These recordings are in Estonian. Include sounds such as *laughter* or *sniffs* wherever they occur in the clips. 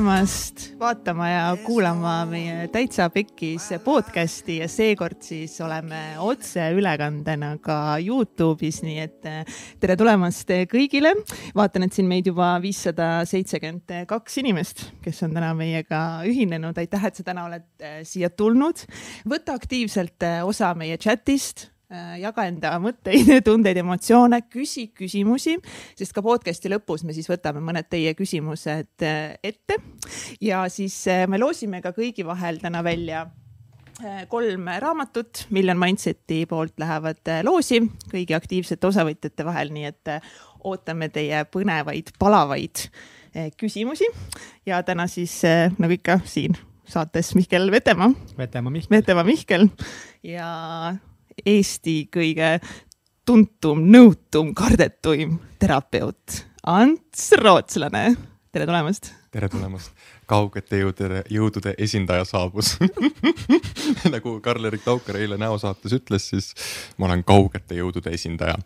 tulemast vaatama ja kuulama meie Täitsa Pekkis podcasti ja seekord siis oleme otseülekandena ka Youtube'is, nii et eh, tere tulemast kõigile. vaatan, et siin meid juba viissada seitsekümmend kaks inimest, kes on täna meiega ühinenud. aitäh, et sa täna oled eh, siia tulnud. võta aktiivselt eh, osa meie chat'ist jaga enda mõtteid, *laughs* tundeid, emotsioone, küsi küsimusi, sest ka podcast'i lõpus me siis võtame mõned teie küsimused äh, ette ja siis äh, me loosime ka kõigi vahel täna välja kolm raamatut, Million Mindseti poolt lähevad loosi kõigi aktiivsete osavõtjate vahel, nii et ootame teie põnevaid, palavaid küsimusi ja täna siis nagu ikka siin saates Mihkel Vetemaa. Vetemaa Mihkel. Vetemaa Mihkel ja Eesti kõige tuntum, nõutum, kardetuim terapeut Ants Rootslane. tere tulemast. tere tulemast. kaugete jõudude, jõudude esindaja saabus *laughs* nagu Karl-Erik Taukar eile näosaates ütles, siis ma olen kaugete jõudude esindaja.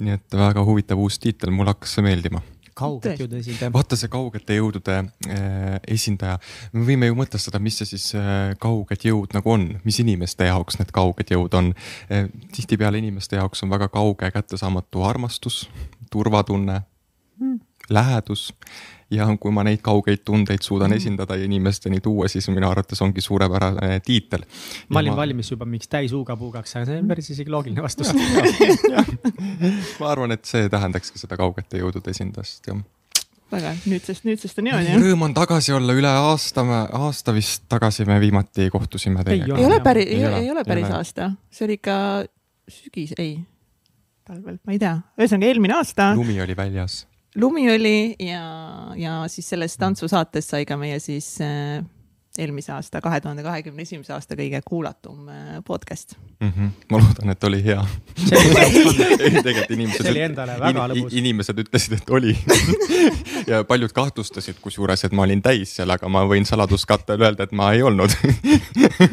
nii et väga huvitav uus tiitel, mulle hakkas see meeldima kaugete jõudude esindaja. vaata see kaugete jõudude äh, esindaja, me võime ju mõtestada, mis see siis äh, kauged jõud nagu on, mis inimeste jaoks need kauged jõud on äh,. tihtipeale inimeste jaoks on väga kauge kättesaamatu armastus, turvatunne mm., lähedus ja kui ma neid kaugeid tundeid suudan mm. esindada ja inimesteni tuua, siis minu arvates ongi suurepärane tiitel. ma olin ma... valmis juba mingiks täis huuga-puugaks, aga see on päris isegi loogiline vastus *laughs* ma arvan, et see tähendakski seda kaugete jõudude esindajast, jah väga, nüüdsest, nüüdsest on niimoodi jah? Rõõm on tagasi olla, üle aasta, aasta vist tagasi me viimati kohtusime teiega. ei ole päris, ei, ei ole päris aasta, see oli ikka sügis, ei, talvel, ma ei tea, ühesõnaga eelmine aasta. lumi oli väljas lumi oli ja, ja siis sellest tantsusaates sai ka meie siis äh, eelmise aasta, kahe tuhande kahekümne esimese aasta kõige kuulatum äh, podcast mm. -hmm. ma loodan, et oli hea. tegelikult inimesed. see oli endale väga in, lõbus. inimesed ütlesid, et oli *laughs* ja paljud kahtlustasid kusjuures, et ma olin täis seal, aga ma võin saladuskattel öelda, et ma ei olnud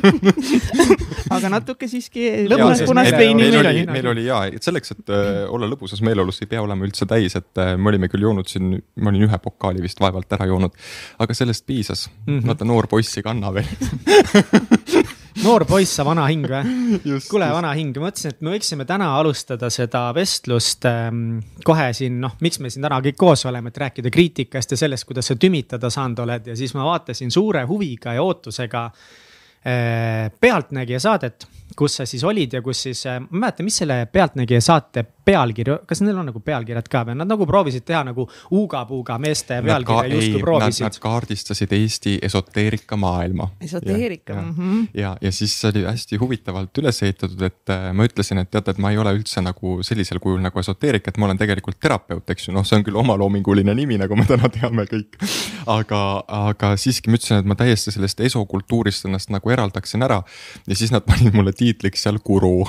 *laughs* aga natuke siiski lõbus punast veini meil oli. meil oli ja, et selleks, et äh, olla lõbusas meeleolus, ei pea olema üldse täis, et äh, me olime küll joonud siin, ma olin ühe pokaali vist vaevalt ära joonud, aga sellest piisas mm. -hmm. vaata noor poiss ei kanna veel. *laughs* Noor poiss, sa vana hing või? kuule, vana hing, mõtlesin, et me võiksime täna alustada seda vestlust ähm, kohe siin, noh, miks me siin täna kõik koos oleme, et rääkida kriitikast ja sellest, kuidas sa tümitada saanud oled. Ja siis ma vaatasin suure huviga ja ootusega äh, Pealtnägija saadet kus sa siis olid ja kus siis, äh, ma ei mäleta, mis selle Pealtnägija saate pealkiri, kas neil on nagu pealkirjad ka või? Nad nagu proovisid teha nagu Uga-Puuga meeste pealkirja justkui proovisid. Nad kaardistasid Eesti esoteerika maailma. esoteerika. ja, mm -hmm. ja, ja siis oli hästi huvitavalt üles ehitatud, et äh, ma ütlesin, et teate, et ma ei ole üldse nagu sellisel kujul nagu esoteerik, et ma olen tegelikult terapeut, eks ju, noh, see on küll omaloominguline nimi, nagu me täna teame kõik. aga, aga siiski ma ütlesin, et ma täiesti sellest esokultuurist ennast nagu eraldaksin ära ja siis nad panid mulle tiitliks seal guru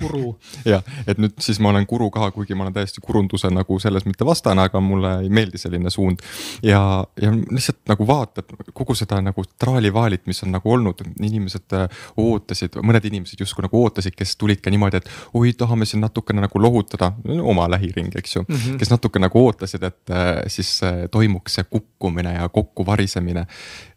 guru *laughs* jah, et nüüd siis ma olen guru ka, kuigi ma olen täiesti kurunduse nagu selles mitte vastane, aga mulle ei meeldi selline suund. ja, ja lihtsalt nagu vaatad kogu seda nagu traalivaalit, mis on nagu olnud, inimesed äh, ootasid, mõned inimesed justkui nagu ootasid, kes tulid ka niimoodi, et oi, tahame siin natukene nagu lohutada, oma lähiring, eks ju mm. -hmm. kes natuke nagu ootasid, et äh, siis äh, toimuks see kukkumine ja kokkuvarisemine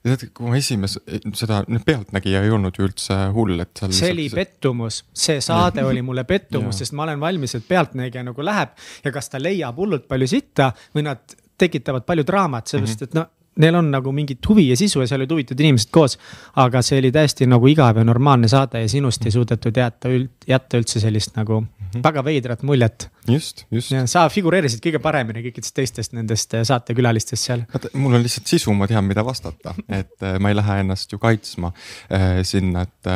tead, kui ma esimese, seda Pealtnägija ei olnud ju üldse hull, et seal. see oli pettumus, see saade *laughs* oli mulle pettumus, sest ma olen valmis, et Pealtnägija nagu läheb ja kas ta leiab hullult palju sitta või nad tekitavad palju draamat, sellepärast et no neil on nagu mingit huvi ja sisu ja seal olid huvitatud inimesed koos. aga see oli täiesti nagu igav ja normaalne saade ja sinust ei suudetud jätta, jätta üldse sellist nagu -hmm. väga veidrat muljet just, just. sa figureerisid kõige paremini kõikidest teistest nendest äh, saatekülalistest seal. vaata, mul on lihtsalt sisu, ma tean, mida vastata, *laughs* et äh, ma ei lähe ennast ju kaitsma äh, sinna, et,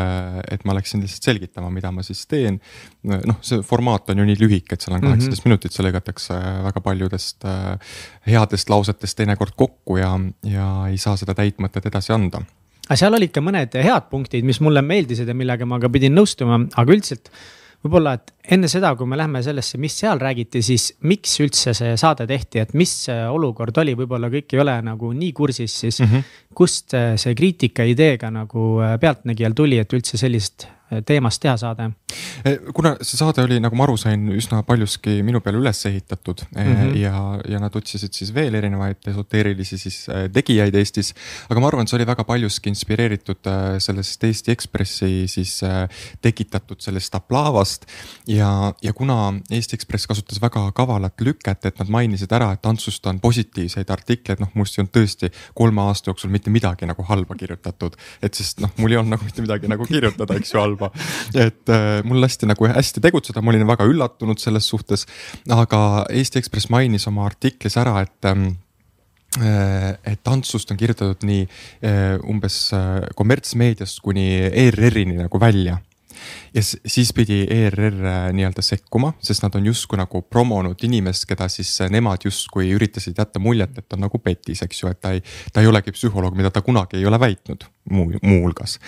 et ma läksin lihtsalt selgitama, mida ma siis teen. noh, see formaat on ju nii lühike, et seal on mhm. kaheksateist mm -hmm. minutit, see lõigatakse väga paljudest headest lausetest teinekord kokku ja, ja ei saa seda täitmõtet edasi anda aga seal olid ka mõned head punktid, mis mulle meeldisid ja millega ma ka pidin nõustuma, aga üldiselt võib-olla, et enne seda, kui me läheme sellesse, mis seal räägiti, siis miks üldse see saade tehti, et mis olukord oli, võib-olla kõik ei ole nagu nii kursis, siis mm -hmm. kust see kriitika ideega nagu pealtnägijal tuli, et üldse sellist teemast teha saade? Eh, kuna see saade oli, nagu ma aru sain, üsna paljuski minu peale üles ehitatud mm -hmm. ja, ja nad otsisid siis veel erinevaid esoteerilisi siis eh, tegijaid Eestis. aga ma arvan, et see oli väga paljuski inspireeritud sellest Eesti Ekspressi siis tekitatud sellest aplavast. Ja, ja kuna Eesti Ekspress kasutas väga kavalat lüket, et nad mainisid ära, et Antsust on positiivseid artikleid, noh must ei olnud tõesti kolme aasta jooksul mitte midagi nagu halba kirjutatud. et sest noh, mul ei olnud nagu mitte midagi nagu kirjutada, eks ju, halba et äh, mul lasti nagu hästi tegutseda, ma olin väga üllatunud selles suhtes. aga Eesti Ekspress mainis oma artiklis ära, et ähm, äh, et Antsust on kirjutatud nii äh, umbes kommertsmeediast kuni ERR-ini nagu välja ja siis pidi ERR äh, nii-öelda sekkuma, sest nad on justkui nagu promonud inimest, keda siis äh, nemad justkui üritasid jätta muljet, et on nagu petis, eks ju, et ta ei, ta ei olegi psühholoog, mida ta kunagi ei ole väitnud muu, muuhulgas.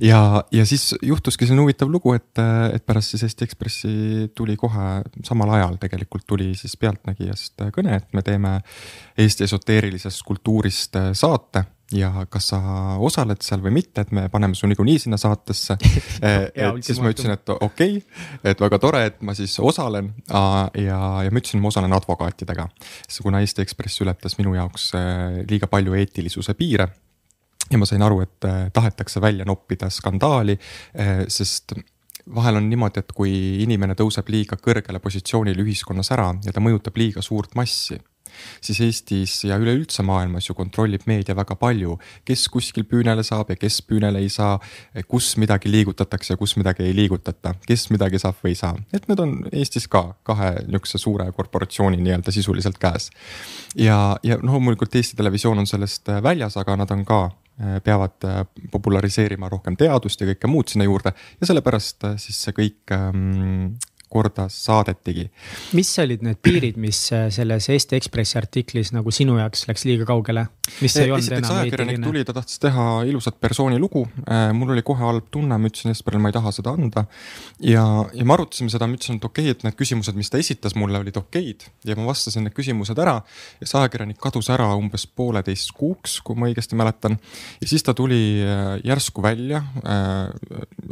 ja, ja siis juhtuski selline huvitav lugu, et, äh, et pärast siis Eesti Ekspressi tuli kohe samal ajal tegelikult tuli siis Pealtnägijast kõne, et me teeme Eesti esoteerilisest kultuurist saate ja kas sa osaled seal või mitte, et me paneme su niikuinii sinna saatesse. *laughs* Et siis ma ütlesin, et okei okay,, et väga tore, et ma siis osalen. Ja, ja ma ütlesin, ma osalen advokaatidega. kuna Eesti Ekspress ületas minu jaoks äh, liiga palju eetilisuse piire ja ma sain aru, et äh, tahetakse välja noppida skandaali, äh, sest vahel on niimoodi, et kui inimene tõuseb liiga kõrgele positsioonile ühiskonnas ära ja ta mõjutab liiga suurt massi siis Eestis ja üleüldse maailmas ju kontrollib meedia väga palju, kes kuskil püünele saab ja kes püünele ei saa. kus midagi liigutatakse ja kus midagi ei liigutata, kes midagi saab või ei saa, et need on Eestis ka kahe nihukese suure korporatsiooni nii-öelda sisuliselt käes. ja, ja loomulikult Eesti Televisioon on sellest väljas, aga nad on ka peavad populariseerima rohkem teadust ja kõike muud sinna juurde ja sellepärast siis see kõik ähm, korda saadetigi. mis olid need piirid, mis äh, selles Eesti Ekspressi artiklis nagu sinu jaoks läks liiga kaugele? mis ei olnud enam ajakirjanik tuli, ta tahtis teha ilusat persooni lugu. Äh, mul oli kohe halb tunne, ma ütlesin Esperile, ma ei taha seda anda. ja, ja me arutasime seda, ma ütlesin, et okei okay,, et need küsimused, mis ta esitas mulle, olid okeid ja ma vastasin need küsimused ära. ja see ajakirjanik kadus ära umbes pooleteist kuuks, kui ma õigesti mäletan. ja siis ta tuli äh, järsku välja äh,.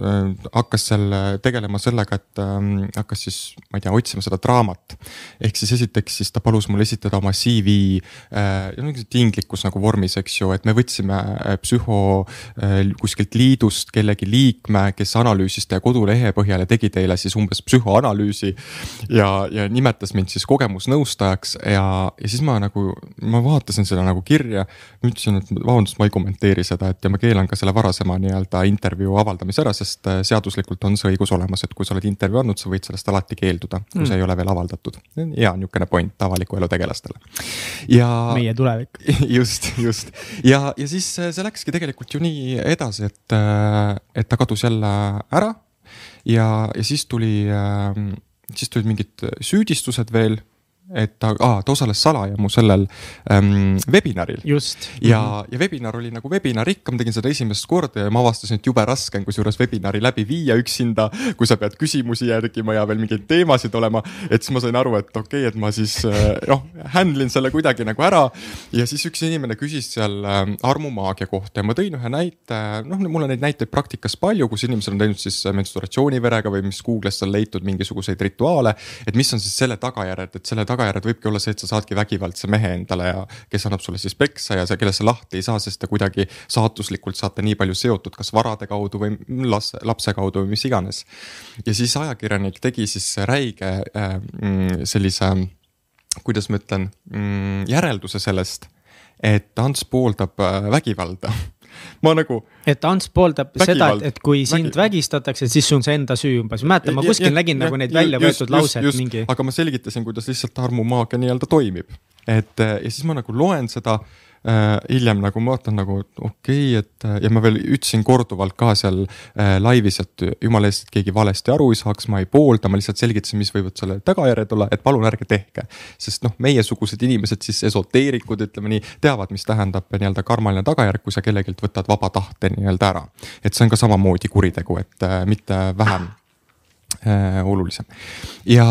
Äh, hakkas seal tegelema sellega, et äh, hakkas siis, ma ei tea, otsima seda draamat. ehk siis esiteks siis ta palus mul esitada oma CV äh, tinglikus nagu vormis, eks ju, et me võtsime äh, psühho äh, kuskilt liidust kellegi liikme, kes analüüsis teie kodulehe põhjal ja tegi teile siis umbes psühhoanalüüsi. ja, ja nimetas mind siis kogemusnõustajaks ja, ja siis ma nagu, ma vaatasin seda nagu kirja. ütlesin, et vabandust, ma ei kommenteeri seda, et ja ma keelan ka selle varasema nii-öelda intervjuu avaldamise ära, sest äh, seaduslikult on see õigus olemas, et kui sa oled intervjuu andnud, sa võid sellest sellest alati keelduda, kui mm. see ei ole veel avaldatud. hea niisugune point avaliku elu tegelastele. ja. meie tulevik. *laughs* just, just ja, ja siis see läkski tegelikult ju nii edasi, et, et ta kadus jälle ära. ja, ja siis tuli, siis tulid mingid süüdistused veel et ta ah,, ta osales salaja mu sellel ähm, webinaril. ja, mhm. ja webinar oli nagu webinar ikka, ma tegin seda esimest korda ja ma avastasin, et jube raske on kusjuures webinari läbi viia üksinda. kui sa pead küsimusi järgima ja veel mingeid teemasid olema, et siis ma sain aru, et okei okay,, et ma siis äh, noh, handle in selle kuidagi nagu ära. ja siis üks inimene küsis seal äh, armumaagia kohta ja ma tõin ühe näite, noh, mul on neid näiteid praktikas palju, kus inimesed on teinud siis menstruatsiooniverega või mis Google'ist on leitud mingisuguseid rituaale. et mis on siis selle tagajärjed, et selle tagajärjed tagajärjed võibki olla see, et sa saadki vägivaldse mehe endale ja kes annab sulle siis peksa ja sa, kellest sa lahti ei saa, sest te kuidagi saatuslikult saate nii palju seotud, kas varade kaudu või las, lapse kaudu või mis iganes. ja siis ajakirjanik tegi siis räige äh, mm, sellise, kuidas ma ütlen, mm, järelduse sellest, et Ants pooldab äh, vägivalda *laughs* ma nagu. et Ants pooldab seda, et, et kui sind Vägi... vägistatakse, siis see on see enda süü umbes, mäletan, ma kuskil ja, nägin ja, nagu neid välja võetud lauseid mingi. aga ma selgitasin, kuidas lihtsalt armumaagia nii-öelda toimib, et ja siis ma nagu loen seda hiljem nagu ma vaatan nagu okei okay,, et äh, ja ma veel ütlesin korduvalt ka seal äh, laivis, et jumala eest, et keegi valesti aru ei saaks, ma ei poolda, ma lihtsalt selgitasin, mis võivad selle tagajärjed olla, et palun ärge tehke. sest noh, meiesugused inimesed siis esoteerikud, ütleme nii, teavad, mis tähendab nii-öelda karmaline tagajärg, kui sa kellelgi võtad vaba tahte nii-öelda ära. et see on ka samamoodi kuritegu, et äh, mitte vähem äh, olulisem. ja,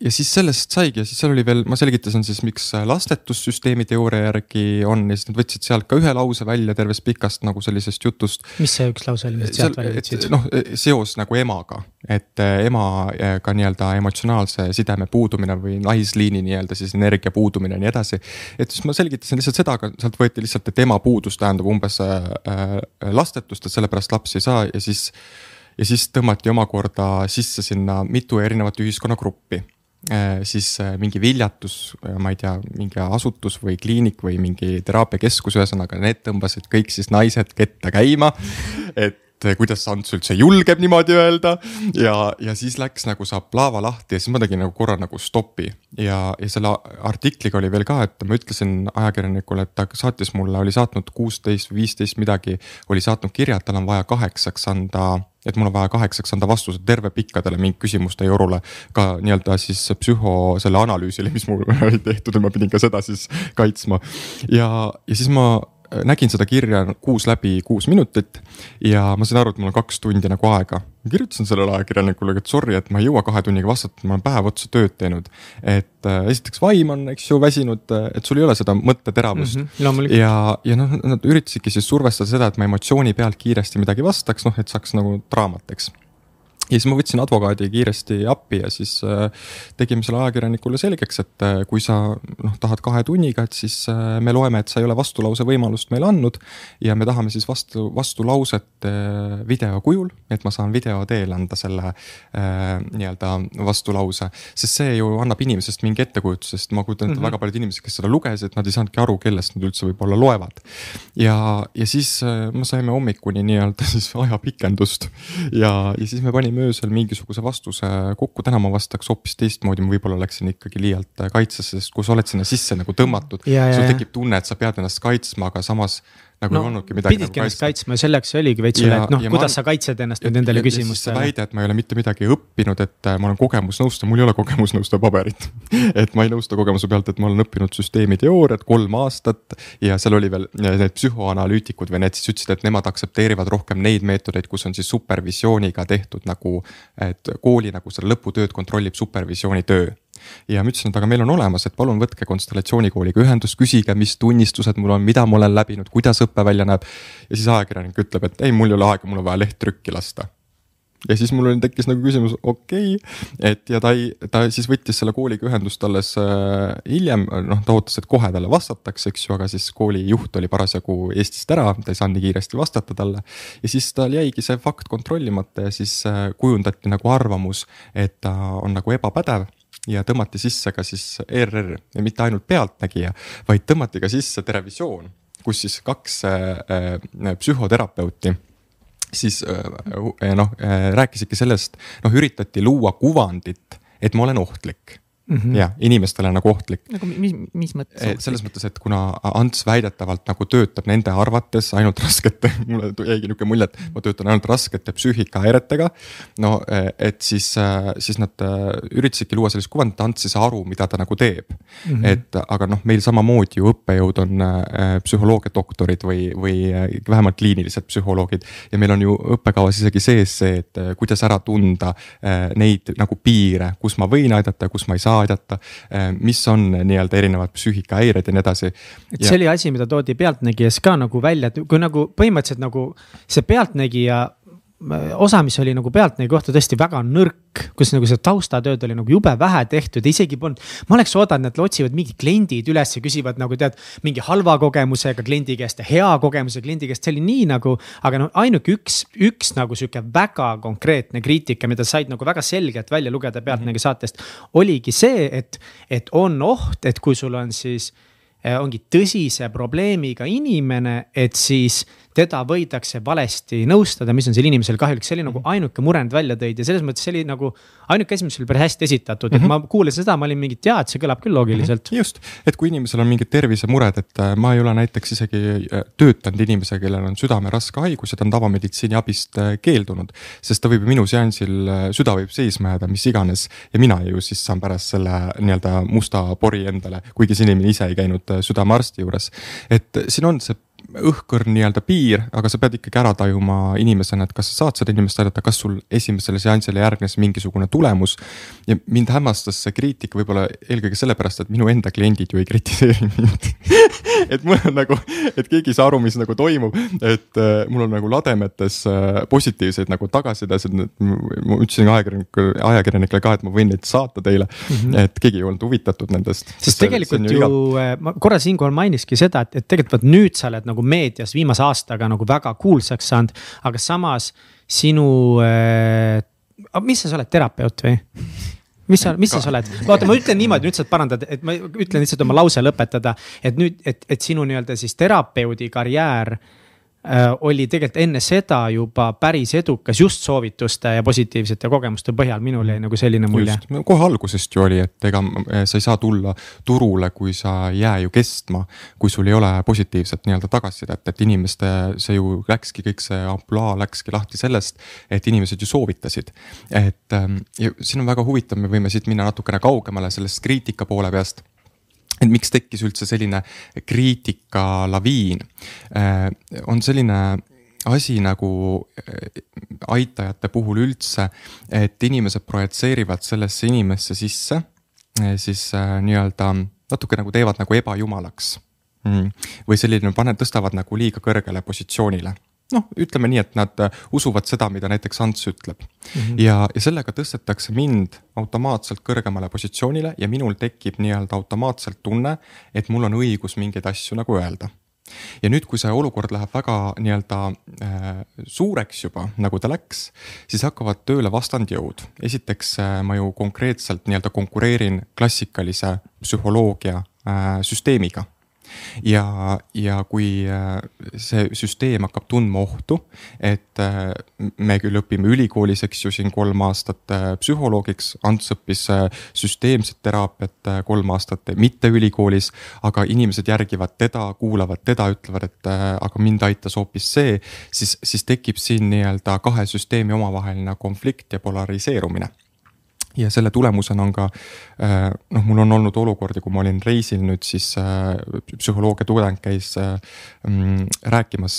ja siis sellest saigi ja siis seal oli veel, ma selgitasin siis, miks lastetussüsteemi teooria järgi on ja siis nad võtsid sealt ka ühe lause välja tervest pikast nagu sellisest jutust. mis see üks lause oli, mis sealt välja võtsid? noh, seos nagu emaga, et äh, emaga nii-öelda emotsionaalse sideme puudumine või naisliini nii-öelda siis energia puudumine ja nii edasi. et siis ma selgitasin lihtsalt seda, aga sealt võeti lihtsalt, et ema puudus tähendab umbes äh, äh lastetust, et sellepärast lapsi ei saa ja siis ja siis tõmmati omakorda sisse sinna mitu erinevat ühiskonnagruppi äh, siis äh, mingi viljatus, äh, ma ei tea, mingi asutus või kliinik või mingi teraapiakeskus, ühesõnaga need tõmbasid kõik siis naised ketta käima. et kuidas Ants üldse julgeb niimoodi öelda ja, ja siis läks nagu saab laava lahti ja siis ma tegin nagu korra nagu stopi. ja, ja selle artikliga oli veel ka, et ma ütlesin ajakirjanikule, et ta saatis mulle, oli saatnud kuusteist viisteist midagi, oli saatnud kirja, et tal on vaja kaheksaks anda et mul on vaja kaheksaks anda vastused terve pikkadele mingi küsimuste jorule. ka nii-öelda siis psühho selle analüüsile, mis mul *laughs* oli tehtud ja ma pidin ka seda siis kaitsma. ja, ja siis ma nägin seda kirja kuus läbi kuus minutit ja ma sain aru, et mul on kaks tundi nagu aega. ma kirjutasin sellele ajakirjanikule, et sorry, et ma ei jõua kahe tunniga vastata, ma olen päev otsa tööd teinud. et äh, esiteks vaim on, eks ju, väsinud, et sul ei ole seda mõtteteravust mm. -hmm, ja, ja noh, nad üritasidki siis survestada seda, et ma emotsiooni pealt kiiresti midagi vastaks, noh, et saaks nagu draamat, eks ja siis ma võtsin advokaadi kiiresti appi ja siis äh, tegime selle ajakirjanikule selgeks, et äh, kui sa noh, tahad kahe tunniga, et siis äh, me loeme, et sa ei ole vastulause võimalust meile andnud. ja me tahame siis vastu, vastulauset video kujul, et ma saan video teel anda selle nii-öelda vastulause. sest see ju annab inimesest mingi ettekujutuse, sest ma kujutan ette mm -hmm. väga paljud inimesed, kes seda lugesid, nad ei saanudki aru, kellest nad üldse võib-olla loevad. ja, ja siis me saime hommikuni nii-öelda *laughs* siis ajapikendust ja, ja siis me panime öösel mingisuguse vastuse kokku, täna ma vastaks hoopis teistmoodi, ma võib-olla läksin ikkagi liialt kaitsesse, sest kui sa oled sinna sisse nagu tõmmatud, sul tekib tunne, et sa pead ennast kaitsma, aga samas nagu no, ei olnudki midagi. pididki nagu ennast kaitsma ja selleks oligi veits üle, et noh, kuidas ma, sa kaitsed ennast nüüd nendele küsimustele. väide, et ma ei ole mitte midagi õppinud, et äh, ma olen kogemusnõustaja, mul ei ole kogemusnõustaja paberit *laughs* et ma ei nõusta kogemuse pealt, et ma olen õppinud süsteemiteooriat kolm aastat ja seal oli veel need psühhoanalüütikud või need siis ütlesid, et nemad aktsepteerivad rohkem neid meetodeid, kus on siis supervisiooniga tehtud nagu, et kooli nagu seda lõputööd kontrollib supervisiooni töö ja ma ütlesin, et aga meil on olemas, et palun võtke Konstellatsioonikooliga ühendust, küsige, mis tunnistused mul on, mida ma olen läbinud, kuidas õpe välja näeb. ja siis ajakirjanik ütleb, et ei, mul ei ole aega, mul on vaja leht trükki lasta ja siis mul tekkis nagu küsimus, okei okay., et ja ta ei, ta siis võttis selle kooliga ühendust alles äh, hiljem, noh, ta ootas, et kohe talle vastatakse, eks ju, aga siis kooli juht oli parasjagu Eestist ära, ta ei saanud nii kiiresti vastata talle. ja siis tal jäigi see fakt kontrollimata ja siis äh, kujundati nagu arvamus, et ta on nagu ebapädev ja tõmmati sisse ka siis ERR ja mitte ainult Pealtnägija, vaid tõmmati ka sisse Terevisioon, kus siis kaks äh, äh psühhoterapeuti siis äh, noh äh, rääkisidki sellest, noh üritati luua kuvandit, et ma olen ohtlik mm -hmm. ja inimestele nagu ohtlik. nagu mis, mis mõttes? Eh, selles mõttes, et kuna Ants väidetavalt nagu töötab nende arvates ainult *laughs* raskete, mulle jäigi nihuke mulje, et ma töötan ainult raskete psüühikahäiretega. no eh, et siis, eh, siis nad üritasidki luua sellist kuvandit, et Ants ei saa aru, mida ta nagu teeb mm. -hmm. et aga noh, meil samamoodi ju õppejõud on psühholoogiadoktorid või, või vähemalt kliinilised psühholoogid. ja meil on ju õppekavas isegi sees see, et kuidas ära tunda neid nagu piire, kus ma võin aidata ja kus ma ei saa aidata. Eh, mis on nii-öelda erinevad psüühikahäired ja nii edasi. et see ja... oli asi, mida toodi Pealtnägijas ka nagu välja, et kui nagu põhimõtteliselt nagu see Pealtnägija osa, mis oli nagu Pealtnägija kohta tõesti väga nõrk, kus nagu seda taustatööd oli nagu jube vähe tehtud, isegi polnud. ma oleks oodanud, et otsivad mingid kliendid üles ja küsivad nagu tead, mingi halva kogemusega kliendi käest ja hea kogemusega kliendi käest, see oli nii nagu. aga noh, ainuke üks, üks nagu sihuke väga konkreetne kriitika, mida said nagu väga selgelt välja lugeda Pealtnägija saatest. oligi see, et, et on oht, et kui sul on siis eh, ongi tõsise probleemiga inimene, et siis teda võidakse valesti nõustada, mis on sellel inimesel kahjulik, see oli nagu mhm. ainuke mure nad välja tõid ja selles mõttes see oli nagu ainuke asi, mis oli päris hästi esitatud, et mm -hmm. ma kuulasin seda, ma olin mingi, et jaa, et see kõlab küll loogiliselt mm. -hmm. just, et kui inimesel on mingid tervisemured, et äh, ma ei ole näiteks isegi äh, töötanud inimesega, kellel on südame raske haigus ja ta on tavameditsiini abist äh, keeldunud. sest ta võib ju minu seansil, süda võib seisma jääda, mis iganes ja mina ju siis saan pärast selle nii-öelda musta pori endale, kuigi see inimene ise ei käinud südamearsti juures. et siin on see õhkõrn nii-öelda piir, aga sa pead ikkagi ära tajuma inimesena, et kas sa saad seda inimest aidata, kas sul esimesele seansile järgnes mingisugune tulemus. ja mind hämmastas see kriitika võib-olla eelkõige sellepärast, et minu enda kliendid ju ei kritiseeri mind *laughs* et mul on nagu, et keegi ei saa aru, mis nagu toimub, et äh, mul on nagu lademetes äh, positiivseid nagu tagasisidesid, ma ütlesin ajakirjanikule, ajakirjanikele ka, et ma võin neid saata teile mm, -hmm. et keegi ei olnud huvitatud nendest. sest tegelikult ju, ju, äh, ma korra siinkohal mainiski seda, et, et tegelikult vot nüüd sa oled nagu meedias viimase aastaga nagu väga kuulsaks saanud, aga samas sinu äh,, mis sa oled terapeut või? Mis sa, mis sa oled, vaata, ma ütlen niimoodi, nüüd saad parandada, et ma ütlen lihtsalt oma lause lõpetada, et nüüd, et, et sinu nii-öelda siis terapeudi karjäär oli tegelikult enne seda juba päris edukas just soovituste ja positiivsete kogemuste põhjal, minul jäi nagu selline mulje. kohe algusest ju oli, et ega äh, sa ei saa tulla turule, kui sa ei jää ju kestma. kui sul ei ole positiivset nii-öelda tagasisidet, et inimeste, see ju läkski kõik see ampluaa läkski lahti sellest, et inimesed ju soovitasid. et ähm, ja siin on väga huvitav, me võime siit minna natukene kaugemale sellest kriitika poole peast et miks tekkis üldse selline kriitikalaviin, äh, on selline asi nagu äh, aitajate puhul üldse, et inimesed projitseerivad sellesse inimesse sisse äh, siis nii-öelda natuke nagu teevad nagu ebajumalaks. Mm.. või selline, pane, tõstavad nagu liiga kõrgele positsioonile noh, ütleme nii, et nad äh, usuvad seda, mida näiteks Ants ütleb mm. -hmm. ja, ja sellega tõstetakse mind automaatselt kõrgemale positsioonile ja minul tekib nii-öelda automaatselt tunne, et mul on õigus mingeid asju nagu öelda ja nüüd, kui see olukord läheb väga nii-öelda äh, suureks juba, nagu ta läks, siis hakkavad tööle vastandjõud. esiteks äh, ma ju konkreetselt nii-öelda konkureerin klassikalise psühholoogia äh, süsteemiga ja, ja kui äh, see süsteem hakkab tundma ohtu, et äh, me küll õpime ülikoolis, eks ju, siin kolm aastat äh, psühholoogiks, Ants õppis süsteemset teraapiat kolm aastat mitte ülikoolis, aga inimesed järgivad teda, kuulavad teda, ütlevad, et aga mind aitas hoopis see, siis, siis tekib siin nii-öelda kahe süsteemi omavaheline konflikt ja polariseerumine. Ja selle tulemusena on ka noh, mul on olnud olukordi, kui ma olin reisil nüüd siis äh, psühholoogia tudeng käis äh, mm, rääkimas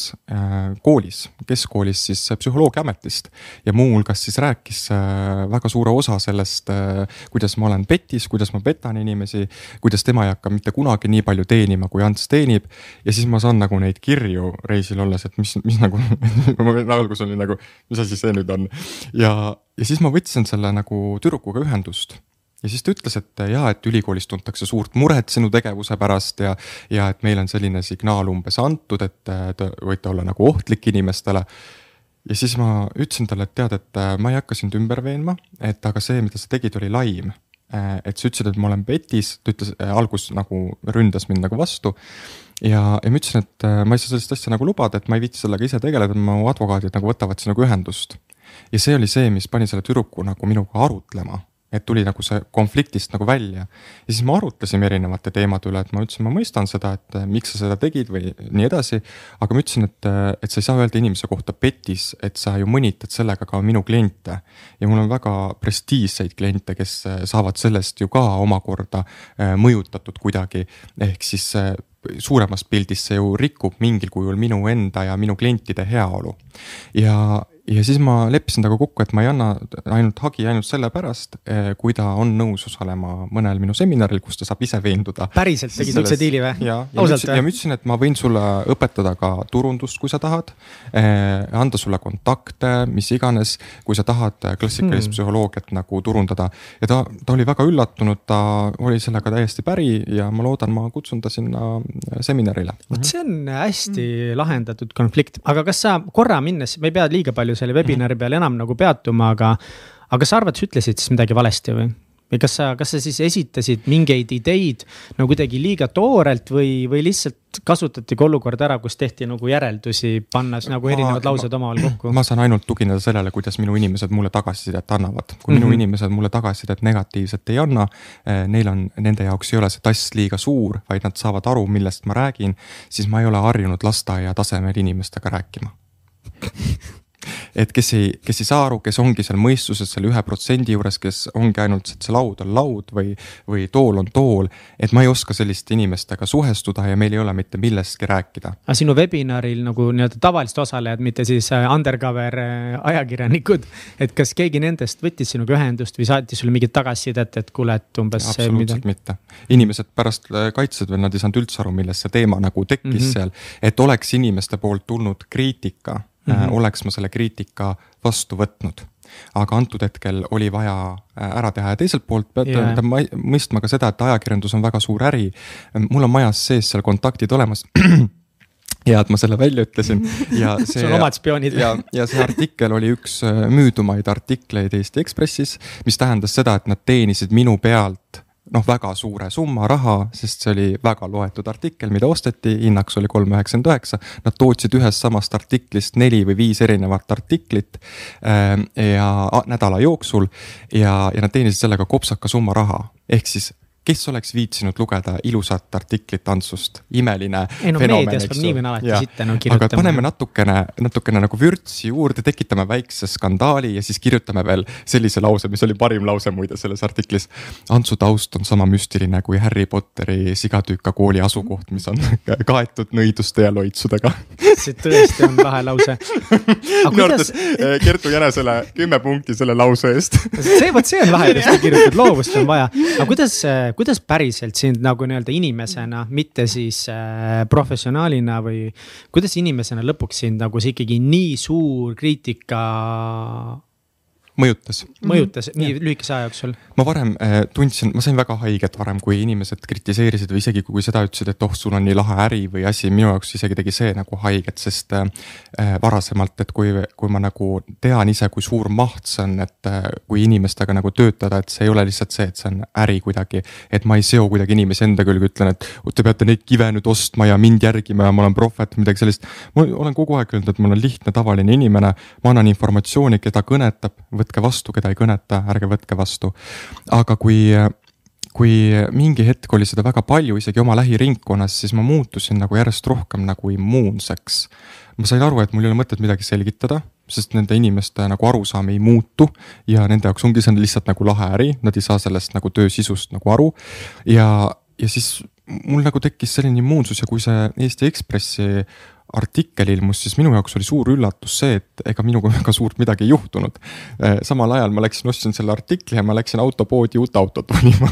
koolis, keskkoolis siis psühholoogiaametist. ja muuhulgas siis rääkis väga suure osa sellest, kuidas ma olen petis, kuidas ma petan inimesi. kuidas tema ei hakka mitte kunagi nii palju teenima, kui Ants teenib. ja siis ma saan nagu neid kirju reisil olles, et mis, mis nagu *laughs* alguses olin nagu, mis asi see nüüd on ja ja siis ma võtsin selle nagu tüdrukuga ühendust ja siis ta ütles, et jaa, et ülikoolis tuntakse suurt muret sinu tegevuse pärast ja, ja et meil on selline signaal umbes antud, et te võite olla nagu ohtlik inimestele. ja siis ma ütlesin talle, et tead, et ma ei hakka sind ümber veenma, et aga see, mida sa tegid, oli laim. et sa ütlesid, et ma olen petis, ta ütles äh, alguses nagu ründas mind nagu vastu. ja, ja ma ütlesin, et äh, ma ei saa sellist asja nagu lubada, et ma ei viitsi sellega ise tegeleda, mu advokaadid nagu võtavad sinuga ühendust ja see oli see, mis pani selle tüdruku nagu minuga arutlema et tuli nagu see konfliktist nagu välja. ja siis me arutlesime erinevate teemade üle, et ma ütlesin, ma mõistan seda, et eh, miks sa seda tegid või nii edasi. aga ma ütlesin, et, eh, et sa ei saa öelda inimese kohta petis, et sa ju mõnitad sellega ka minu kliente. ja mul on väga prestiižseid kliente, kes eh, saavad sellest ju ka omakorda mõjutatud kuidagi. ehk siis suuremas pildis see ju rikub mingil kujul minu enda ja minu klientide heaolu. ja, ja siis ma leppisin temaga kokku, et ma ei anna ainult hagi ainult sellepärast, eh, kui ta on nõus osalema mõnel minu seminaril, kus ta saab ise veenduda. päriselt tegid üldse diili või? ja, ja, ma ütlesin, et ma võin sulle õpetada ka turundust, kui sa tahad eh,. anda sulle kontakte, mis iganes, kui sa tahad klassikalist hmm. psühholoogiat nagu turundada. ja ta, ta oli väga üllatunud, ta oli sellega täiesti päri ja ma loodan, ma kutsun ta sinna seminarile. vot see on hästi hmm. lahendatud konflikt, aga kas sa korra minnes, me ei pea liiga palju selle webinari peal enam nagu peatuma, aga, aga kas sa arvad, sa ütlesid siis midagi valesti või? või kas sa, kas sa siis esitasid mingeid ideid no kuidagi liiga toorelt või, või lihtsalt kasutatigi olukorda ära, kus tehti nagu järeldusi, pannes nagu erinevad ma, laused omavahel kokku? ma saan ainult tugineda sellele, kuidas minu inimesed mulle tagasisidet annavad. kui mm -hmm. minu mhm. inimesed mulle tagasisidet negatiivset ei anna, eh, neil on, nende jaoks ei ole see tass liiga suur, vaid nad saavad aru, millest ma räägin, siis ma ei ole harjunud lasteaia tasemel inimestega rääkima *laughs* et kes ei, kes ei saa aru, kes ongi seal mõistuses selle ühe protsendi juures, kes ongi ainult, et see laud on laud või, või tool on tool. et ma ei oska selliste inimestega suhestuda ja meil ei ole mitte millestki rääkida. aga sinu webinaril nagu nii-öelda tavalised osalejad, mitte siis äh, undercover äh, ajakirjanikud. et kas keegi nendest võttis sinuga ühendust või saatis sulle mingit tagasisidet, et kuule, et umbes. absoluutselt mida... mitte, inimesed pärast kaitsesid veel, nad ei saanud üldse aru, milles see teema nagu tekkis mm -hmm. seal. et oleks inimeste poolt tulnud kriitika mm, -hmm. oleks ma selle kriitika vastu võtnud aga antud hetkel oli vaja äh, ära teha ja teiselt poolt pead yeah. mõistma ka seda, et ajakirjandus on väga suur äri. mul on majas sees seal kontaktid olemas *clears throat* ja et ma selle välja ütlesin ja *laughs* see. sul on omad spioonid. ja, ja see artikkel oli üks äh, müüdumaid artikleid Eesti Ekspressis, mis tähendas seda, et nad teenisid minu pealt noh, väga suure summa raha, sest see oli väga loetud artikkel, mida osteti, hinnaks oli kolm üheksakümmend üheksa. Nad tootsid ühest samast artiklist neli või viis erinevat artiklit äh, ja nädala jooksul ja, ja nad teenisid sellega kopsaka summa raha, ehk siis kes oleks viitsinud lugeda ilusat artiklit Antsust, imeline. ei no meedias peab nii või naa alati sitta nagu kirjutama. aga paneme natukene, natukene nagu vürtsi juurde, tekitame väikse skandaali ja siis kirjutame veel sellise lause, mis oli parim lause muide selles artiklis. Antsu taust on sama müstiline kui Harry Potteri sigatüüka kooli asukoht, mis on *laughs* kaetud nõiduste ja loitsudega. see tõesti on lahe lause. minu arvates eh, Kertu Jänesele kümme punkti selle lause eest see, vot see on lahe, kuidas ta kirjutab, loovust on vaja, aga kuidas kuidas päriselt sind nagu nii-öelda inimesena, mitte siis äh, professionaalina või kuidas inimesena lõpuks sind nagu see ikkagi nii suur kriitika mõjutas. mõjutas mm -hmm. nii lühikese aja jooksul? ma varem äh, tundsin, ma sain väga haiget varem, kui inimesed kritiseerisid või isegi kui seda ütlesid, et oh, sul on nii lahe äri või asi, minu jaoks isegi tegi see nagu haiget, sest äh, varasemalt, et kui, kui ma nagu tean ise, kui suur maht see on, et äh, kui inimestega nagu töötada, et see ei ole lihtsalt see, et see on äri kuidagi. et ma ei seo kuidagi inimesi enda külge, ütlen, et te peate neid kive nüüd ostma ja mind järgima ja ma olen prohvet, midagi sellist. ma olen kogu aeg öelnud, et ma olen lihtne tavaline inimene, ma annan informatsiooni, keda kõnetab, võtke vastu, keda ei kõneta, ärge võtke vastu. aga kui, kui mingi hetk oli seda väga palju, isegi oma lähiringkonnas, siis ma muutusin nagu järjest rohkem nagu immuunseks. ma sain aru, et mul ei ole mõtet midagi selgitada, sest nende inimeste nagu arusaam ei muutu ja nende jaoks ongi see lihtsalt nagu lahe äri, nad ei saa sellest nagu töö sisust nagu aru. ja, ja siis mul nagu tekkis selline immuunsus ja kui see Eesti Ekspressi artikkel ilmus, siis minu jaoks oli suur üllatus see, et ega minuga *laughs* väga suurt midagi ei juhtunud. Eh, samal ajal ma läksin, ostsin selle artikli ja ma läksin autopoodi uut autot valima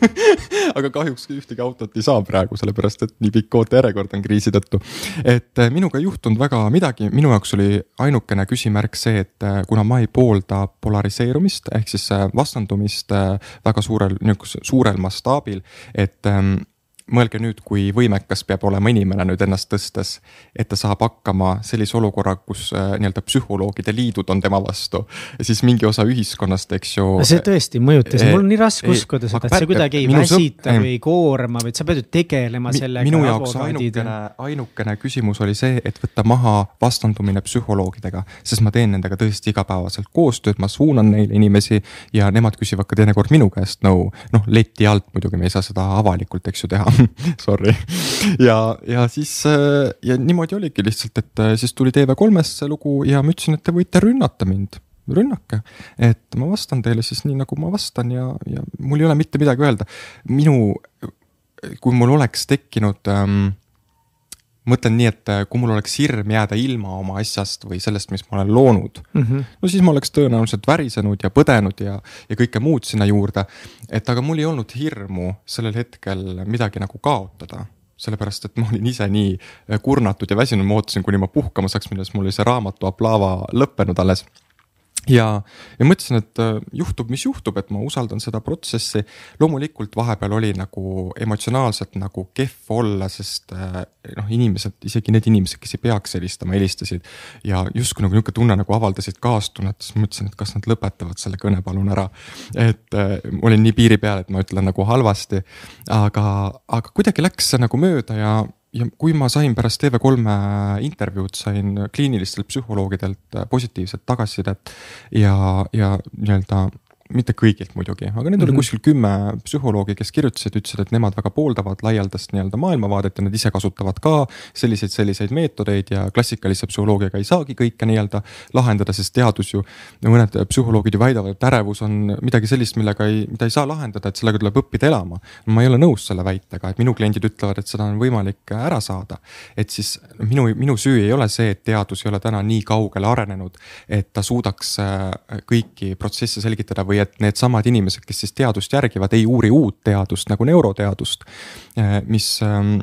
*laughs* aga kahjuks ühtegi autot ei saa praegu, sellepärast et nii pikk ootejärjekord on kriisi tõttu. et eh, minuga ei juhtunud väga midagi, minu jaoks oli ainukene küsimärk see, et eh, kuna ma ei poolda polariseerumist ehk siis vastandumist väga suurel, niisugusel suurel mastaabil, et ehm, mõelge nüüd, kui võimekas peab olema inimene nüüd ennast tõstes, et ta saab hakkama sellise olukorra, kus äh, nii-öelda psühholoogide liidud on tema vastu. siis mingi osa ühiskonnast, eks ju. see tõesti mõjutas mul on nii raske uskuda seda, et see kuidagi ei väsita või ei koorma, vaid sa pead ju tegelema sellega. minu jaoks ainukene, ainukene küsimus oli see, et võtta maha vastandumine psühholoogidega, sest ma teen nendega tõesti igapäevaselt koostööd, ma suunan neile inimesi ja nemad küsivad ka teinekord minu käest nõu no,. noh, leti alt muidugi me ei saa seda avalikult, eks ju, teha *laughs* Sorry. ja, ja siis äh, ja niimoodi oligi lihtsalt, et äh, siis tuli TV3-st see lugu ja ma ütlesin, et te võite rünnata mind rünnake, et ma vastan teile siis nii, nagu ma vastan ja, ja mul ei ole mitte midagi öelda. minu, kui mul oleks tekkinud ähm, mõtlen nii, et äh, kui mul oleks hirm jääda ilma oma asjast või sellest, mis ma olen loonud mm. -hmm. no siis ma oleks tõenäoliselt värisenud ja põdenud ja, ja kõike muud sinna juurde. et aga mul ei olnud hirmu sellel hetkel midagi nagu kaotada sellepärast, et ma olin ise nii äh, kurnatud ja väsinud, ma ootasin, kuni ma puhkama saaks minna, siis mul oli see raamatu Aplava lõppenud alles ja, ja mõtlesin, et äh, juhtub, mis juhtub, et ma usaldan seda protsessi. loomulikult vahepeal oli nagu emotsionaalselt nagu kehv olla, sest äh, noh, inimesed, isegi need inimesed, kes ei peaks helistama, helistasid. ja justkui nagu nihuke tunne nagu avaldasid kaastunnet, siis mõtlesin, et kas nad lõpetavad selle kõne palun ära. et äh, olin nii piiri peal, et ma ütlen nagu halvasti, aga, aga kuidagi läks see nagu mööda ja ja kui ma sain pärast TV3 intervjuud, sain kliinilistelt psühholoogidelt positiivset tagasisidet ja, ja nii-öelda mitte kõigilt muidugi, aga neid mm -hmm. oli mhm. kuskil kümme psühholoogi, kes kirjutasid, ütlesid, et nemad väga pooldavad laialdast nii-öelda maailmavaadet ja nad ise kasutavad ka selliseid, selliseid meetodeid ja klassikalise psühholoogiaga ei saagi kõike nii-öelda lahendada, sest teadus ju. mõned psühholoogid ju väidavad, et ärevus on midagi sellist, millega ei, mida ei saa lahendada, et sellega tuleb õppida elama. ma ei ole nõus selle väitega, et minu kliendid ütlevad, et seda on võimalik ära saada. et siis minu, minu süü ei ole see, et teadus ei ole täna nii kaugele arenenud, et ta suudaks äh, kõiki protsesse selgitada või et needsamad inimesed, kes siis teadust järgivad, ei uuri uut teadust nagu neuroteadust. Eh, mis ähm,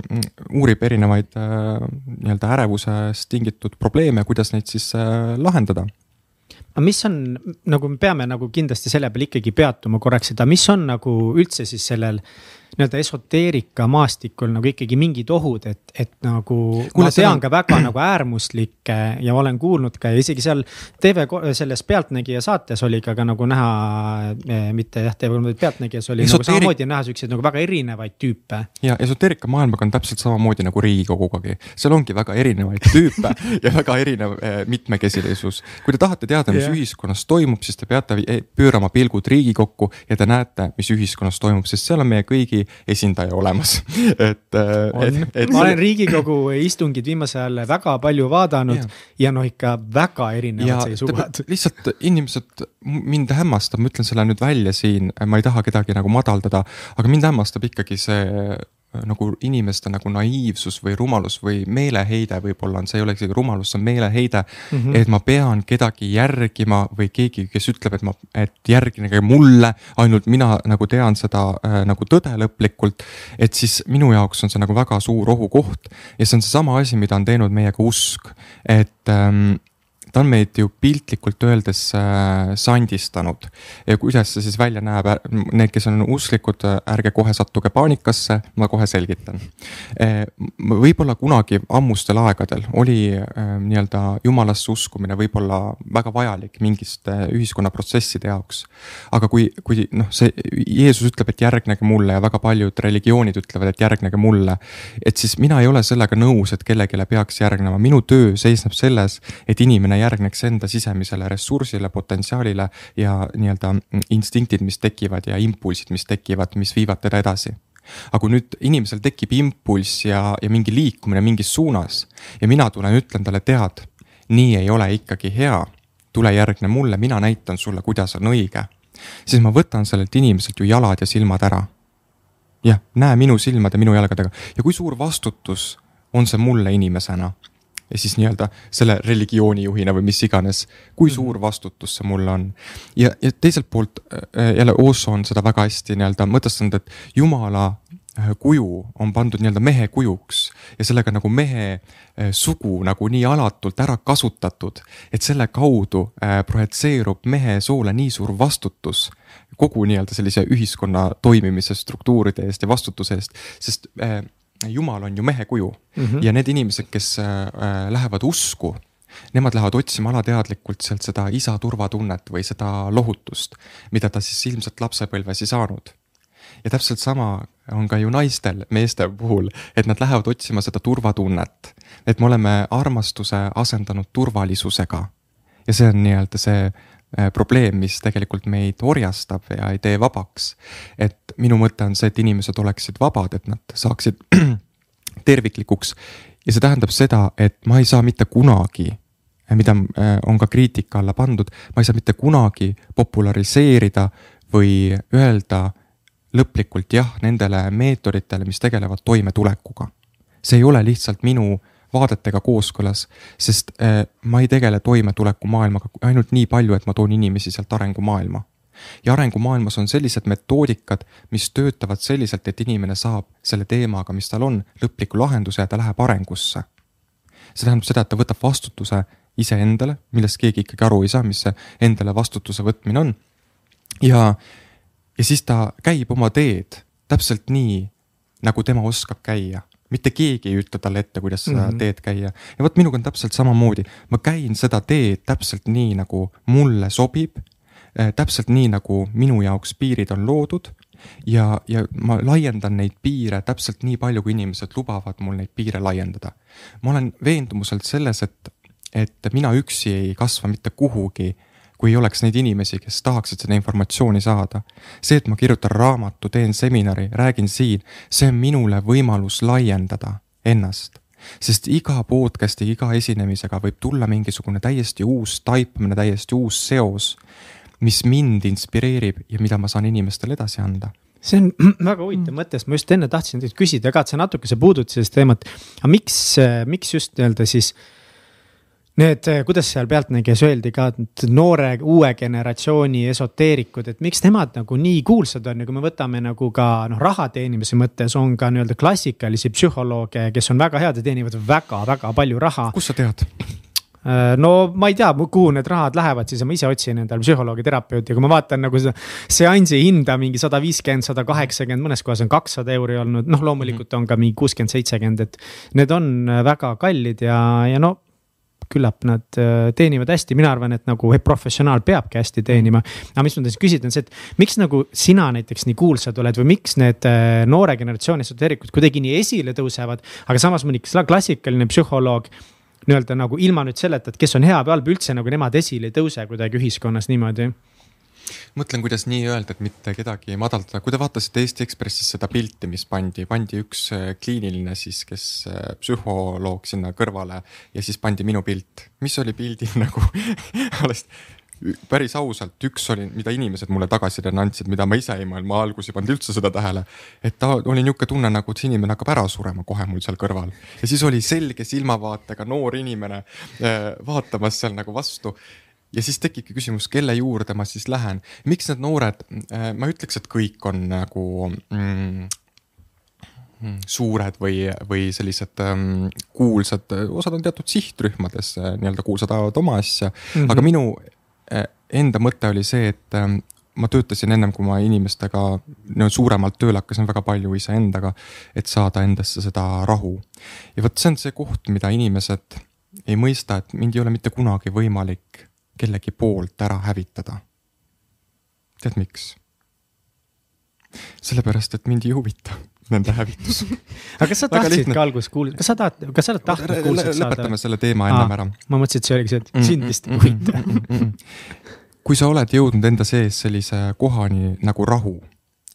uurib erinevaid äh, nii-öelda ärevusest tingitud probleeme, kuidas neid siis äh, lahendada aga mis on nagu me peame nagu kindlasti selle peal ikkagi peatuma korraks, et aga mis on nagu üldse siis sellel nii-öelda esoteerika maastikul nagu ikkagi mingid ohud, et, et nagu. ma tean on... ka väga nagu äärmuslikke ja olen kuulnud ka ja isegi seal TV selles Pealtnägija saates oli ka, ka nagu näha eh,, mitte jah, TV Pealtnägijas oli Esoteerik... nagu samamoodi näha siukseid nagu väga erinevaid tüüpe. ja esoteerika maailmaga on täpselt samamoodi nagu Riigikogugagi, seal ongi väga erinevaid tüüpe *laughs* ja väga erinev eh, mitmekesilisus. kui te tahate teada, mis yeah. ühiskonnas toimub, siis te peate eh, pöörama pilgud Riigikokku ja te näete, mis ühiskonnas toimub, sest seal on meie kõigi esindaja olemas, *laughs* et. Et, et... ma olen riigikogu istungid viimasel ajal väga palju vaadanud ja, ja noh, ikka väga erinevad seisukohad. lihtsalt inimesed, mind hämmastab, ma ütlen selle nüüd välja siin, ma ei taha kedagi nagu madaldada, aga mind hämmastab ikkagi see nagu inimeste nagu naiivsus või rumalus või meeleheide võib-olla on, see ei ole isegi rumalus, see on meeleheide mm. -hmm. et ma pean kedagi järgima või keegi, kes ütleb, et ma, et järgnege mulle, ainult mina nagu tean seda äh, nagu tõde lõplikult. et siis minu jaoks on see nagu väga suur ohukoht ja see on seesama asi, mida on teinud meiega usk, et ähm, ta on meid ju piltlikult öeldes äh, sandistanud. ja kuidas see siis välja näeb, need, kes on usklikud, ärge kohe sattuge paanikasse, ma kohe selgitan. Äh, võib-olla kunagi ammustel aegadel oli äh, nii-öelda jumalasse uskumine võib-olla väga vajalik mingiste ühiskonnaprotsesside jaoks. aga kui, kui noh, see Jeesus ütleb, et järgnege mulle ja väga paljud religioonid ütlevad, et järgnege mulle. et siis mina ei ole sellega nõus, et kellelegi peaks järgnema, minu töö seisneb selles, et inimene järgneks enda sisemisele ressursile, potentsiaalile ja nii-öelda instinktid, mis tekivad ja impulsid, mis tekivad, mis viivad teda edasi aga kui nüüd inimesel tekib impulss ja, ja mingi liikumine mingis suunas ja mina tulen, ütlen talle, tead, nii ei ole ikkagi hea. tule järgne mulle, mina näitan sulle, kuidas on õige. siis ma võtan sellelt inimeselt ju jalad ja silmad ära. jah, näe minu silmade, minu jalgadega ja kui suur vastutus on see mulle inimesena ja siis nii-öelda selle religiooni juhina või mis iganes, kui suur mhm. vastutus see mul on. ja, ja teiselt poolt äh, jälle Osho on seda väga hästi nii-öelda mõtestanud, et jumala äh, kuju on pandud nii-öelda mehe kujuks ja sellega nagu mehe äh, sugu nagu nii alatult ära kasutatud, et selle kaudu projitseerub mehe soole nii suur vastutus kogu nii-öelda sellise ühiskonna toimimise struktuuride eest ja vastutuse eest, sest jumal on ju mehe kuju mm -hmm. ja need inimesed, kes äh, äh, lähevad usku, nemad lähevad otsima alateadlikult sealt seda isa turvatunnet või seda lohutust, mida ta siis ilmselt lapsepõlves ei saanud. ja täpselt sama on ka ju naistel, meeste puhul, et nad lähevad otsima seda turvatunnet. et me oleme armastuse asendanud turvalisusega. ja see on nii-öelda see probleem, mis tegelikult meid orjastab ja ei tee vabaks. et minu mõte on see, et inimesed oleksid vabad, et nad saaksid *clears throat* terviklikuks ja see tähendab seda, et ma ei saa mitte kunagi mida äh, on ka kriitika alla pandud, ma ei saa mitte kunagi populariseerida või öelda lõplikult jah nendele meetoditele, mis tegelevad toimetulekuga. see ei ole lihtsalt minu äh, vaadetega kooskõlas, sest äh, ma ei tegele toimetulekumaailmaga ainult nii palju, et ma toon inimesi sealt arengumaailma. ja arengumaailmas on sellised metoodikad, mis töötavad selliselt, et inimene saab selle teemaga, mis tal on, lõpliku lahenduse ja ta läheb arengusse. see tähendab seda, et ta võtab vastutuse iseendale, millest keegi ikkagi aru ei saa, mis see endale vastutuse võtmine on. ja, ja siis ta käib oma teed täpselt nii, nagu tema oskab käia mitte keegi ei ütle talle ette, kuidas seda mm -hmm. teed käia. ja vot minuga on täpselt samamoodi, ma käin seda teed täpselt nii, nagu mulle sobib äh,. täpselt nii, nagu minu jaoks piirid on loodud. ja, ja ma laiendan neid piire täpselt nii palju, kui inimesed lubavad mul neid piire laiendada. ma olen veendumuselt selles, et, et mina üksi ei kasva mitte kuhugi kui ei oleks neid inimesi, kes tahaksid seda informatsiooni saada. see, et ma kirjutan raamatu, teen seminari, räägin siin, see on minule võimalus laiendada ennast sest iga podcast'i, iga esinemisega võib tulla mingisugune täiesti uus taipamine, täiesti uus seos, mis mind inspireerib ja mida ma saan inimestele edasi anda see on *clears throat* väga huvitav mm. mõte, sest ma just enne tahtsin teilt küsida ka, et sa natuke, sa puudutasid seda teemat. aga miks, miks just nii-öelda siis need, kuidas seal pealtnägijas öeldi ka, et noore, uue generatsiooni esoteerikud, et miks nemad nagu nii kuulsad on ja kui me võtame nagu ka noh, raha teenimise mõttes on ka nii-öelda klassikalisi psühholooge, kes on väga head ja teenivad väga-väga palju raha. kust sa tead? Äh, no ma ei tea, kuhu need rahad lähevad, siis ma ise otsin endale psühholoogi, terapeuti, kui ma vaatan nagu seda seansi hinda mingi sada viiskümmend, sada kaheksakümmend, mõnes kohas on kakssada euri olnud, noh, loomulikult on ka mingi kuuskümmend, seitsekümmend, et. Need on väga kallid ja, ja no küllap nad äh, teenivad hästi, mina arvan, et nagu professionaal peabki hästi teenima. aga mis ma tahtsin küsida, on see, et miks nagu sina näiteks nii kuulsad oled või miks need äh, noore generatsiooni esoteerikud kuidagi nii esile tõusevad, aga samas mõni klassikaline psühholoog nii-öelda nagu ilma nüüd selleta, et kes on hea või halb, üldse nagu nemad esile ei tõuse kuidagi ühiskonnas niimoodi mõtlen, kuidas nii öelda, et mitte kedagi madaldada, kui te vaatasite Eesti Ekspressis seda pilti, mis pandi, pandi üks äh, kliiniline siis, kes äh, psühholoog sinna kõrvale ja siis pandi minu pilt, mis oli pildil *laughs* nagu alles päris ausalt, üks oli, mida inimesed mulle tagasisidena andsid, mida ma ise ei mõelnud, ma alguses ei pannud üldse seda tähele. et ta oli niisugune tunne, nagu see inimene hakkab ära surema kohe mul seal kõrval. Ja siis oli selge silmavaatega noor inimene äh, vaatamas seal nagu vastu ja siis tekibki küsimus, kelle juurde ma siis lähen, miks need noored, äh, ma ütleks, et kõik on nagu mm, mm suured või, või sellised ähm, kuulsad, osad on teatud sihtrühmades äh, nii-öelda kuulsad, ajavad oma asja mm, -hmm. aga minu äh, enda mõte oli see, et ähm, ma töötasin ennem, kui ma inimestega no, suuremalt tööle hakkasin, väga palju iseendaga, et saada endasse seda rahu. ja vot see on see koht, mida inimesed ei mõista, et mind ei ole mitte kunagi võimalik kellegi poolt ära hävitada. tead miks? sellepärast, et mind ei huvita nende hävitus *laughs* aga kas sa tahtsid ka alguses kuulda, kas sa tahad, kas sa oled tahtnud kuulsaks saada? lõpetame selle teema ennem ära. ma mõtlesin, et see oligi see, et sind vist ei huvita. kui sa oled jõudnud enda sees sellise kohani nagu rahu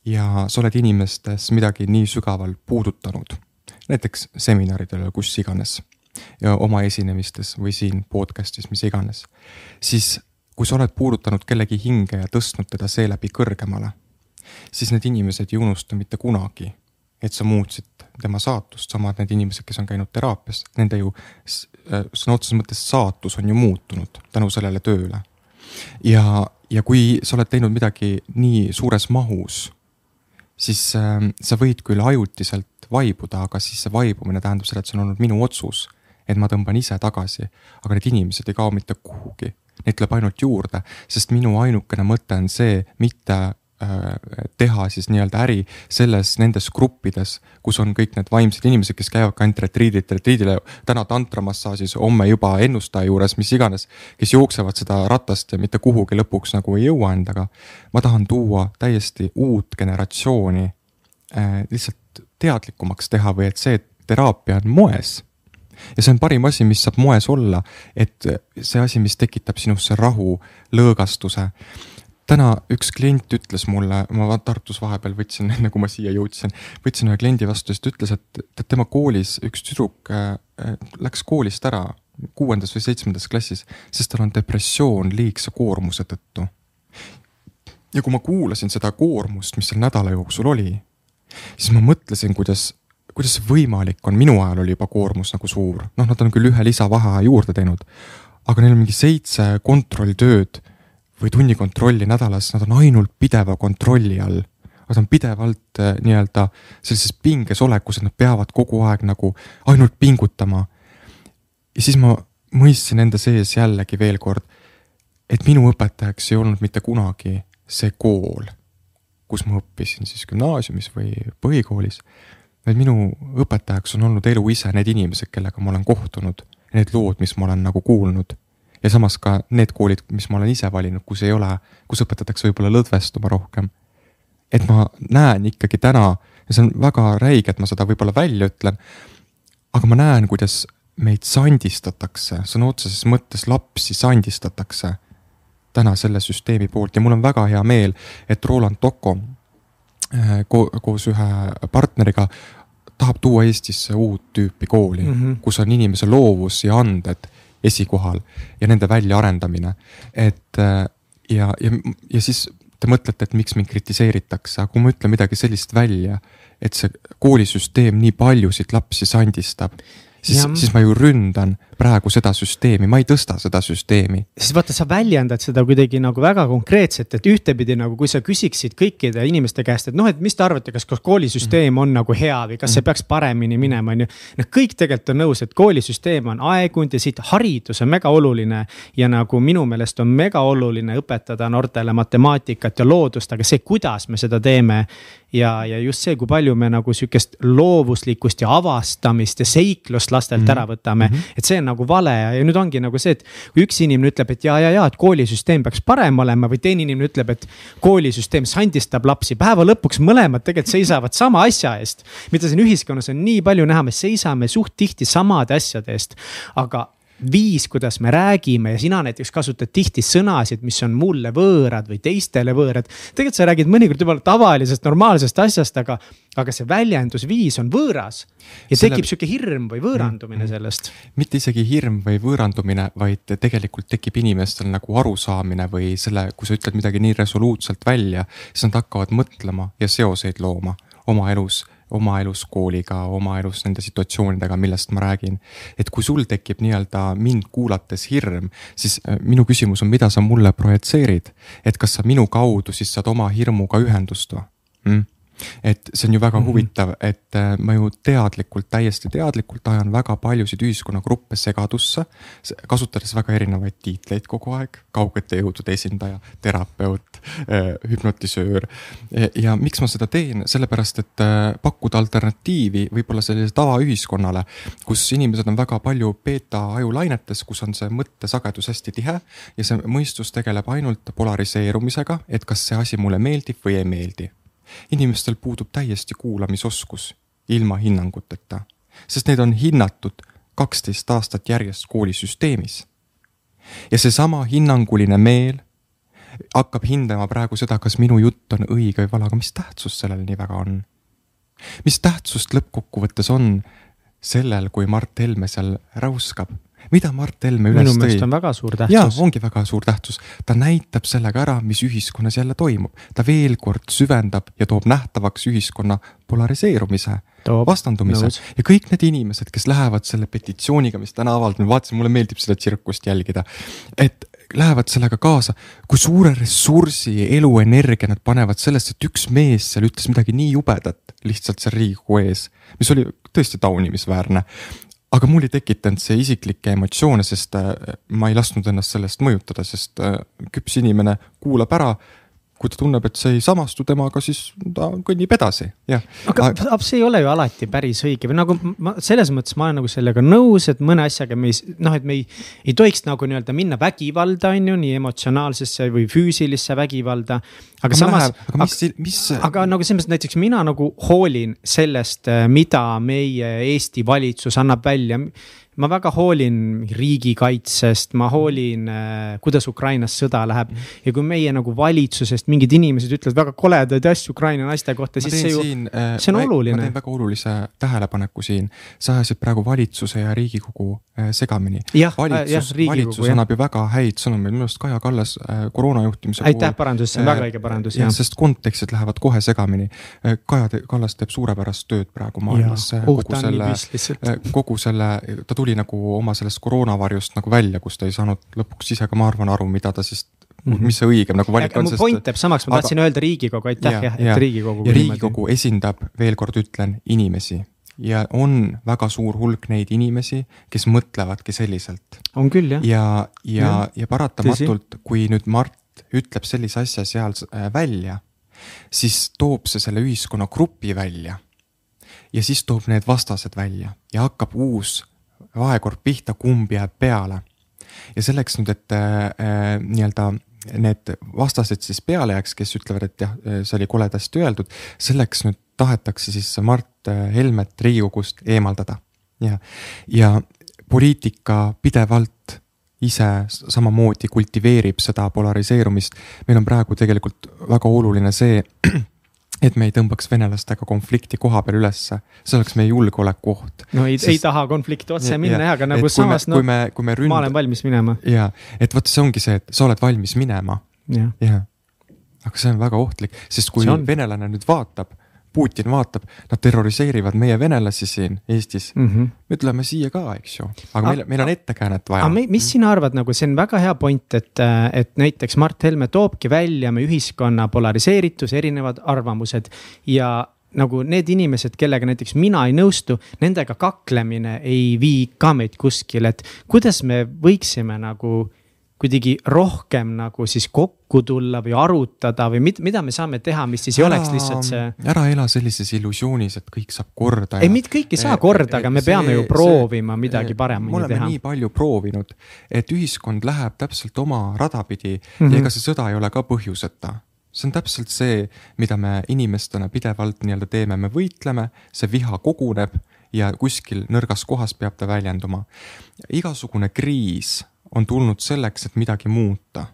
ja sa oled inimestes midagi nii sügavalt puudutanud, näiteks seminaridel või kus iganes oma esinemistes või siin podcast'is, mis iganes, siis kui sa oled puudutanud kellegi hinge ja tõstnud teda seeläbi kõrgemale, siis need inimesed ei unusta mitte kunagi, et sa muutsid tema saatust, samad need inimesed, kes on käinud teraapias, nende ju äh, sõna otseses mõttes saatus on ju muutunud tänu sellele tööle. ja, ja kui sa oled teinud midagi nii suures mahus, siis äh, sa võid küll ajutiselt vaibuda, aga siis see vaibumine tähendab seda, et see on olnud minu otsus et ma tõmban ise tagasi, aga need inimesed ei kao mitte kuhugi. Neid tuleb ainult juurde, sest minu ainukene mõte on see, mitte äh, teha siis nii-öelda äri selles, nendes gruppides, kus on kõik need vaimsed inimesed, kes käivad ka ainult retriidil, retriidile täna tantramassaažis, homme juba ennustaja juures, mis iganes. kes jooksevad seda ratast ja mitte kuhugi lõpuks nagu ei jõua endaga. ma tahan tuua täiesti uut generatsiooni äh, lihtsalt teadlikumaks teha või et see teraapia on moes ja see on parim asi, mis saab moes olla, et see asi, mis tekitab sinusse rahu, lõõgastuse. täna üks klient ütles mulle, ma Tartus vahepeal võtsin, *laughs* enne kui ma siia jõudsin, võtsin ühe kliendi vastu, siis ta ütles, et, tema koolis üks tüdruk äh, läks koolist ära kuuendas või seitsmendas klassis, sest tal on depressioon liigse koormuse tõttu. ja kui ma kuulasin seda koormust, mis seal nädala jooksul oli, siis ma mõtlesin, kuidas kuidas see võimalik on, minu ajal oli juba koormus nagu suur, noh, nad on küll ühe lisavaheaja juurde teinud, aga neil on mingi seitse kontrolltööd või tunnikontrolli nädalas, nad on ainult pideva kontrolli all. Nad on pidevalt äh, nii-öelda sellises pinges olekus, et nad peavad kogu aeg nagu ainult pingutama. ja siis ma mõistsin enda sees jällegi veel kord, et minu õpetajaks ei olnud mitte kunagi see kool, kus ma õppisin siis gümnaasiumis või põhikoolis vaid minu õpetajaks on olnud elu ise, need inimesed, kellega ma olen kohtunud, need lood, mis ma olen nagu kuulnud. ja samas ka need koolid, mis ma olen ise valinud, kus ei ole, kus õpetatakse võib-olla lõdvestuma rohkem. et ma näen ikkagi täna ja see on väga räige, et ma seda võib-olla välja ütlen. aga ma näen, kuidas meid sandistatakse, sõna otseses mõttes lapsi sandistatakse täna selle süsteemi poolt ja mul on väga hea meel, et Roland Tocco äh, ko koos ühe partneriga tahab tuua Eestisse uut tüüpi kooli mm, -hmm. kus on inimese loovus ja anded esikohal ja nende väljaarendamine. et äh, ja, ja, ja siis te mõtlete, et miks mind kritiseeritakse, aga kui ma ütlen midagi sellist välja, et see koolisüsteem nii paljusid lapsi sandistab siis, siis ma ju ründan praegu seda süsteemi, ma ei tõsta seda süsteemi. siis vaata, sa väljendad seda kuidagi nagu väga konkreetselt, et ühtepidi nagu, kui sa küsiksid kõikide inimeste käest, et noh, et mis te arvate, kas koolisüsteem on nagu hea või kas see peaks paremini minema, on ju. noh, kõik tegelikult on nõus, et koolisüsteem on aegunud ja siit haridus on mega oluline. ja nagu minu meelest on mega oluline õpetada noortele matemaatikat ja loodust, aga see, kuidas me seda teeme ja, ja just see, kui palju me nagu sihukest loovuslikkust ja avastamist ja seiklust lastelt mm -hmm. ära võtame mm. -hmm. et see on nagu vale ja, nüüd ongi nagu see, et kui üks inimene ütleb, et ja, ja, ja, et koolisüsteem peaks parem olema või teine inimene ütleb, et koolisüsteem sandistab lapsi. päeva lõpuks mõlemad tegelikult seisavad sama asja eest. mida siin ühiskonnas on nii palju näha, me seisame suht tihti samade asjade eest, aga viis, kuidas me räägime ja sina näiteks kasutad tihti sõnasid, mis on mulle võõrad või teistele võõrad. tegelikult sa räägid mõnikord juba tavalisest normaalsest asjast, aga, aga see väljendusviis on võõras. ja Selle... tekib sihuke hirm või võõrandumine mm-hmm. sellest. mitte isegi hirm või võõrandumine, vaid tegelikult tekib inimestel nagu arusaamine või selle, kui sa ütled midagi nii resoluutselt välja, siis nad hakkavad mõtlema ja seoseid looma oma elus oma elus kooliga, oma elus nende situatsioonidega, millest ma räägin. et kui sul tekib nii-öelda mind kuulates hirm, siis äh, minu küsimus on, mida sa mulle projitseerid. et kas sa minu kaudu siis saad oma hirmuga ühendust või mm?? Et see on ju väga mm -hmm. huvitav, et äh, ma ju teadlikult, täiesti teadlikult ajan väga paljusid ühiskonnagruppe segadusse. kasutades väga erinevaid tiitleid kogu aeg, kaugete jõudude esindaja, terapeut, äh, hüpnotisöör. ja miks ma seda teen, sellepärast et äh, pakkuda alternatiivi võib-olla sellisele tavaühiskonnale, kus inimesed on väga palju beeta ajulainetes, kus on see mõttesagedus hästi tihe ja see mõistus tegeleb ainult polariseerumisega, et kas see asi mulle meeldib või ei meeldi inimestel puudub täiesti kuulamisoskus ilma hinnanguteta, sest neid on hinnatud kaksteist aastat järjest koolisüsteemis. ja seesama hinnanguline meel hakkab hindama praegu seda, kas minu jutt on õige või vale, aga mis tähtsus sellel nii väga on? mis tähtsust lõppkokkuvõttes on sellel, kui Mart Helme seal räuskab mida Mart Helme üles tõi. minu meelest on väga suur tähtsus. jaa, ongi väga suur tähtsus. ta näitab sellega ära, mis ühiskonnas jälle toimub. ta veel kord süvendab ja toob nähtavaks ühiskonna polariseerumise, vastandumise nõus. ja kõik need inimesed, kes lähevad selle petitsiooniga, mis täna avaldati, ma vaatasin, mulle meeldib seda tsirkust jälgida. et lähevad sellega kaasa, kui suure ressursi, eluenergia nad panevad sellesse, et üks mees seal ütles midagi nii jubedat lihtsalt seal Riigikogu ees, mis oli tõesti taunimisväärne aga mul ei tekitanud see isiklikke emotsioone, sest äh, ma ei lasknud ennast sellest mõjutada, sest äh, küps inimene kuulab ära kui ta tunneb, et see ei samastu temaga, siis ta kõnnib edasi, jah. aga see ei ole ju alati päris õige või nagu ma selles mõttes ma olen nagu sellega nõus, et mõne asjaga me ei, noh, et me ei, ei tohiks nagu nii-öelda minna vägivalda, on ju, nii emotsionaalsesse või füüsilisse vägivalda. aga, aga samas, aga, mis, mis... aga nagu selles mõttes näiteks mina nagu hoolin sellest, mida meie Eesti valitsus annab välja ma väga hoolin riigikaitsest, ma hoolin, äh, kuidas Ukrainas sõda läheb. Mhm. ja kui meie nagu valitsusest mingid inimesed ütlevad väga koledaid asju Ukraina naiste kohta, siis see ju, äh, see on ma, oluline. ma teen väga olulise tähelepaneku siin. sa ajasid praegu valitsuse ja Riigikogu äh, segamini. valitsus, valitsus jah. annab ju väga häid sõnumeid, minu arust Kaja Kallas koroona juhtimise. aitäh parandus, see on väga õige parandus. sest kontekstid lähevad kohe segamini. Kaja Kallas teeb suurepärast tööd praegu maailmas. kogu selle, kogu selle, ta tuli nagu oma sellest koroonavarjust nagu välja, kus ta ei saanud lõpuks ise ka, ma arvan, aru, mida ta siis Mm -hmm. mis see õigem nagu valik on. mu point jääb samaks, ma tahtsin aga... öelda Riigikogu, aitäh jah, et Riigikogu. ja Riigikogu niimoodi. esindab, veel kord ütlen, inimesi ja on väga suur hulk neid inimesi, kes mõtlevadki selliselt. on küll jah. ja, ja, ja, ja paratamatult, kui nüüd Mart ütleb sellise asja seal äh, välja, siis toob see selle ühiskonnagrupi välja. ja siis toob need vastased välja ja hakkab uus vahekord pihta, kumb jääb peale. ja selleks nüüd, et äh, nii-öelda need vastased siis peale jääks, kes ütlevad, et jah, see oli koledasti öeldud, selleks nüüd tahetakse siis Mart Helmet Riigikogust eemaldada. ja, ja poliitika pidevalt ise samamoodi kultiveerib seda polariseerumist. meil on praegu tegelikult väga oluline see, *clears throat* et me ei tõmbaks venelastega konflikti koha peal ülesse, see oleks meie julgeolekuoht. no ei ei taha konflikti otse ja, minna jah, aga nagu samas no, me, kui me ründ... ma olen valmis minema. ja, et vot see ongi see, et sa oled valmis minema. jah ja. ja.. aga see on väga ohtlik, sest kui venelane nüüd vaatab Putin vaatab, nad terroriseerivad meie venelasi siin Eestis mm. -hmm. me tuleme siia ka, eks ju, aga meil, meil on ettekäänet vaja. aga mis sina arvad, nagu see on väga hea point, et, et näiteks Mart Helme toobki välja meie ühiskonna polariseeritus, erinevad arvamused ja nagu need inimesed, kellega näiteks mina ei nõustu, nendega kaklemine ei vii ka meid kuskile, et kuidas me võiksime nagu kuidagi rohkem nagu siis kokku tulla või arutada või mida, mida me saame teha, mis siis ei ära, oleks lihtsalt see. ära ela sellises illusioonis, et kõik saab korda. ei, mitte kõik ei saa korda, aga me see, peame ju proovima see, midagi paremini teha. me oleme nii palju proovinud, et ühiskond läheb täpselt oma rada pidi mm -hmm. ja ega see sõda ei ole ka põhjuseta see on täpselt see, mida me inimestena pidevalt nii-öelda teeme, me võitleme, see viha koguneb ja kuskil nõrgas kohas peab ta väljenduma. igasugune kriis on tulnud selleks, et midagi muuta.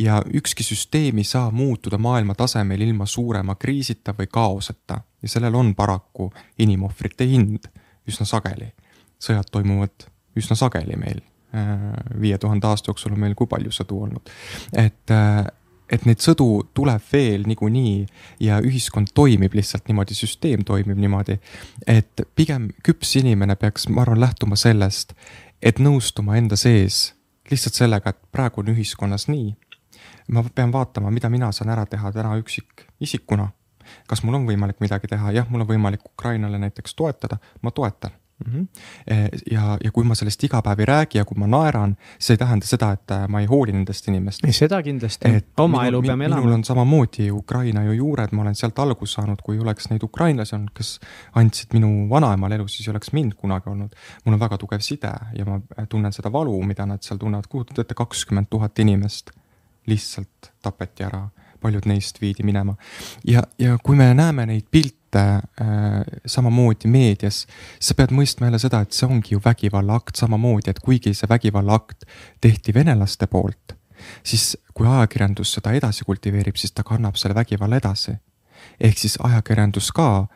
ja ükski süsteem ei saa muutuda maailma tasemel ilma suurema kriisita või kaoseta ja sellel on paraku inimohvrite hind üsna sageli. sõjad toimuvad üsna sageli meil, äh, viie tuhande aasta jooksul on meil kui palju sõdu olnud, et äh, et neid sõdu tuleb veel niikuinii ja ühiskond toimib lihtsalt niimoodi, süsteem toimib niimoodi. et pigem küps inimene peaks, ma arvan, lähtuma sellest, et nõustuma enda sees lihtsalt sellega, et praegu on ühiskonnas nii. ma pean vaatama, mida mina saan ära teha täna üksikisikuna. kas mul on võimalik midagi teha, jah, mul on võimalik Ukrainale näiteks toetada, ma toetan. Ja, ja kui ma sellest iga päev ei räägi ja kui ma naeran, see ei tähenda seda, et äh, ma ei hooli nendest inimestest. seda kindlasti, oma minu, elu peame elama. minul on samamoodi Ukraina ju juured, ma olen sealt alguse saanud, kui oleks neid ukrainlasi olnud, kes andsid minu vanaemal elu, siis ei oleks mind kunagi olnud. mul on väga tugev side ja ma tunnen seda valu, mida nad seal tunnevad, kujutate ette, kakskümmend tuhat inimest lihtsalt tapeti ära paljud neist viidi minema. ja, ja kui me näeme neid pilte äh, samamoodi meedias, sa pead mõistma jälle seda, et see ongi ju vägivallaakt samamoodi, et kuigi see vägivallaakt tehti venelaste poolt, siis kui ajakirjandus seda edasi kultiveerib, siis ta kannab selle vägivalla edasi. ehk siis ajakirjandus ka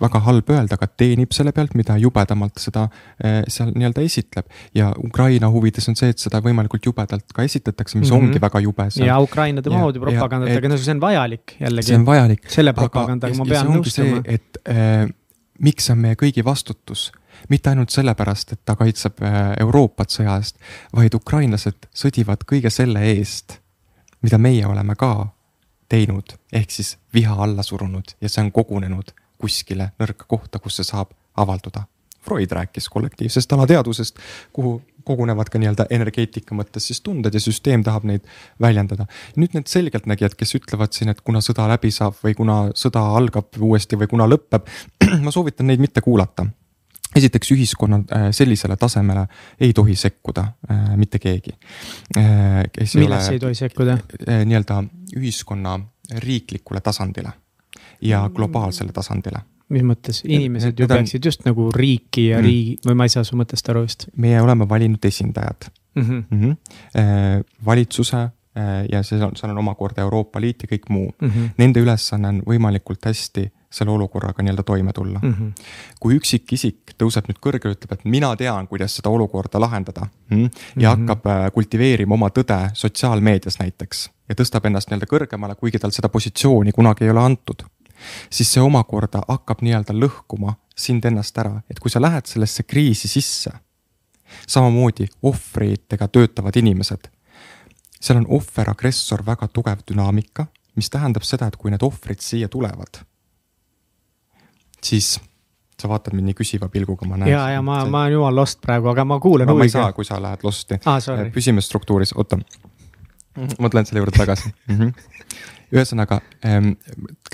väga halb öelda, aga teenib selle pealt, mida jubedamalt seda eh, seal nii-öelda esitleb. ja Ukraina huvides on see, et seda võimalikult jubedalt ka esitatakse, mis mm -hmm. ongi väga jube. ja Ukrainade moodi propagandat, aga no see on vajalik jällegi. see on vajalik. selle propagandaga ma pean nõustuma. et äh, miks on meie kõigi vastutus mitte ainult sellepärast, et ta kaitseb eh, Euroopat sõja eest, vaid ukrainlased sõdivad kõige selle eest, mida meie oleme ka teinud, ehk siis viha alla surunud ja see on kogunenud kuskile nõrka kohta, kus see saab avalduda. Freud rääkis kollektiivsest alateadvusest, kuhu kogunevad ka nii-öelda energeetika mõttes siis tunded ja süsteem tahab neid väljendada. nüüd need selgeltnägijad, kes ütlevad siin, et kuna sõda läbi saab või kuna sõda algab uuesti või kuna lõpeb, *clears throat* ma soovitan neid mitte kuulata esiteks ühiskonna äh, sellisele tasemele ei tohi sekkuda äh, mitte keegi. Äh, millesse ei tohi sekkuda? nii-öelda ühiskonna riiklikule tasandile ja globaalsele tasandile mis mõttes, inimesed ju peaksid just nagu riiki ja mm. riigi või ma ei saa su mõttest aru just. meie oleme valinud esindajad mm. -hmm. Mm -hmm. valitsuse äh, ja see on, seal on omakorda Euroopa Liit ja kõik muu mm. -hmm. Nende ülesanne on võimalikult hästi selle olukorraga nii-öelda toime tulla mm. -hmm. kui üksikisik tõuseb nüüd kõrgele, ütleb, et mina tean, kuidas seda olukorda lahendada mm -hmm. ja mm -hmm. hakkab äh, kultiveerima oma tõde sotsiaalmeedias näiteks ja tõstab ennast nii-öelda kõrgemale, kuigi tal seda positsiooni kunagi ei ole antud siis see omakorda hakkab nii-öelda lõhkuma sind ennast ära, et kui sa lähed sellesse kriisi sisse, samamoodi ohvritega töötavad inimesed, seal on ohver-agressor väga tugev dünaamika, mis tähendab seda, et kui need ohvrid siia tulevad, siis sa vaatad mind nii küsiva pilguga, ma näen. ja, ja ma, ma olen jumal lost praegu, aga ma kuulan huviga. ma ei saa, kui sa lähed lost'i ah,. püsime struktuuris, oota. ma tulen selle juurde tagasi mm. -hmm ühesõnaga ähm,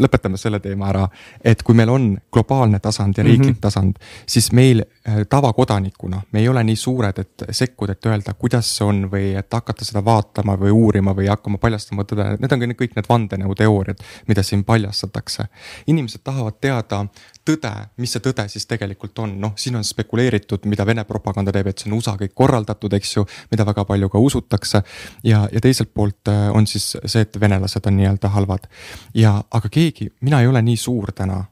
lõpetame selle teema ära, et kui meil on globaalne tasand ja riiklik mm -hmm. tasand, siis meil tavakodanikuna, me ei ole nii suured, et sekkuda, et öelda, kuidas see on või et hakata seda vaatama või uurima või hakkama paljastama tõde, need on kõik need vandenõuteooriad, mida siin paljastatakse. inimesed tahavad teada tõde, mis see tõde siis tegelikult on, noh, siin on spekuleeritud, mida Vene propaganda teeb, et see on USA kõik korraldatud, eks ju, mida väga palju ka usutakse. ja, ja teiselt poolt äh, on siis see, et venelased on nii-öelda halvad. ja, aga keegi, mina ei ole nii suur täna,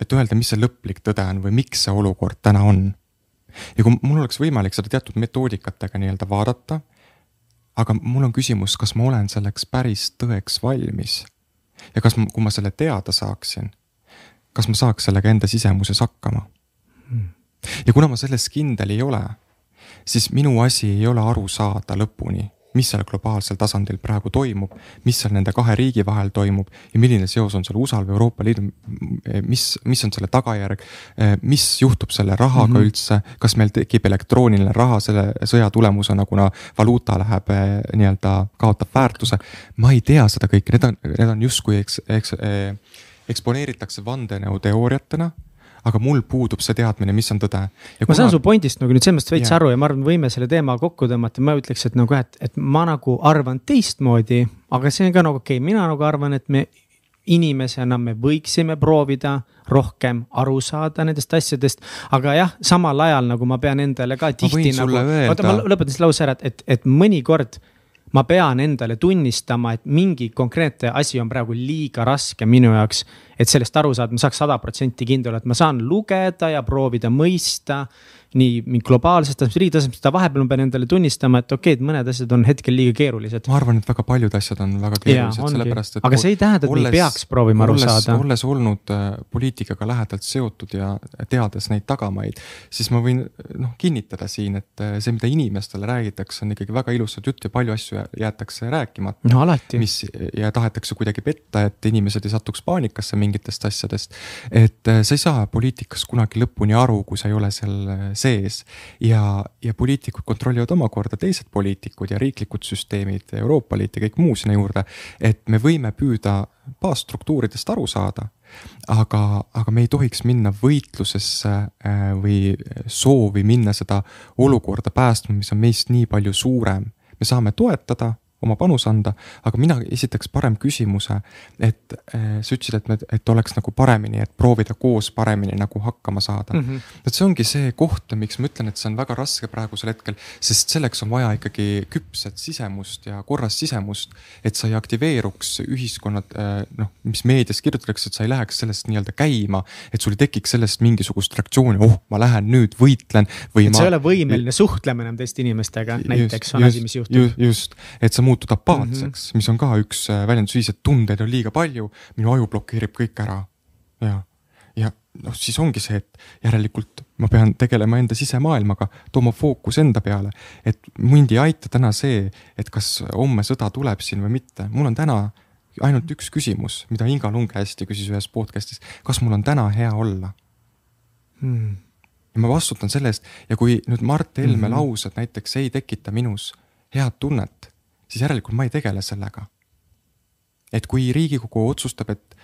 et öelda, mis see lõplik tõde on või miks see olukord täna on. Ja kui mul oleks võimalik seda teatud metoodikatega nii-öelda vaadata, aga mul on küsimus, kas ma olen selleks päris tõeks valmis ja kas kui ma selle teada saaksin kas ma saaks sellega enda sisemuses hakkama hmm.? ja kuna ma selles kindel ei ole, siis minu asi ei ole aru saada lõpuni, mis seal globaalsel tasandil praegu toimub, mis seal nende kahe riigi vahel toimub ja milline seos on seal USA-l või Euroopa Liidul, mis, mis on selle tagajärg, mis juhtub selle rahaga mm -hmm. üldse, kas meil tekib elektrooniline raha selle sõja tulemusena, kuna valuuta läheb eh, nii-öelda, kaotab väärtuse. ma ei tea seda kõike, need on, need on justkui eks, eks eh, eksponeeritakse vandenõuteooriatena aga mul puudub see teadmine, mis on tõde. ma kuna... saan su pointist nagu nüüd selles mõttes veits yeah. aru ja ma arvan, võime selle teema kokku tõmmata, ma ütleks, et nagu, et, et ma nagu arvan teistmoodi, aga see on ka nagu okei okay,, mina nagu arvan, et me inimesena me võiksime proovida rohkem aru saada nendest asjadest, aga jah, samal ajal nagu ma pean endale ka tihti nagu, oota, ma lõpetan selle lause ära, et, et, et mõnikord ma pean endale tunnistama, et mingi konkreetne asi on praegu liiga raske minu jaoks. et sellest aru saada, ma saaks sada protsenti kindel olla, et ma saan lugeda ja proovida mõista nii globaalsest tasemest, riigi tasemest, seda vahepeal ma pean endale tunnistama, et okei okay,, et mõned asjad on hetkel liiga keerulised. ma arvan, et väga paljud asjad on väga keerulised, sellepärast et. aga see ei tähenda, et me ei peaks proovima aru olles, saada. olles olnud äh, poliitikaga lähedalt seotud ja teades neid tagamaid, siis ma võin noh kinnitada siin, et äh, see, mida inimestele räägitakse, on ikkagi väga ilusat juttu ja palju asju jäetakse rääkimata. no alati. mis ja tahetakse kuidagi petta, et inimesed ei satuks paanikasse mingitest asjadest. et äh, sa ei saa poliitikas kunagi lõpuni aru, kui sa ei ole seal sees. ja, ja poliitikud kontrollivad omakorda teised poliitikud ja riiklikud süsteemid, Euroopa Liit ja kõik muu sinna juurde. et me võime püüda baasstruktuuridest aru saada aga, aga me ei tohiks minna võitlusesse äh, või soovi minna seda olukorda päästma, mis on meist nii palju suurem. me saame toetada oma panuse anda, aga mina esitaks parem küsimuse, et äh, sa ütlesid, et me, et oleks nagu paremini, et proovida koos paremini nagu hakkama saada mm. -hmm. et see ongi see koht, miks ma ütlen, et see on väga raske praegusel hetkel, sest selleks on vaja ikkagi küpset sisemust ja korras sisemust, et sa ei aktiveeruks ühiskonnad äh,, noh, mis meedias kirjutatakse, et sa ei läheks sellest nii-öelda käima, et sul ei tekiks sellest mingisugust reaktsiooni, oh, ma lähen nüüd võitlen või. et ma... sa ei ole võimeline suhtlema enam teiste inimestega, näiteks on just, asi, mis juhtub. just, et sa muutud apaatseks mm, -hmm. mis on ka üks äh, väljendusviis, et tundeid on liiga palju, minu aju blokeerib kõik ära. ja, ja noh, siis ongi see, et järelikult ma pean tegelema enda sisemaailmaga, tooma fookus enda peale. et mind ei aita täna see, et kas homme sõda tuleb siin või mitte, mul on täna ainult üks küsimus, mida Inga Lunge hästi küsis ühes podcast'is, kas mul on täna hea olla hmm.? ja ma vastutan selle eest ja kui nüüd Mart Helme mm -hmm. laused näiteks ei tekita minus head tunnet, siis järelikult ma ei tegele sellega. et kui riigikogu otsustab, et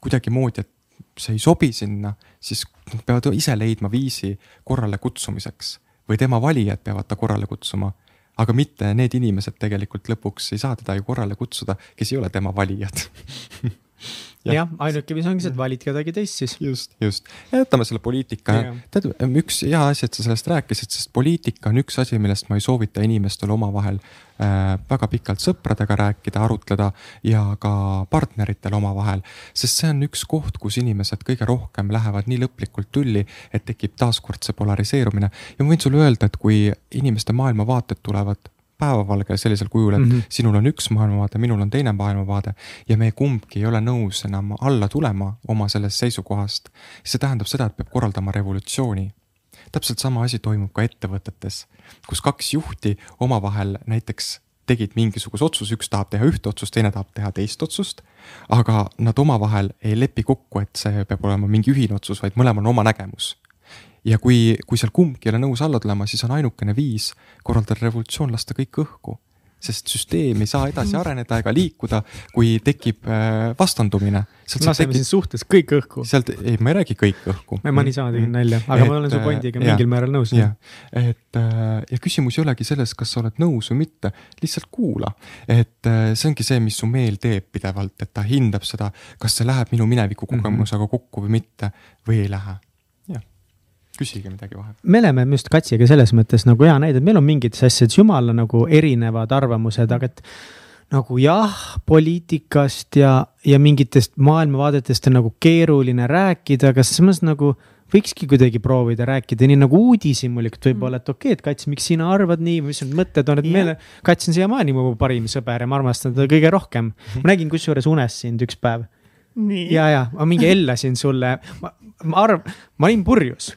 kuidagimoodi, et see ei sobi sinna, siis nad peavad ise leidma viisi korrale kutsumiseks või tema valijad peavad ta korrale kutsuma. aga mitte need inimesed tegelikult lõpuks ei saa teda ju korrale kutsuda, kes ei ole tema valijad *laughs* jah. Ja,, ainuke viis ongi see, et valid kedagi teist siis. just, just, jätame selle poliitika, tead üks hea asi, et sa sellest rääkisid, sest poliitika on üks asi, millest ma ei soovita inimestel omavahel äh, väga pikalt sõpradega rääkida, arutleda ja ka partneritel omavahel. sest see on üks koht, kus inimesed kõige rohkem lähevad nii lõplikult tülli, et tekib taaskord see polariseerumine. Ja ma võin sulle öelda, et kui inimeste maailmavaated tulevad päevavalge sellisel kujul, et mm -hmm. sinul on üks maailmavaade, minul on teine maailmavaade ja me kumbki ei ole nõus enam alla tulema oma sellest seisukohast, see tähendab seda, et peab korraldama revolutsiooni. täpselt sama asi toimub ka ettevõtetes, kus kaks juhti omavahel näiteks tegid mingisuguse otsuse, üks tahab teha ühte otsust, teine tahab teha teist otsust. aga nad omavahel ei lepi kokku, et see peab olema mingi ühine otsus, vaid mõlemal on oma nägemus ja kui, kui seal kumbki ei ole nõus alla tulema, siis on ainukene viis korraldada revolutsioon, lasta kõik õhku. sest süsteem ei saa edasi areneda ega liikuda, kui tekib äh, vastandumine. laseme tekib... siis suhtes kõik õhku. sealt, ei, ma ei räägi kõik õhku. ma niisama tegin mm. nalja, aga et, ma olen su äh, mingil määral nõus. et ja küsimus ei olegi selles, kas sa oled nõus või mitte, lihtsalt kuula. et see ongi see, mis su meel teeb pidevalt, et ta hindab seda, kas see läheb minu mineviku mhm. mm -hmm. kokku või mitte või ei lähe küsige midagi vahepeal. me oleme just Katsiga selles mõttes nagu hea näide, et meil on mingites asjades jumala nagu erinevad arvamused, aga et nagu jah, poliitikast ja, ja mingitest maailmavaadetest on nagu keeruline rääkida, aga samas nagu võikski kuidagi proovida rääkida nii nagu uudishimulikult võib-olla, et okei okay,, et Kats, miks sina arvad nii mis need mõtted on, et yeah. meile, Kats on siiamaani mu parim sõber ja ma armastan teda kõige rohkem. ma nägin kusjuures unes sind üks päev. ja, ja ma mingi hellasin sulle, ma, ma arv-, ma olin purjus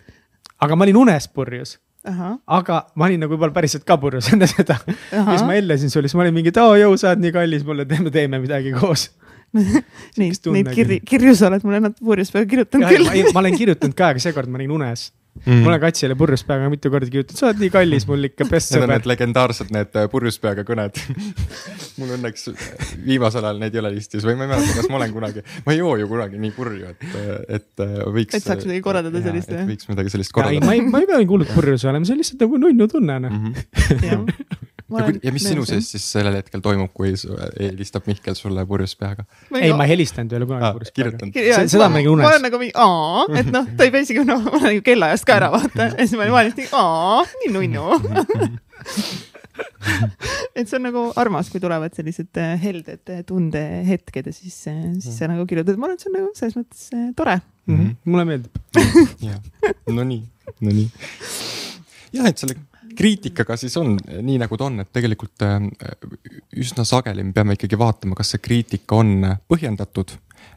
aga ma olin unes purjus. aga ma olin nagu juba päriselt ka purjus enne seda. ja siis ma hellesin sulle, siis ma olin mingi, et oo jõu, sa oled nii kallis mulle, teeme, teeme midagi koos *laughs* Neid, neid kirju, kirju sa oled mulle natuke purjus peale kirjutanud küll. ma olen kirjutanud ka, aga seekord ma olin unes mm.. ma olen Katsile purjus peaga mitu korda kirjutanud, sa oled nii kallis mul ikka, best sõber. Need on need legendaarsed need äh, purjus peaga kõned *laughs* mul õnneks viimasel ajal neid ei ole listis või ma ei mäleta, kas ma olen kunagi, ma ei joo ju kunagi nii purju, et, et äh, võiks. et saaks midagi korraldada sellist jah? võiks midagi sellist korraldada. ma ei, ma ei peagi hullult purjus olema, see on lihtsalt nagu nunnu tunne noh mm -hmm. Olen, ja mis sinu sees siis sellel hetkel toimub, kui helistab Mihkel sulle purjus peaga? ei, ma ei helistanud ei ole kunagi purjus peaga. seda ma nägin unes. ma olen nagu mingi aa, et noh, ta ei pea isegi noh, ma olen ju kellaajast ka ära vaata *laughs* ja siis ma olin valmis nii aa, nii nunnu *laughs* et see on nagu armas, kui tulevad sellised äh, helded äh, tundehetked ja siis, äh, siis sa nagu kirjutad, ma arvan, et see on nagu selles mõttes tore mm. -hmm. mulle meeldib. *laughs* jah, no nii, no nii. jah, et selle kriitikaga siis on nii, nagu ta on, et tegelikult äh, üsna sageli me peame ikkagi vaatama, kas see kriitika on põhjendatud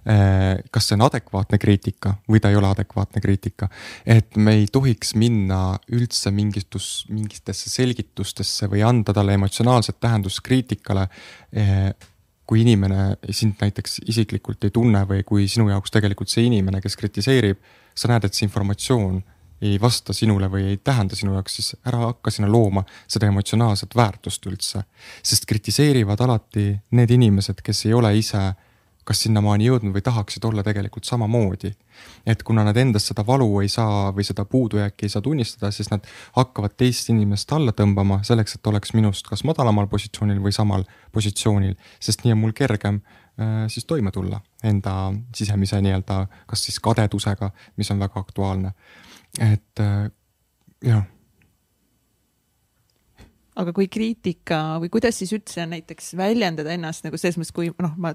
äh, kas see on adekvaatne kriitika või ta ei ole adekvaatne kriitika. et me ei tohiks minna üldse mingitus, mingitesse selgitustesse või anda talle emotsionaalset tähendust kriitikale. Äh, kui inimene sind näiteks isiklikult ei tunne või kui sinu jaoks tegelikult see inimene, kes kritiseerib, sa näed, et see informatsioon ei vasta sinule või ei tähenda sinu jaoks, siis ära hakka sinna looma seda emotsionaalset väärtust üldse. sest kritiseerivad alati need inimesed, kes ei ole ise kas sinnamaani jõudnud või tahaksid olla tegelikult samamoodi. et kuna nad endast seda valu ei saa või seda puudujääki ei saa tunnistada, siis nad hakkavad teist inimest alla tõmbama selleks, et oleks minust kas madalamal positsioonil või samal positsioonil, sest nii on mul kergem äh, siis toime tulla enda sisemise nii-öelda, kas siis kadedusega, mis on väga aktuaalne et äh, jah. aga kui kriitika või kuidas siis üldse näiteks väljendada ennast nagu selles mõttes, kui noh, ma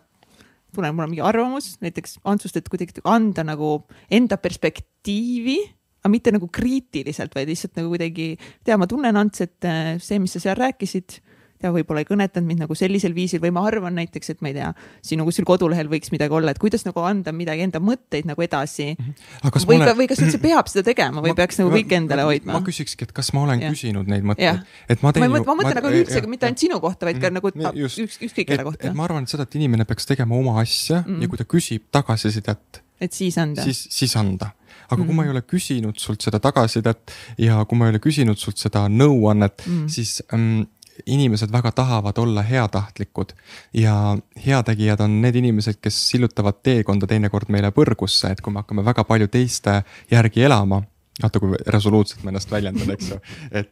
tunnen, mul on mingi arvamus näiteks Antsust, et kuidagi anda nagu enda perspektiivi aga mitte nagu kriitiliselt, vaid lihtsalt nagu kuidagi, tea, ma tunnen Ants, et äh, see, mis sa seal rääkisid ja võib-olla ei kõnetanud mind nagu sellisel viisil või ma arvan näiteks, et ma ei tea, sinu kuskil kodulehel võiks midagi olla, et kuidas nagu anda midagi enda mõtteid nagu edasi. Mhm. või olen... või kas üldse *clears throat* peab seda tegema või ma, peaks nagu kõik endale hoidma? ma küsikski, et kas ma olen ja. küsinud neid mõtteid, et ma teen ma, ma mõtlen nagu üldse, mitte ainult sinu kohta, vaid ka mhm. nagu just, üks, ükskõik kelle kohta. ma arvan seda, et inimene peaks tegema oma asja mm. ja kui ta küsib tagasisidet. et siis anda. siis, siis anda aga mm. kui ma ei ole küsinud sult seda tagasisidet ja kui ma ei ole küsinud sult seda nõuannet mm., siis ähm, inimesed väga tahavad olla heatahtlikud ja heategijad on need inimesed, kes sillutavad teekonda teinekord meile põrgusse, et kui me hakkame väga palju teiste järgi elama. kui resoluutselt ma ennast väljendan, eks ju, et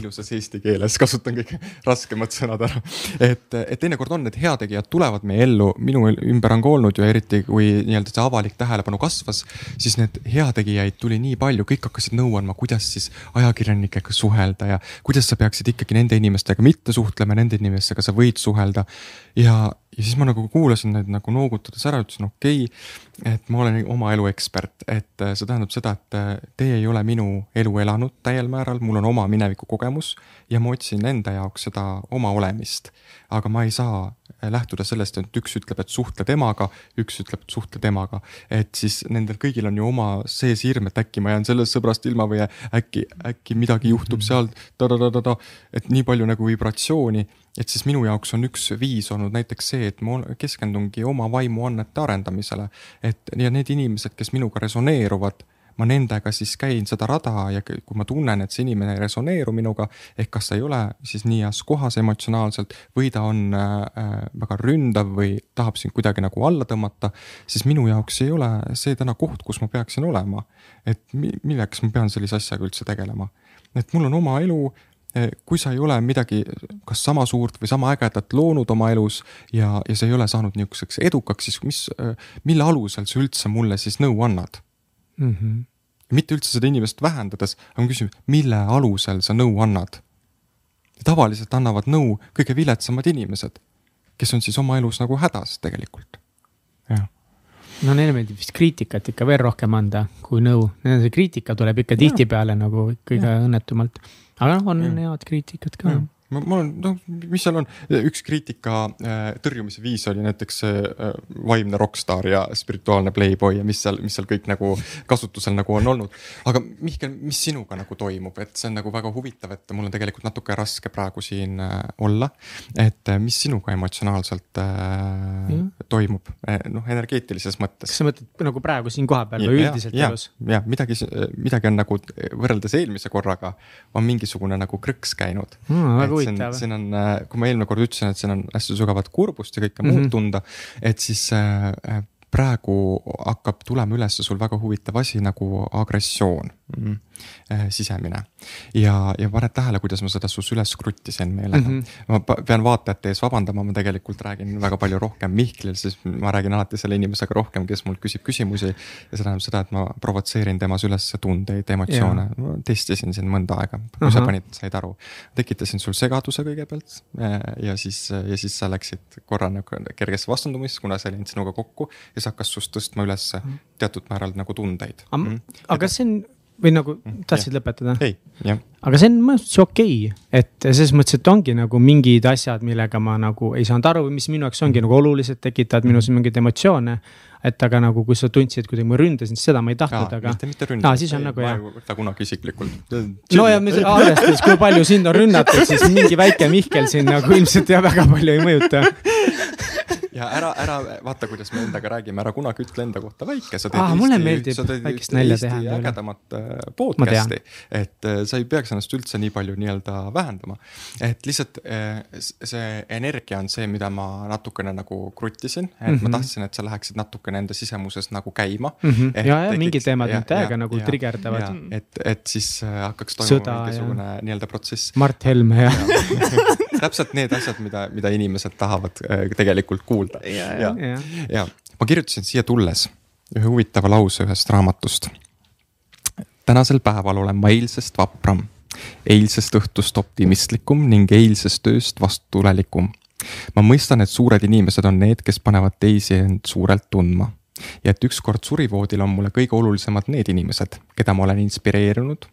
ilusas eesti keeles, kasutan kõik raskemad sõnad ära. et, et teinekord on need heategijad tulevad meie ellu, minu ümber on ka olnud ju eriti, kui nii-öelda see avalik tähelepanu kasvas, siis need heategijaid tuli nii palju, kõik hakkasid nõu andma, kuidas siis ajakirjanikega suhelda ja kuidas sa peaksid ikkagi nende inimestega mitte suhtlema, nende inimestega sa võid suhelda. ja, ja siis ma nagu kuulasin neid nagu noogutades ära, ütlesin okei okay,, et ma olen oma elu ekspert, et äh, see tähendab seda, et äh, teie ei ole minu elu elanud täiel määral, mul on oma minevikukogemus ja ma otsin enda jaoks seda oma olemist. aga ma ei saa lähtuda sellest, et üks ütleb, et suhtle temaga, üks ütleb, et suhtle temaga. et siis nendel kõigil on ju oma sees hirm, et äkki ma jään sellest sõbrast ilma või äkki, äkki midagi juhtub mhm. seal ta-ta-ta-ta, et nii palju nagu vibratsiooni et siis minu jaoks on üks viis olnud näiteks see, et ma keskendungi oma vaimuannete arendamisele. et ja need inimesed, kes minuga resoneeruvad, ma nendega siis käin seda rada ja kui ma tunnen, et see inimene ei resoneeru minuga, ehk kas ta ei ole siis nii heas kohas emotsionaalselt või ta on äh, väga ründav või tahab sind kuidagi nagu alla tõmmata, siis minu jaoks ei ole see täna koht, kus ma peaksin olema. et milleks ma pean sellise asjaga üldse tegelema, et mul on oma elu Eh, kui sa ei ole midagi kas sama suurt või sama ägedat loonud oma elus ja, ja sa ei ole saanud niisuguseks edukaks, siis mis, eh, mille alusel sa üldse mulle siis nõu annad mm? -hmm. mitte üldse seda inimest vähendades, aga ma küsin, mille alusel sa nõu annad? tavaliselt annavad nõu kõige viletsamad inimesed, kes on siis oma elus nagu hädas tegelikult, jah no neile meeldib vist kriitikat ikka veel rohkem anda kui nõu, see kriitika tuleb ikka tihtipeale nagu kõige ja. õnnetumalt aga noh, on head kriitikat ka ma, ma olen, noh, mis seal on, üks kriitika äh, tõrjumise viis oli näiteks äh, vaimne rokkstaar ja spirituaalne playboy ja mis seal, mis seal kõik nagu kasutusel nagu on olnud. aga Mihkel, mis sinuga nagu toimub, et see on nagu väga huvitav, et mul on tegelikult natuke raske praegu siin äh, olla. et mis sinuga emotsionaalselt äh, toimub, noh energeetilises mõttes. kas sa mõtled nagu praegu siin kohapeal või üldiselt ja, elus? jah, midagi, midagi on nagu võrreldes eelmise korraga on mingisugune nagu krõks käinud mm, huvitav. siin on, äh, kui ma eelmine kord ütlesin, et siin on hästi sügavat kurbust ja kõike mm -hmm. muud tunda, et siis äh, äh praegu hakkab tulema üles sul väga huvitav asi nagu agressioon mm, -hmm. Sisemine. ja, ja paned tähele, kuidas ma seda sus üles kruttisin meelega mm. -hmm. ma pean vaatajate ees vabandama, ma tegelikult räägin väga palju rohkem Mihklil, sest ma räägin alati selle inimesega rohkem, kes mult küsib küsimusi. ja see tähendab seda, et ma provotseerin temas üles tundeid, emotsioone, testisin sind mõnda aega, kui uh -huh. sa panid, said aru. tekitasin sul segaduse kõigepealt ja siis, ja siis sa läksid korra nagu kergesse vastandumisse, kuna see ei läinud sinuga kokku ja siis hakkas sust tõstma ülesse mhm. teatud määral nagu tundeid. Mhm. aga see on või nagu mhm, tahtsid lõpetada? ei, jah. aga see on mõnes mõttes okei okay., et selles mõttes, et ongi nagu mingid asjad, millega ma nagu ei saanud aru mis minu jaoks ongi nagu olulised, tekitavad minus mingeid emotsioone. et aga nagu, kui sa tundsid, kuidagi ma ründasin, seda ma ei tahtnud, aga. mitte, mitte ründada. siis on ei, nagu jah. ma ei võta kunagi isiklikult. no ja arvestades, kui palju sind on rünnatud, siis mingi väike Mihkel siin nagu ilmselt jah, väga palju ei mõjuta *laughs* ja ära, ära vaata, kuidas me endaga räägime, ära kunagi ütle enda kohta väike, sa teed mulle meeldib väikest nalja teha. ägedamat äh, podcast'i, et äh, sa ei peaks ennast üldse nii palju nii-öelda vähendama. et lihtsalt äh, see energia on see, mida ma natukene nagu kruttisin, et mm -hmm. ma mhm. tahtsin, et sa läheksid natukene enda sisemuses nagu käima mm. -hmm. ja, ja mingid teemad nüüd täiega nagu ja, trigerdavad. et, et siis hakkaks toimuma mingisugune nii-öelda protsess. Mart Helme ja, ja. *laughs* täpselt need asjad, mida, mida inimesed tahavad tegelikult kuulda kuulda. ja, ja, ja. ja ma kirjutasin siia tulles ühe huvitava lause ühest raamatust. tänasel päeval olen ma eilsest vapram, eilsest õhtust optimistlikum ning eilsest ööst vastutulelikum. ma mõistan, et suured inimesed on need, kes panevad teisi end suurelt tundma ja et ükskord surivoodil on mulle kõige olulisemad need inimesed, keda ma olen inspireerinud,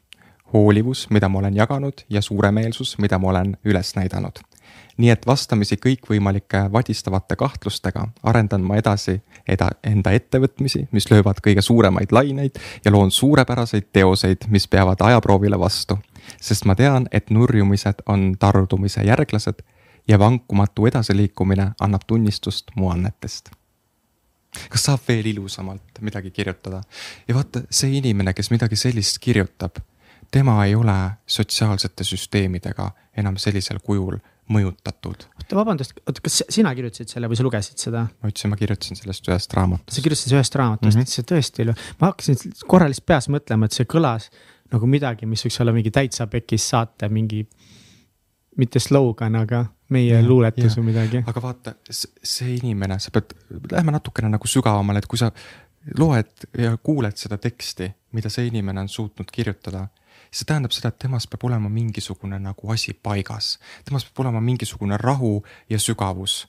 hoolivus, mida ma olen jaganud ja suuremeelsus, mida ma olen üles näidanud nii et vastamisi kõikvõimalike vadistavate kahtlustega arendan ma edasi eda-, enda ettevõtmisi, mis löövad kõige suuremaid laineid ja loon suurepäraseid teoseid, mis peavad ajaproovile vastu. sest ma tean, et nurjumised on tardumise järglased ja vankumatu edasiliikumine annab tunnistust mu annetest kas saab veel ilusamalt midagi kirjutada? ja vaata, see inimene, kes midagi sellist kirjutab, tema ei ole sotsiaalsete süsteemidega enam sellisel kujul mõjutatud. oota, vabandust, oota, kas sina kirjutasid selle või sa lugesid seda? ma ütlesin, ma kirjutasin sellest ühest raamatust. sa kirjutasid ühest raamatust mm, -hmm. see tõesti oli, ma hakkasin korra lihtsalt peas mõtlema, et see kõlas nagu midagi, mis võiks olla mingi täitsa pekis saate mingi. mitte slogan, aga meie ja, luuletus või midagi. aga vaata, see inimene, sa pead, lähme natukene nagu sügavamale, et kui sa loed ja kuuled seda teksti, mida see inimene on suutnud kirjutada see tähendab seda, et temas peab olema mingisugune nagu asi paigas, temas peab olema mingisugune rahu ja sügavus.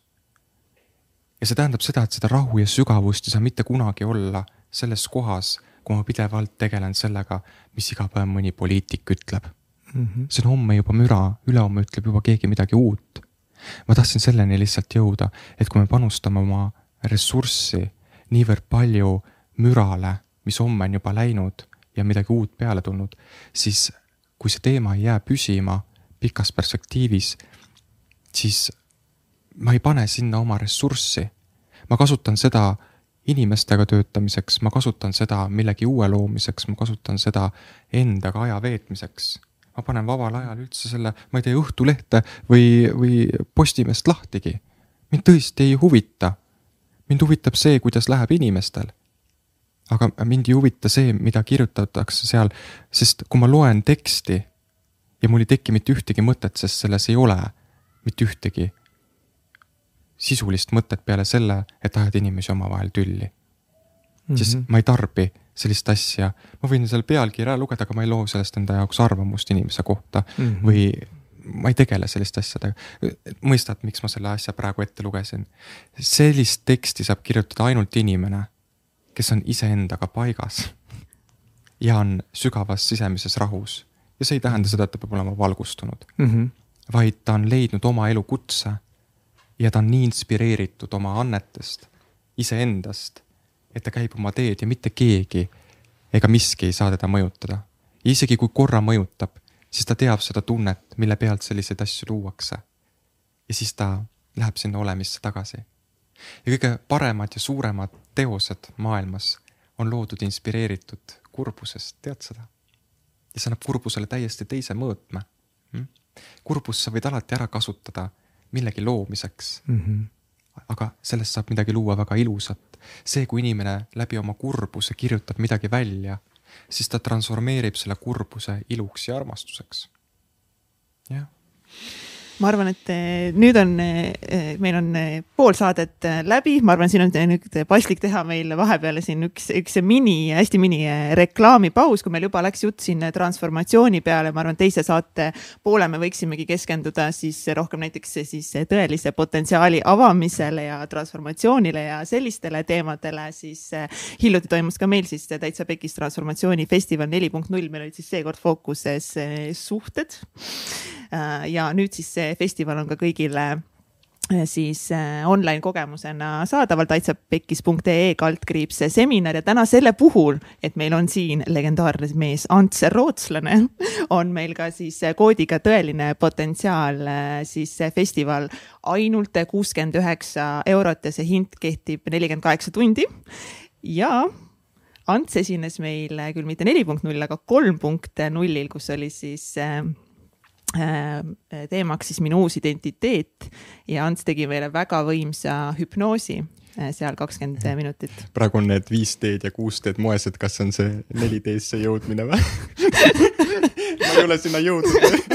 ja see tähendab seda, et seda rahu ja sügavust ei saa mitte kunagi olla selles kohas, kui ma pidevalt tegelen sellega, mis iga päev mõni poliitik ütleb mm. -hmm. see on homme juba müra, ülehomme ütleb juba keegi midagi uut. ma tahtsin selleni lihtsalt jõuda, et kui me panustame oma ressurssi niivõrd palju mürale, mis homme on juba läinud ja midagi uut peale tulnud, siis kui see teema ei jää püsima pikas perspektiivis, siis ma ei pane sinna oma ressurssi. ma kasutan seda inimestega töötamiseks, ma kasutan seda millegi uue loomiseks, ma kasutan seda endaga aja veetmiseks. ma panen vabal ajal üldse selle, ma ei tea, Õhtulehte või, või Postimeest lahtigi. mind tõesti ei huvita. mind huvitab see, kuidas läheb inimestel aga mind ei huvita see, mida kirjutatakse seal, sest kui ma loen teksti ja mul ei teki mitte ühtegi mõtet, sest selles ei ole mitte ühtegi sisulist mõtet peale selle, et ajada inimesi omavahel tülli mm. -hmm. sest ma ei tarbi sellist asja, ma võin selle pealkirja lugeda, aga ma ei loo sellest enda jaoks arvamust inimese kohta mm -hmm. või ma ei tegele selliste asjadega. mõistad, miks ma selle asja praegu ette lugesin? sellist teksti saab kirjutada ainult inimene, kes on iseendaga paigas ja on sügavas sisemises rahus. ja see ei tähenda seda, et ta peab olema valgustunud mm, -hmm. vaid ta on leidnud oma elukutse ja ta on nii inspireeritud oma annetest, iseendast, et ta käib oma teed ja mitte keegi ega miski ei saa teda mõjutada. isegi kui korra mõjutab, siis ta teab seda tunnet, mille pealt selliseid asju luuakse. ja siis ta läheb sinna olemisse tagasi. Ja kõige paremad ja suuremad teosed maailmas on loodud inspireeritud kurbusest, tead seda? ja see annab kurbusele täiesti teise mõõtme hm?. kurbust sa võid alati ära kasutada millegi loomiseks mm. -hmm. aga sellest saab midagi luua väga ilusat. see, kui inimene läbi oma kurbuse kirjutab midagi välja, siis ta transformeerib selle kurbuse iluks ja armastuseks. jah ma arvan, et eh, nüüd on, eh, meil on eh, pool saadet läbi, ma arvan, siin on nüüd paslik teha meil vahepeal siin üks, üks mini, hästi mini reklaamipaus, kui meil juba läks jutt siin transformatsiooni peale, ma arvan, teise saate poole me võiksimegi keskenduda siis rohkem näiteks siis tõelise potentsiaali avamisele ja transformatsioonile ja sellistele teemadele, siis hiljuti toimus ka meil siis täitsa pekis transformatsioonifestival neli punkt null, meil olid siis seekord fookuses suhted. Ja nüüd siis see festival on ka kõigile eh, siis äh, online kogemusena saadaval. taitsapekis.ee kaldkriips seminar ja täna selle puhul, et meil on siin legendaarne mees Ants Rootslane, *laughs* on meil ka siis koodiga tõeline potentsiaal äh, siis festival ainult kuuskümmend üheksa eurot ja see hind kehtib nelikümmend kaheksa tundi. ja Ants esines meil küll mitte neli punkt null, aga kolm punkt nullil, kus oli siis äh, Äh, teemaks siis minu uus identiteet ja Ants tegi meile väga võimsa hüpnoosi äh, seal kakskümmend minutit. praegu on need viis D-d ja kuus D-d moes, et kas on see neli D-sse jõudmine või? *laughs* Ma ei ole sinna jõudnud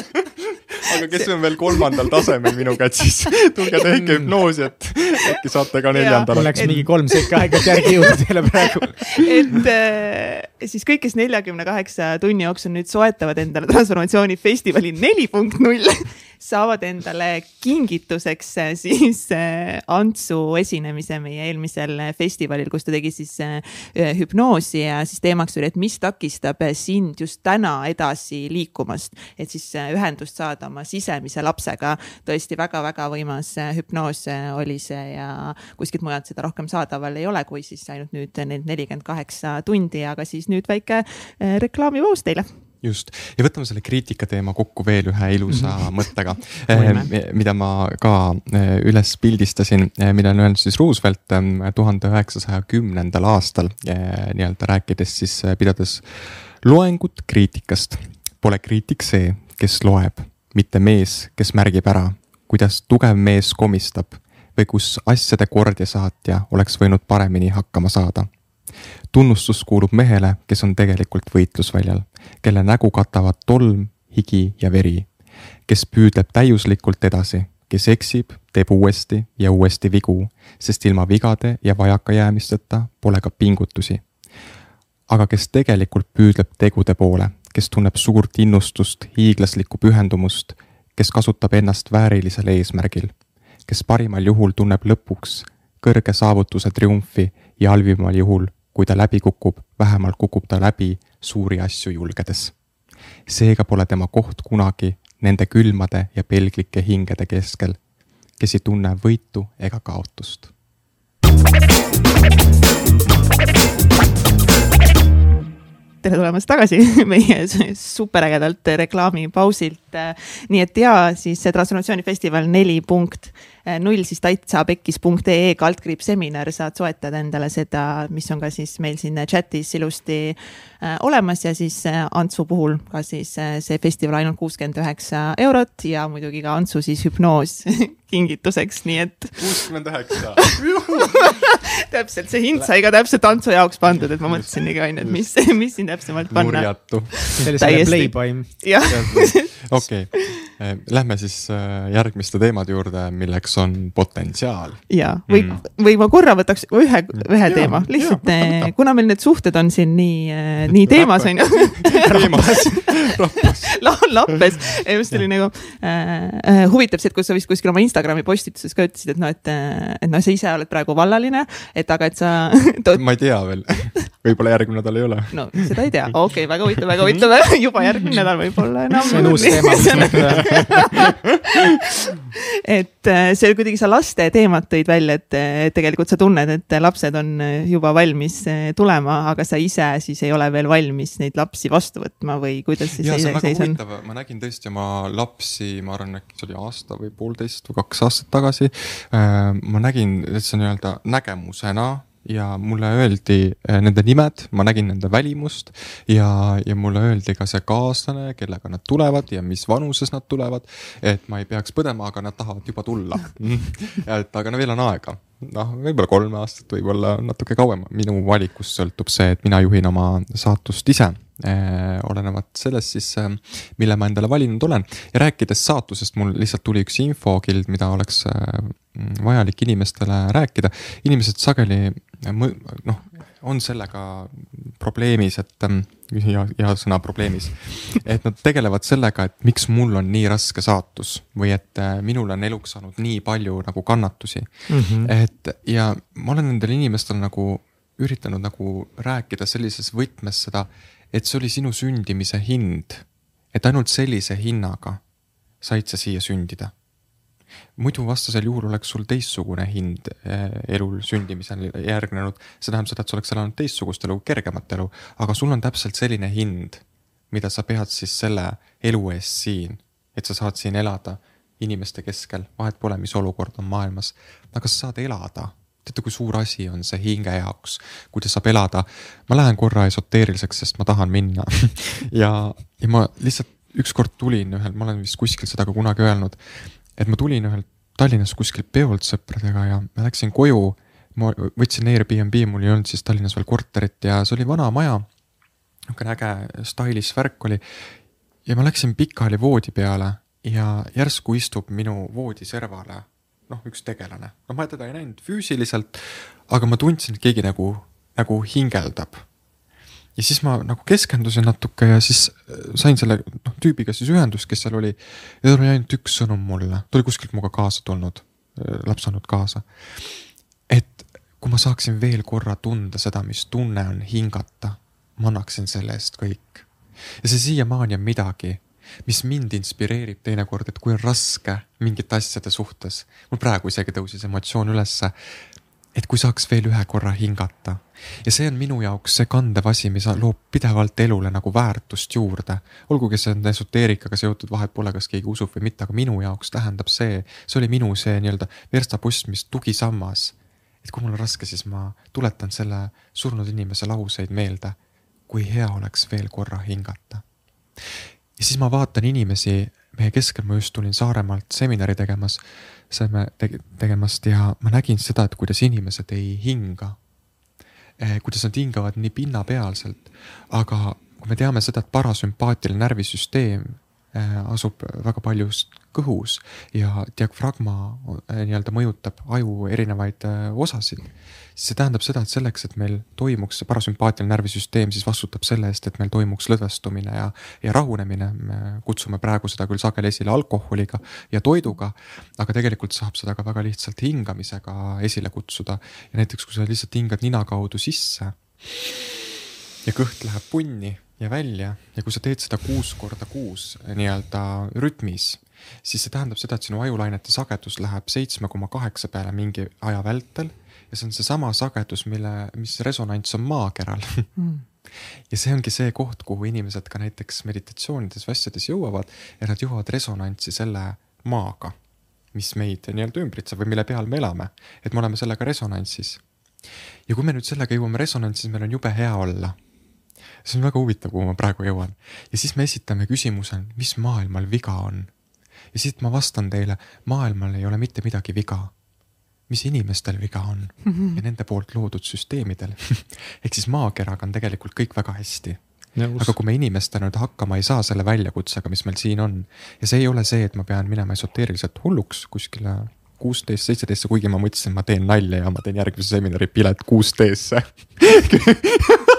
aga kes on veel kolmandal tasemel minu kätt, siis tulge tehke hüpnoosi, et äkki saate ka neljandale. mul läks et... mingi kolm sekka aega, et järgi jõuda teile praegu. *laughs* et äh, siis kõik, kes neljakümne kaheksa tunni jooksul nüüd soetavad endale transformatsioonifestivali neli punkt null saavad endale kingituseks äh, siis äh, Antsu esinemise meie eelmisel festivalil, kus ta tegi siis hüpnoosi ja siis teemaks oli, et mis takistab sind just täna edasi liikumast, et siis ühendust saada oma sisemise lapsega. tõesti väga-väga võimas hüpnoos oli see ja kuskilt mujalt seda rohkem saadaval ei ole, kui siis ainult nüüd need nelikümmend kaheksa tundi, aga siis nüüd väike reklaamipaus teile just, ja võtame selle kriitika teema kokku veel ühe ilusa mm -hmm. mõttega *laughs* eh, mida ma ka eh, üles pildistasin, eh, mille on öelnud siis Roosevelt tuhande üheksasaja kümnendal aastal nii-öelda rääkides siis, pidades loengut kriitikast. Pole kriitik see, kes loeb, mitte mees, kes märgib ära, kuidas tugev mees komistab või kus asjade kordja saatja oleks võinud paremini hakkama saada tunnustus kuulub mehele, kes on tegelikult võitlusväljal, kelle nägu katavad tolm, higi ja veri, kes püüdleb täiuslikult edasi, kes eksib, teeb uuesti ja uuesti vigu, sest ilma vigade ja vajakajäämisteta pole ka pingutusi. aga kes tegelikult püüdleb tegude poole, kes tunneb suurt innustust, hiiglaslikku pühendumust, kes kasutab ennast väärilisel eesmärgil, kes parimal juhul tunneb lõpuks kõrge saavutuse triumfi ja halvimal juhul kui ta läbi kukub, vähemalt kukub ta läbi suuri asju julgedes. seega pole tema koht kunagi nende külmade ja pelglike hingede keskel, kes ei tunne võitu ega kaotust. tere tulemast tagasi *laughs* meie superägedalt reklaamipausilt. nii et ja siis Transformatsioonifestival neli punkt null siis taitsapekkis.ee kaldkriips seminar, saad soetada endale seda, mis on ka siis meil siin chat'is ilusti äh, olemas ja siis äh, Antsu puhul ka siis see festival ainult kuuskümmend üheksa eurot ja muidugi ka Antsu siis hüpnoos *laughs* kingituseks, nii et. *laughs* kuuskümmend üheksa. *laughs* täpselt, see hind sai ka täpselt Antsu jaoks pandud, et ma mõtlesin ikka onju, et mis, mis siin täpsemalt panna. nurjatu. selline playboy. jah. okei, eh, lähme siis eh, järgmiste teemade juurde, milleks on potentsiaal. ja, või mm., või ma korra võtaks ühe, ühe ja, teema, lihtsalt ja, võta, võta. kuna meil need suhted on siin nii, nii teemas onju. *laughs* teemas, rappas. *laughs* lappes, just oli nagu äh, huvitav see, et kui sa vist kuskil oma Instagrami postituses ka ütlesid, et noh, et, et noh, sa ise oled praegu vallaline, et aga, et sa ma ei tea veel *laughs* võib-olla järgmine nädal ei ole. no seda ei tea, *laughs* okei okay,, väga huvitav, väga huvitav *laughs* juba järgmine *laughs* nädal võib-olla enam. see on uus teema, et äh, see kuidagi sa laste teemat tõid välja, et tegelikult sa tunned, et lapsed on juba valmis äh, tulema, aga sa ise siis ei ole veel valmis neid lapsi vastu võtma või kuidas siis ja, see on väga huvitav, ma nägin tõesti oma lapsi, ma arvan, äkki see oli aasta või poolteist või kaks aastat tagasi. Äh, ma nägin, et see nii-öelda nägemusena ja mulle öeldi äh, nende nimed, ma nägin nende välimust ja, ja mulle öeldi ka see kaaslane, kellega nad tulevad ja mis vanuses nad tulevad. et ma ei peaks põdema, aga nad tahavad juba tulla *laughs* et aga no veel on aega, noh, võib-olla kolm aastat, võib-olla natuke kauem, minu valikust sõltub see, et mina juhin oma saatust ise eh,. Olenevalt sellest siis, äh, mille ma endale valinud olen ja rääkides saatusest, mul lihtsalt tuli üks infokild, mida oleks eh, vajalik inimestele rääkida. inimesed sageli noh, on sellega probleemis, et hea, hea sõna probleemis. et nad tegelevad sellega, et miks mul on nii raske saatus või et äh, minul on eluks saanud nii palju nagu kannatusi mm. -hmm. et ja ma olen nendele inimestele nagu üritanud nagu rääkida sellises võtmes seda, et see oli sinu sündimise hind. et ainult sellise hinnaga said sa siia sündida muidu vastasel juhul oleks sul teistsugune hind eh, elul sündimisel järgnenud. see tähendab seda, et sa oleks elanud teistsugust elu, kergemat elu, aga sul on täpselt selline hind, mida sa pead siis selle elu eest siin, et sa saad siin elada inimeste keskel, vahet pole, mis olukord on maailmas, aga sa saad elada teate, kui suur asi on see hinge jaoks, kui ta saab elada. ma lähen korra esoteeriliseks, sest ma tahan minna *laughs* ja, ja ma lihtsalt ükskord tulin ühel, ma olen vist kuskil seda ka kunagi öelnud, et ma tulin ühelt Tallinnas kuskilt peolt sõpradega ja ma läksin koju. ma võtsin Airbnb, mul ei olnud siis Tallinnas veel korterit ja see oli vana maja. niisugune äge stylish värk oli. ja ma läksin pikali voodi peale ja järsku istub minu voodiservale noh, üks tegelane. noh, ma teda ei näinud füüsiliselt, aga ma tundsin, et keegi nagu, nagu hingeldab ja siis ma nagu keskendusin natuke ja siis äh, sain selle noh tüübiga siis ühendust, kes seal oli. ja tal oli ainult üks sõnum mulle, ta oli kuskilt minuga kaasa tulnud, äh, lapsanud kaasa. et kui ma saaksin veel korra tunda seda, mis tunne on hingata, ma annaksin selle eest kõik. ja see siiamaani on midagi, mis mind inspireerib teinekord, et kui on raske mingite asjade suhtes. mul praegu isegi tõusis emotsioon ülesse et kui saaks veel ühe korra hingata. ja see on minu jaoks see kandev asi, mis loob pidevalt elule nagu väärtust juurde. olgugi see on esoteerikaga seotud, vahet pole, kas keegi usub või mitte, aga minu jaoks tähendab see, see oli minu see nii-öelda verstapost, mis tugisammas. et kui mul on raske, siis ma tuletan selle surnud inimese lauseid meelde. kui hea oleks veel korra hingata. Ja siis ma vaatan inimesi meie keskel, ma just tulin Saaremaalt seminari tegemas saime tege, tegemast ja ma nägin seda, et kuidas inimesed ei hinga. Eh, kuidas nad hingavad nii pinnapealselt, aga kui me teame seda, et parasümpaatiline närvisüsteem asub väga paljust kõhus ja diafragma eh, nii-öelda mõjutab aju erinevaid osasid siis see tähendab seda, et selleks, et meil toimuks see parasümpaatiline närvisüsteem, siis vastutab selle eest, et meil toimuks lõdvestumine ja, ja rahunemine. me kutsume praegu seda küll sageli esile alkoholiga ja toiduga, aga tegelikult saab seda ka väga lihtsalt hingamisega esile kutsuda. ja näiteks, kui sa lihtsalt hingad nina kaudu sisse ja kõht läheb punni ja välja ja kui sa teed seda kuus korda kuus nii-öelda rütmis, siis see tähendab seda, et sinu ajulainete sagedus läheb seitsme koma kaheksa peale mingi aja vältel ja see on seesama sagedus, mille, mis resonants on maakeral mm. *laughs* ja see ongi see koht, kuhu inimesed ka näiteks meditatsioonides või asjades jõuavad ja nad jõuavad resonantsi selle maaga, mis meid nii-öelda ümbritseb või mille peal me elame, et me oleme sellega resonantsis. ja kui me nüüd sellega jõuame resonantsi, siis meil on jube hea olla. See on väga huvitav, kuhu ma praegu jõuan. Ja siis me esitame küsimuse, mis maailmal viga on. ja siit ma vastan teile, maailmal ei ole mitte midagi viga. Mis inimestel viga on mm -hmm. ja nende poolt loodud süsteemidel. *laughs* Ehk siis maakeraga on tegelikult kõik väga hästi. Aga kui me inimestena nüüd hakkama ei saa selle väljakutsega, mis meil siin on ja see ei ole see, et ma pean minema esoteeriliselt hulluks kuskile kuusteist, seitseteist, kuigi ma mõtlesin, ma teen nalja ja ma teen järgmise seminari pilet kuusteesse *laughs*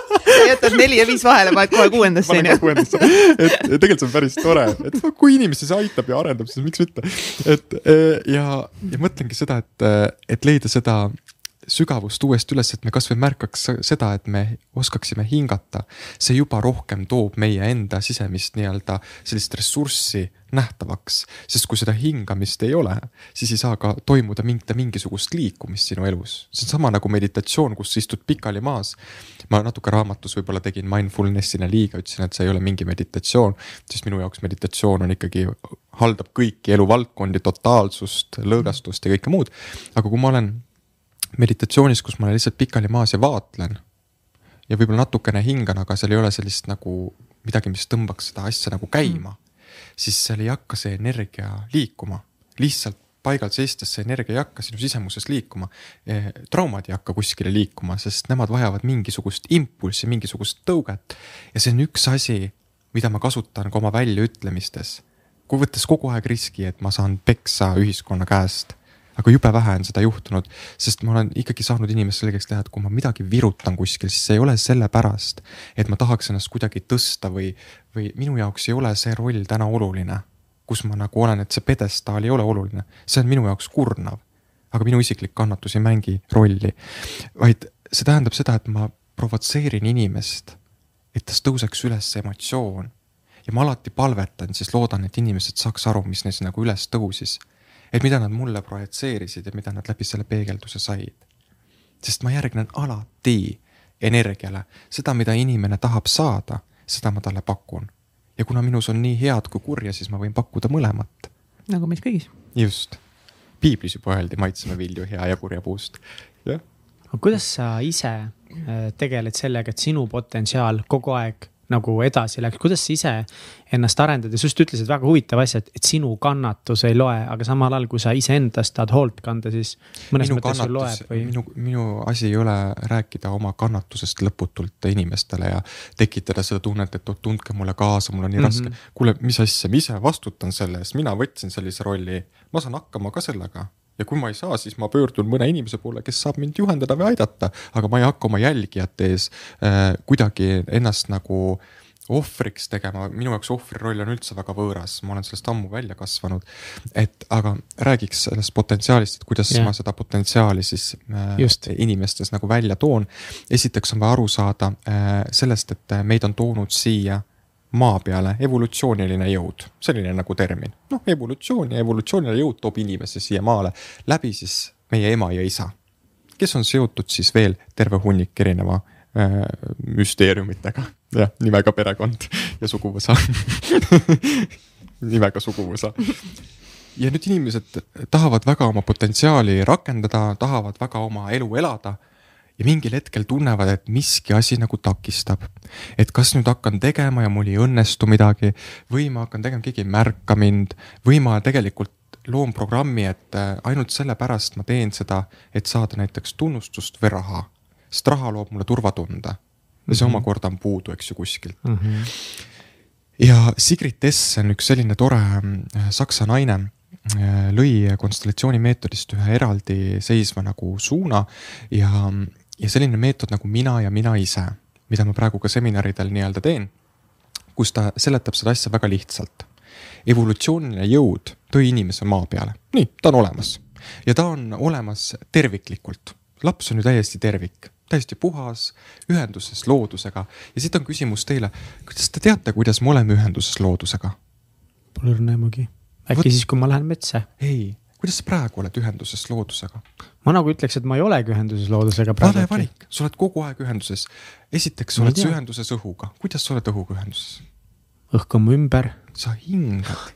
jätad neli ja viis vahele, paned kohe kuuendasse onju. et tegelikult see on päris tore, et kui inimesi see aitab ja arendab, siis miks mitte. et ja, ja mõtlengi seda, et, et leida seda sügavust uuesti üles, et me kasvõi märkaks seda, et me oskaksime hingata. see juba rohkem toob meie enda sisemist nii-öelda sellist ressurssi nähtavaks, sest kui seda hingamist ei ole, siis ei saa ka toimuda mingit mingisugust liikumist sinu elus. see on sama nagu meditatsioon, kus istud pikali maas. ma natuke raamatus võib-olla tegin mindfulness'ina liiga, ütlesin, et see ei ole mingi meditatsioon, sest minu jaoks meditatsioon on ikkagi, haldab kõiki eluvaldkondi, totaalsust, lõõgastust ja kõike muud. aga kui ma olen meditatsioonis, kus ma olen lihtsalt pikali maas ja vaatlen. ja võib-olla natukene hingan, aga seal ei ole sellist nagu midagi, mis tõmbaks seda asja nagu käima mm.. siis seal ei hakka see energia liikuma, lihtsalt paigal seistes see energia ei hakka sinu sisemuses liikuma. Eh, traumad ei hakka kuskile liikuma, sest nemad vajavad mingisugust impulssi, mingisugust tõuget. ja see on üks asi, mida ma kasutan ka oma väljaütlemistes. kui võttes kogu aeg riski, et ma saan peksa ühiskonna käest aga jube vähe on seda juhtunud, sest ma olen ikkagi saanud inimestele selgeks teha, et kui ma midagi virutan kuskil, siis see ei ole sellepärast, et ma tahaks ennast kuidagi tõsta või, või minu jaoks ei ole see roll täna oluline. kus ma nagu olen, et see pjedestaal ei ole oluline, see on minu jaoks kurnav. aga minu isiklik kannatus ei mängi rolli, vaid see tähendab seda, et ma provotseerin inimest, et tast tõuseks üles emotsioon ja ma alati palvetan, siis loodan, et inimesed saaks aru, mis neis nagu üles tõusis et mida nad mulle projitseerisid ja mida nad läbi selle peegelduse said. sest ma järgnen alati energiale, seda, mida inimene tahab saada, seda ma talle pakun. ja kuna minus on nii head kui kurja, siis ma võin pakkuda mõlemat. nagu meis kõigis. just, piiblis juba öeldi, maitseme vilju hea ja kurja puust, jah. aga kuidas sa ise äh, tegeled sellega, et sinu potentsiaal kogu aeg nagu edasi läks, kuidas sa ise ennast arendad ja sa just ütlesid väga huvitava asja, et, et sinu kannatus ei loe, aga samal ajal, kui sa iseendast tahad hoolt kanda, siis minu loeb või? minu, minu asi ei ole rääkida oma kannatusest lõputult inimestele ja tekitada seda tunnet, et oh, tundke mulle kaasa, mul on nii mm -hmm. raske. kuule, mis asja, ma ise vastutan selle eest, mina võtsin sellise rolli, ma saan hakkama ka sellega ja kui ma ei saa, siis ma pöördun mõne inimese poole, kes saab mind juhendada või aidata, aga ma ei hakka oma jälgijate ees äh, kuidagi ennast nagu ohvriks tegema, minu jaoks ohvri roll on üldse väga võõras, ma olen sellest ammu välja kasvanud. et aga räägiks sellest potentsiaalist, et kuidas yeah. ma seda potentsiaali siis äh, Just. inimestes nagu välja toon. esiteks on vaja aru saada äh, sellest, et meid on toonud siia maa peale evolutsiooniline jõud, selline nagu termin. noh, evolutsioon ja evolutsiooniline jõud toob inimese siia maale läbi siis meie ema ja isa, kes on seotud siis veel terve hunnik erineva äh, müsteeriumitega, jah, nimega perekond ja suguvõsa *laughs* nimega suguvõsa. ja nüüd inimesed tahavad väga oma potentsiaali rakendada, tahavad väga oma elu elada ja mingil hetkel tunnevad, et miski asi nagu takistab. et kas nüüd hakkan tegema ja mul ei õnnestu midagi või ma hakkan tegema, keegi ei märka mind või ma tegelikult loon programmi, et äh, ainult sellepärast ma teen seda, et saada näiteks tunnustust või raha. sest raha loob mulle turvatunde ja see mm -hmm. omakorda on puudu, eks ju, kuskilt mm. -hmm. ja Sigrid Tess on üks selline tore äh, saksa naine äh, lõi konstellatsioonimeetodist ühe eraldiseisva nagu suuna ja ja selline meetod nagu mina ja mina ise, mida ma praegu ka seminaridel nii-öelda teen, kus ta seletab seda asja väga lihtsalt. evolutsiooniline jõud tõi inimese maa peale, nii, ta on olemas ja ta on olemas terviklikult. laps on ju täiesti tervik, täiesti puhas, ühenduses loodusega ja siit on küsimus teile, kuidas te teate, kuidas me oleme ühenduses loodusega? Pole õrna aimugi, äkki Võt... siis, kui ma lähen metsa? ei kuidas sa praegu oled ühenduses loodusega? ma nagu ütleks, et ma ei olegi ühenduses loodusega vale valik, sa oled kogu aeg ühenduses. esiteks sa oled sa ühenduses õhuga, kuidas sa oled õhuga ühenduses? õhk on mu ümber. sa hingad.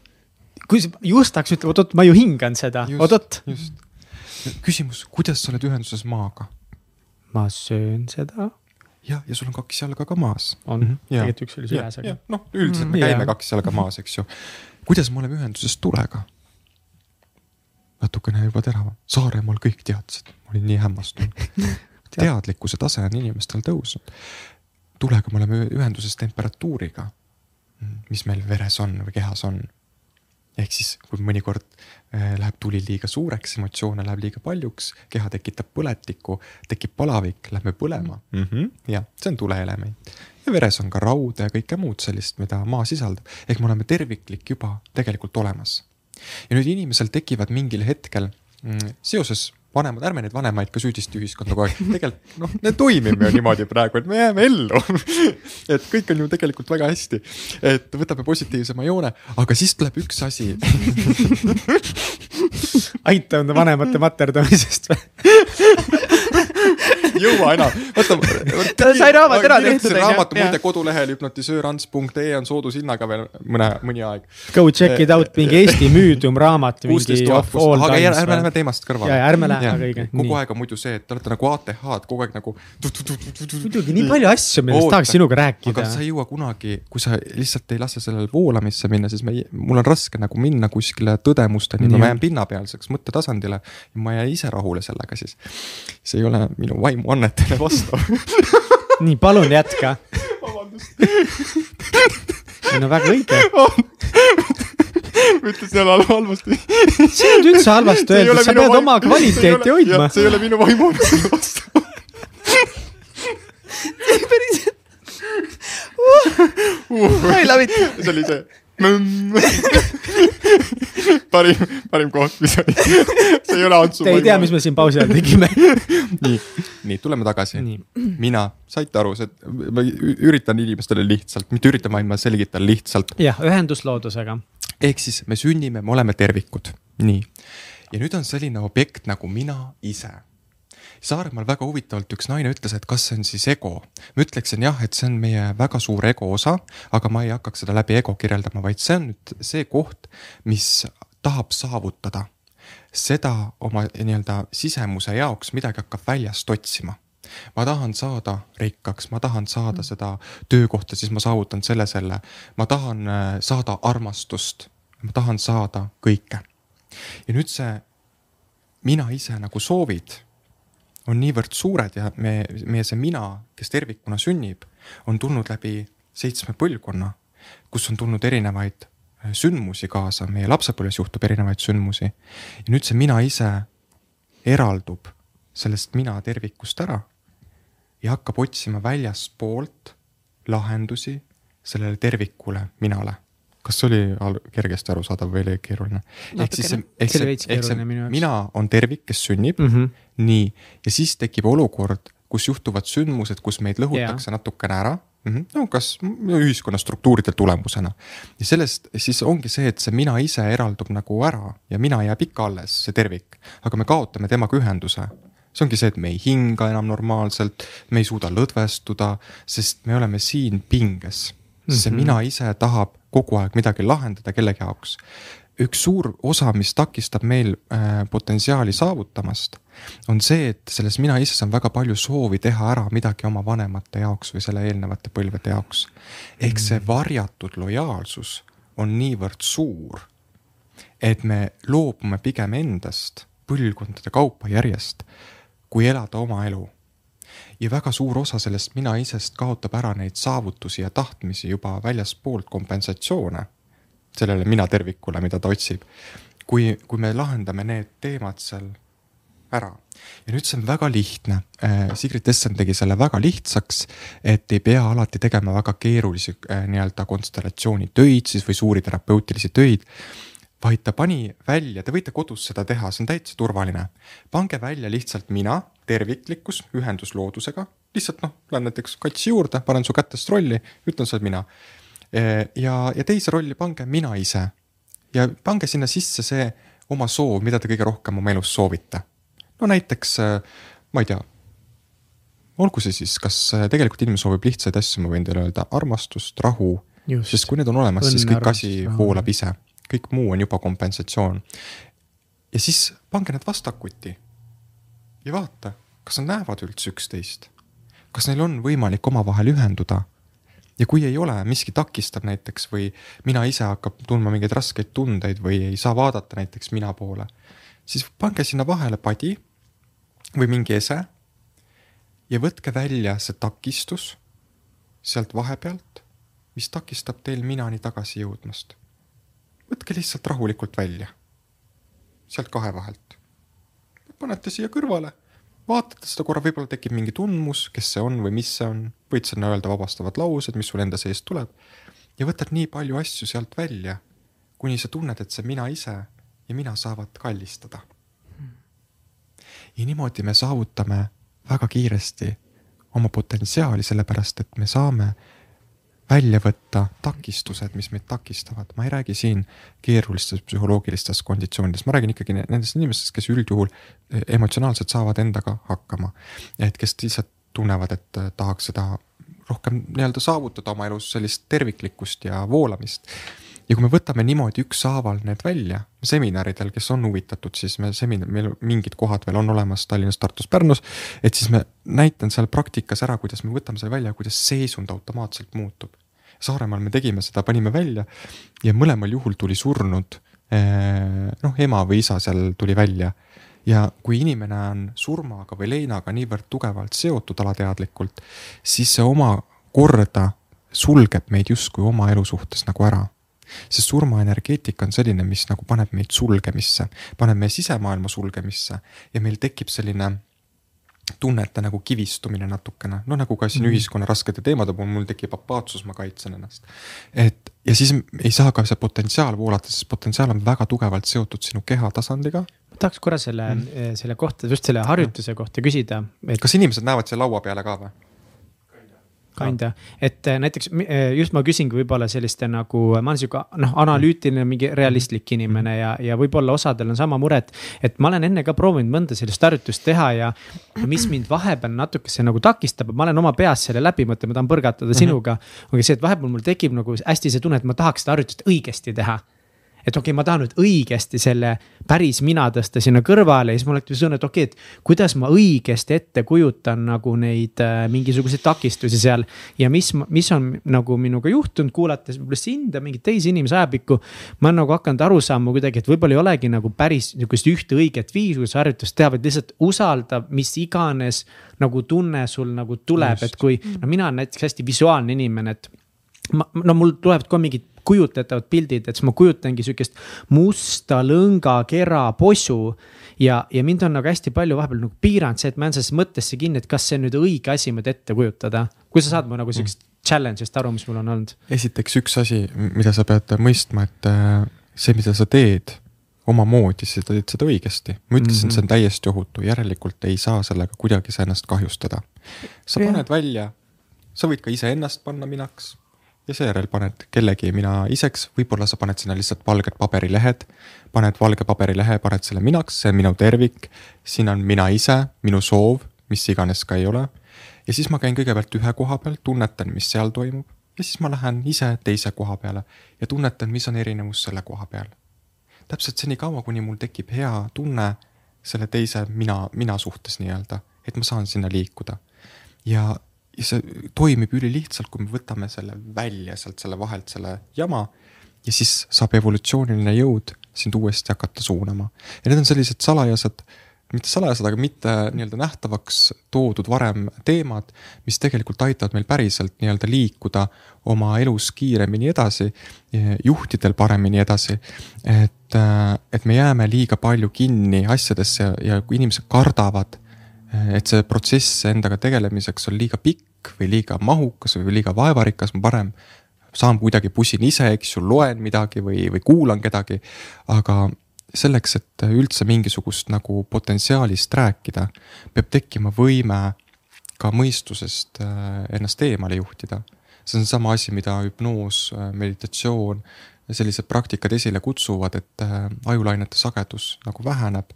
kui just tahaks ütelda, oot-oot, ma ju hingan seda, oot-oot. just, küsimus, kuidas sa oled ühenduses maaga? ma söön seda. jah, ja sul on kaks jalga ka maas. on mm, -hmm. tegelikult üks oli süles, aga. noh, üldiselt me käime yeah. kaks jalga maas, eks ju. kuidas me oleme ühenduses tulega? Natukene juba teravam, Saaremaal kõik teadsid, ma olin nii hämmastunud *laughs* teadlikkuse tase on inimestel tõusnud. tulega me oleme ühenduses temperatuuriga, mis meil veres on või kehas on ehk siis, kui mõnikord äh, läheb tuli liiga suureks, emotsioone läheb liiga paljuks, keha tekitab põletikku, tekib palavik, lähme põlema mm. -hmm. jah, see on tuleelement. ja veres on ka raud ja kõike muud sellist, mida maa sisaldab. ehk me oleme terviklik juba tegelikult olemas. Ja nüüd inimesel tekivad mingil hetkel mm, seoses vanemad, ärme neid vanemaid ka süüdista ühiskonda kogu aeg, tegelikult noh, me toimime ju niimoodi praegu, et me jääme ellu. *laughs* Et kõik on ju tegelikult väga hästi. et võtame positiivsema joone, aga siis tuleb üks asi. *laughs* Aita enda vanemate materdamisest või *laughs* jõua enam, ta *laughs* sai raamatu ära tehtud. raamatu muide kodulehel hüpnotisöörants.ee on soodushinnaga veel mõne, mõni aeg. Go check it out, mingi Eesti müüdum raamat. aga ärme lähme teemast kõrvale. ärme lähe väga õige. kogu aeg on muidu see, et te olete nagu ATH-d kogu aeg nagu. muidugi nii palju asju, millest tahaks sinuga rääkida. aga sa ei jõua kunagi, kui sa lihtsalt ei lase sellele voolamisse minna, siis me, mul on raske nagu minna kuskile tõdemusteni, ma jään pinnapealseks mõttetasandile ja ma ei jää ise rahule sellega siis. see ei ole minu vaimu annetele vastav *laughs* nii, palun jätka. vabandust. ei no väga õige ma ütlesin jälle halvasti. see ei olnud üldse halvasti öeldud, sa pead oma kvaliteeti hoidma. see ei ole minu vaimuannetele vastav. *laughs* päriselt uh,. I love it. see oli see *laughs* parim, parim koht, mis oli. see ei ole Antsu. Te ei tea, mis me siin pausi ajal tegime *laughs* nii, nii tuleme tagasi. mina, saite aru, see, ma üritan inimestele lihtsalt, mitte üritan, vaid ma selgitan lihtsalt. jah, ühendus loodusega. ehk siis me sünnime, me oleme tervikud, nii. ja nüüd on selline objekt nagu mina ise Saaremaal väga huvitavalt üks naine ütles, et kas see on siis ego. ma ütleksin jah, et see on meie väga suur ego osa, aga ma ei hakkaks seda läbi ego kirjeldama, vaid see on nüüd see koht, mis tahab saavutada seda oma nii-öelda sisemuse jaoks midagi hakkab väljast otsima ma tahan saada rikkaks, ma tahan saada seda töökohta, siis ma saavutan selle, selle. ma tahan äh, saada armastust, ma tahan saada kõike. ja nüüd see mina ise nagu soovid on niivõrd suured ja me, meie see mina, kes tervikuna sünnib, on tulnud läbi seitsme põlvkonna, kus on tulnud erinevaid äh, sündmusi kaasa, meie lapsepõlves juhtub erinevaid sündmusi. ja nüüd see mina ise eraldub sellest mina tervikust ära ja hakkab otsima väljastpoolt lahendusi sellele tervikule minale kas see oli kergesti arusaadav või oli keeruline? ehk siis, ehk see, ehk see mina on tervik, kes sünnib mm, -hmm. nii, ja siis tekib olukord, kus juhtuvad sündmused, kus meid lõhutakse yeah. natukene ära mm. -hmm. no kas ühiskonna struktuuride tulemusena. ja sellest siis ongi see, et see mina ise eraldub nagu ära ja mina jääb ikka alles, see tervik, aga me kaotame temaga ühenduse see ongi see, et me ei hinga enam normaalselt, me ei suuda lõdvestuda, sest me oleme siin pinges mm. -hmm. see mina ise tahab kogu aeg midagi lahendada kellegi jaoks. üks suur osa, mis takistab meil äh, potentsiaali saavutamast, on see, et selles mina ises on väga palju soovi teha ära midagi oma vanemate jaoks või selle eelnevate põlvede jaoks. ehk see mm. varjatud lojaalsus on niivõrd suur, et me loobume pigem endast põlvkondade kaupa järjest, kui elada oma elu ja väga suur osa sellest mina isest kaotab ära neid saavutusi ja tahtmisi juba väljaspoolt kompensatsioone sellele mina tervikule, mida ta otsib. kui, kui me lahendame need teemad seal ära ja nüüd see on väga lihtne. Äh, Sigrid Essen tegi selle väga lihtsaks, et ei pea alati tegema väga keerulisi äh, nii-öelda konstellatsioonitöid siis või suuri terapeutilisi töid vaid ta pani välja, te võite kodus seda teha, see on täitsa turvaline. pange välja lihtsalt mina, terviklikkus, ühendus loodusega, lihtsalt noh, lähen näiteks katsi juurde, panen su kätest rolli, ütlen, sa oled mina. ja, ja teise rolli pange mina ise ja pange sinna sisse see oma soov, mida te kõige rohkem oma elus soovite. no näiteks, ma ei tea, olgu see siis, kas tegelikult inimene soovib lihtsaid asju, ma võin teile öelda, armastust, rahu, sest kui need on olemas, siis kõik asi voolab ise kõik muu on juba kompensatsioon. ja siis pange need vastakuti ja vaata, kas nad näevad üldse üksteist. kas neil on võimalik omavahel ühenduda ja kui ei ole, miski takistab näiteks või mina ise hakkab tundma mingeid raskeid tundeid või ei saa vaadata näiteks mina poole, siis pange sinna vahele padi või mingi ese ja võtke välja see takistus sealt vahepealt, mis takistab teil minani tagasi jõudmast. Võtke lihtsalt rahulikult välja, sealt kahe vahelt. panete siia kõrvale, vaatate seda korra, võib-olla tekib mingi tundmus, kes see on või mis see on, võid sinna öelda vabastavad laused, mis sul enda seest tuleb ja võtad nii palju asju sealt välja, kuni sa tunned, et see mina ise ja mina saavad kallistada. ja niimoodi me saavutame väga kiiresti oma potentsiaali, sellepärast et me saame välja võtta takistused, mis meid takistavad, ma ei räägi siin keerulistest psühholoogilistest konditsioonidest, ma räägin ikkagi nendest inimestest, kes üldjuhul eh, emotsionaalselt saavad endaga hakkama. et kes lihtsalt tunnevad, et eh, tahaks seda rohkem nii-öelda saavutada oma elus sellist terviklikkust ja voolamist ja kui me võtame niimoodi ükshaaval need välja seminaridel, kes on huvitatud, siis me seminar, meil mingid kohad veel on olemas Tallinnas, Tartus, Pärnus. et siis me näitan seal praktikas ära, kuidas me võtame selle välja, kuidas seisund automaatselt muutub. Saaremaal me tegime seda, panime välja. Ja mõlemal juhul tuli surnud eh, noh, ema või isa seal tuli välja. Ja kui inimene on surmaga või leinaga niivõrd tugevalt seotud alateadlikult, siis see omakorda sulgeb meid justkui oma elu suhtes nagu ära. Sest surmaenergeetika on selline, mis nagu paneb meid sulgemisse, paneb meie sisemaailma sulgemisse ja meil tekib selline tunnete nagu kivistumine natukene, noh nagu ka siin mm ühiskonna raskete teemade puhul mul tekib apaatsus, ma kaitsen ennast. et ja siis ei saa ka see potentsiaal voolata, sest potentsiaal on väga tugevalt seotud sinu keha tasandiga. tahaks korra selle mm, selle kohta, just selle harjutuse kohta küsida et.... kas inimesed näevad selle laua peale ka või? Kandja, et äh, näiteks äh, just ma küsingi võib-olla selliste nagu, ma olen sihuke noh, analüütiline, mingi realistlik inimene ja, ja võib-olla osadel on sama mure, et. et ma olen enne ka proovinud mõnda sellist harjutust teha ja mis mind vahepeal natukese nagu takistab, ma olen oma peas selle läbi mõtlenud, ma tahan põrgatada sinuga. ongi see, et vahepeal mul tekib nagu hästi see tunne, et ma tahaks seda harjutust õigesti teha et okei okay,, ma tahan nüüd õigesti selle päris mina tõsta sinna kõrvale ja siis mul tekkis tunne, et okei okay,, et kuidas ma õigesti ette kujutan nagu neid äh, mingisuguseid takistusi seal. ja mis, mis on nagu minuga juhtunud, kuulates võib-olla sind ja mingeid teisi inimesi ajapikku. ma olen nagu hakanud aru saama kuidagi, et võib-olla ei olegi nagu päris sihukest ühte õiget viisi, kuidas harjutust teha, vaid lihtsalt usalda, mis iganes nagu tunne sul nagu tuleb, et kui no mina olen näiteks hästi visuaalne inimene, et ma, no mul tulevad ka mingid kujutatavad pildid, et siis ma kujutangi sihukest musta lõngakera posu. ja, ja mind on nagu hästi palju vahepeal nagu piiranud see, et ma jään sellesse mõttesse kinni, et kas see on nüüd õige asi nüüd ette kujutada. kui sa saad mu nagu sihukest challenge'ist aru, mis mul on olnud? esiteks üks asi, mida sa pead mõistma, et äh, see, mida sa teed omamoodi, sa teed seda õigesti. ma ütlesin mm, -hmm. see on täiesti ohutu, järelikult ei saa sellega kuidagi sa ennast kahjustada. sa paned välja, sa võid ka iseennast panna minaks ja seejärel paned kellegi mina iseks, võib-olla sa paned sinna lihtsalt valged paberilehed. paned valge paberilehe, paned selle minaks, see on minu tervik. siin on mina ise, minu soov, mis iganes ka ei ole. ja siis ma käin kõigepealt ühe koha peal, tunnetan, mis seal toimub ja siis ma lähen ise teise koha peale ja tunnetan, mis on erinevus selle koha peal. täpselt senikaua, kuni mul tekib hea tunne selle teise mina, mina suhtes nii-öelda, et ma saan sinna liikuda. ja ja see toimib ülilihtsalt, kui me võtame selle välja sealt selle vahelt, selle jama. ja siis saab evolutsiooniline jõud sind uuesti hakata suunama. ja need on sellised salajased, mitte salajased, aga mitte nii-öelda nähtavaks toodud varem teemad, mis tegelikult aitavad meil päriselt nii-öelda liikuda oma elus kiiremini edasi, juhtidel paremini edasi. et, et me jääme liiga palju kinni asjadesse ja, kui inimesed kardavad et see protsess endaga tegelemiseks on liiga pikk või liiga mahukas või liiga vaevarikas, ma parem saan kuidagi pusin ise, eks ju, loen midagi või, või kuulan kedagi. aga selleks, et üldse mingisugust nagu potentsiaalist rääkida, peab tekkima võime ka mõistusest äh, ennast eemale juhtida. see on sama asi, mida hüpnoos, äh, meditatsioon, sellised praktikad esile kutsuvad, et äh, ajulainete sagedus nagu väheneb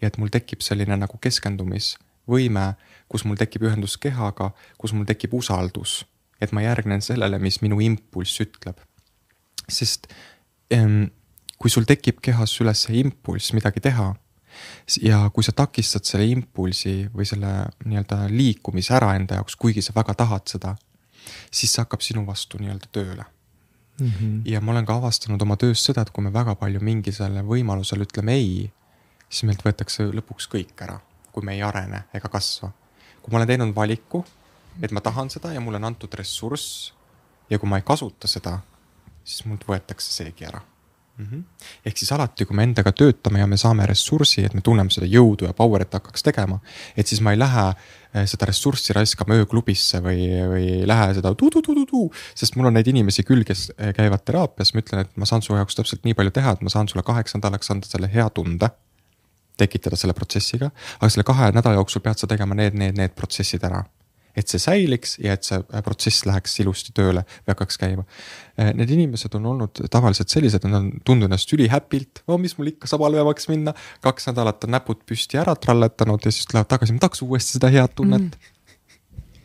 ja et mul tekib selline nagu keskendumis võime, kus mul tekib ühendus kehaga, kus mul tekib usaldus, et ma järgnen sellele, mis minu impulss ütleb. sest kui sul tekib kehas üles impulss midagi teha ja kui sa takistad selle impulsi või selle nii-öelda liikumise ära enda jaoks, kuigi sa väga tahad seda, siis see hakkab sinu vastu nii-öelda tööle mm. -hmm. ja ma olen ka avastanud oma töös seda, et kui me väga palju mingisugusele võimalusele ütleme ei, siis meilt võetakse lõpuks kõik ära, kui me ei arene ega kasva. kui ma olen teinud valiku, et ma tahan seda ja mulle on antud ressurss ja kui ma ei kasuta seda, siis mult võetakse seegi ära mm. -hmm. ehk siis alati, kui me endaga töötame ja me saame ressurssi, et me tunneme seda jõudu ja power'it hakkaks tegema. et siis ma ei lähe eh, seda ressurssi raiskama ööklubisse või, või ei lähe seda tu-tu-tu-tu-tu. sest mul on neid inimesi küll, kes eh, käivad teraapias, ma ütlen, et ma saan su jaoks täpselt nii palju teha, et ma saan sulle kaheks nädalaks anda selle hea tunde tekitada selle protsessiga, aga selle kahe nädala jooksul pead sa tegema need, need, need protsessid ära. Et see säiliks ja et see äh, protsess läheks ilusti tööle või hakkaks käima. Äh, need inimesed on olnud tavaliselt sellised, nad on tundnud ennast ülihäpilt, oh mis mul ikka saab halvemaks minna. kaks nädalat on näpud püsti ära tralletanud ja siis lähevad tagasi, ma tahaks uuesti seda head tunnet.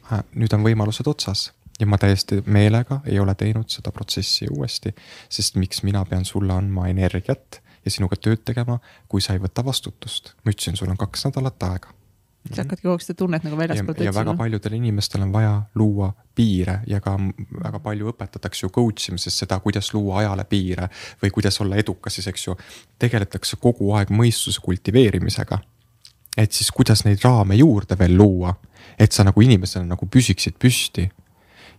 Mm.. nüüd on võimalused otsas. Ja ma täiesti meelega ei ole teinud seda protsessi uuesti, sest miks mina pean sulle andma energiat ja sinuga tööd tegema, kui sa ei võta vastutust. ma ütlesin, sul on kaks nädalat aega sa hakkadki kogu aeg seda tunnet nagu väljaspoolt otsima. ja väga paljudel inimestel on vaja luua piire ja ka väga palju õpetatakse ju coach imises seda, kuidas luua ajale piire või kuidas olla edukas, siis eks ju. tegeletakse kogu aeg mõistuse kultiveerimisega. et siis kuidas neid raame juurde veel luua, et sa nagu inimesena nagu püsiksid püsti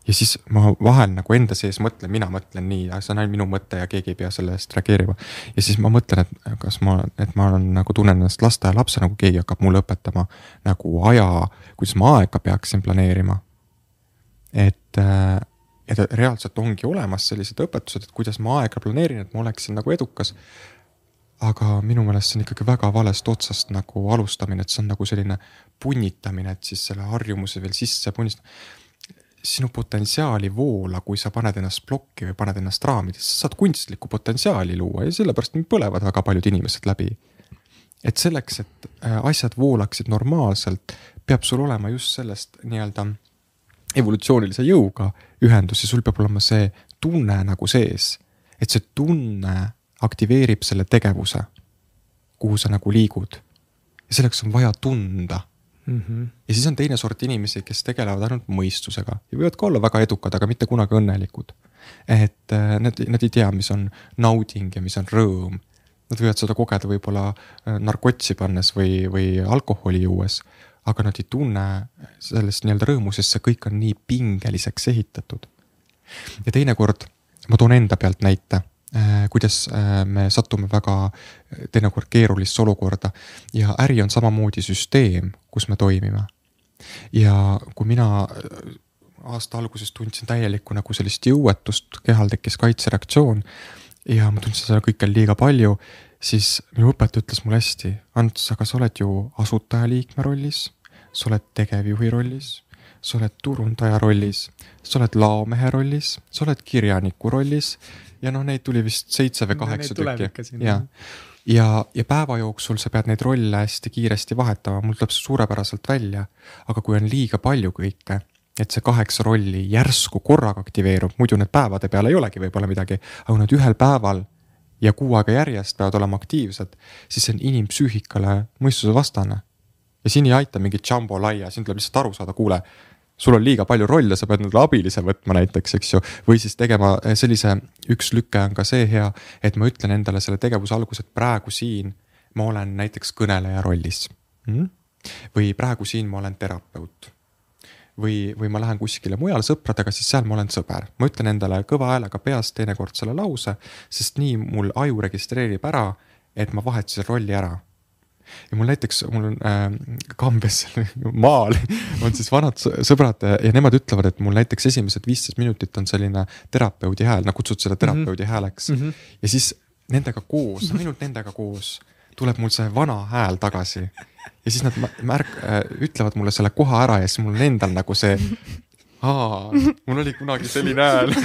ja siis ma vahel nagu enda sees mõtlen, mina mõtlen nii, see on ainult minu mõte ja keegi ei pea selle eest reageerima. ja siis ma mõtlen, et kas ma, et ma olen nagu tunnen ennast lasteaialapsena, kui keegi hakkab mulle õpetama nagu aja, kuidas ma aega peaksin planeerima. et, et reaalselt ongi olemas sellised õpetused, et kuidas ma aega planeerin, et ma oleksin nagu edukas aga minu meelest see on ikkagi väga valest otsast nagu alustamine, et see on nagu selline punnitamine, et siis selle harjumuse veel sisse punnistada sinu potentsiaali voola, kui sa paned ennast plokki või paned ennast raamidesse, sa saad kunstlikku potentsiaali luua ja sellepärast põlevad väga paljud inimesed läbi. et selleks, et äh, asjad voolaksid normaalselt, peab sul olema just sellest nii-öelda evolutsioonilise jõuga ühendus ja sul peab olema see tunne nagu sees. et see tunne aktiveerib selle tegevuse, kuhu sa nagu liigud. ja selleks on vaja tunda mm. -hmm. ja siis on teine sort inimesi, kes tegelevad ainult mõistusega ja võivad ka olla väga edukad, aga mitte kunagi õnnelikud. et äh, nad, nad ei tea, mis on nauding ja mis on rõõm. Nad võivad seda kogeda võib-olla äh, narkotsi pannes või, või alkoholi juues, aga nad ei tunne sellest nii-öelda rõõmu, sest see kõik on nii pingeliseks ehitatud. ja teinekord ma toon enda pealt näite kuidas äh, me satume väga äh, teinekord keerulisse olukorda ja äri on samamoodi süsteem, kus me toimime. ja kui mina aasta alguses tundsin täielikku nagu sellist jõuetust, kehal tekkis kaitsereaktsioon ja ma tundsin seda kõike liiga palju, siis minu õpetaja ütles mulle hästi, Ants, aga sa oled ju asutajaliikme rollis, sa oled tegevjuhi rollis sa oled turundaja rollis, sa oled laomehe rollis, sa oled kirjaniku rollis ja noh, neid tuli vist seitse või kaheksa tükki. ja, ja, ja päeva jooksul sa pead neid rolle hästi kiiresti vahetama, mul tuleb see suurepäraselt välja. aga kui on liiga palju kõike, et see kaheksa rolli järsku korraga aktiveerub, muidu need päevade peal ei olegi võib-olla midagi, aga nad ühel päeval ja kuu aega järjest peavad olema aktiivsed, siis see on inimpsüühikale mõistusevastane. ja siin ei aita mingit jambo-laia, siin tuleb lihtsalt aru saada, kuule sul on liiga palju rolle, sa pead endale abilise võtma näiteks, eks ju. või siis tegema eh, sellise, üks lüke on ka see hea, et ma ütlen endale selle tegevuse alguses, et praegu siin ma olen näiteks kõneleja rollis mm.. või praegu siin ma olen terapeut. või, või ma lähen kuskile mujale sõpradega, siis seal ma olen sõber. ma ütlen endale kõva häälega peas teinekord selle lause, sest nii mul aju registreerib ära, et ma vahetasin rolli ära ja mul näiteks, mul on äh, kambes *laughs* maal on siis vanad sõbrad ja nemad ütlevad, et mul näiteks esimesed viisteist minutit on selline terapeudi hääl, nad kutsuvad seda terapeudi mm -hmm. hääleks mm. -hmm. ja siis nendega koos, ainult nendega koos tuleb mul see vana hääl tagasi. ja siis nad märk- äh,, ütlevad mulle selle koha ära ja siis mul on endal nagu see. aa, mul oli kunagi selline hääl *laughs*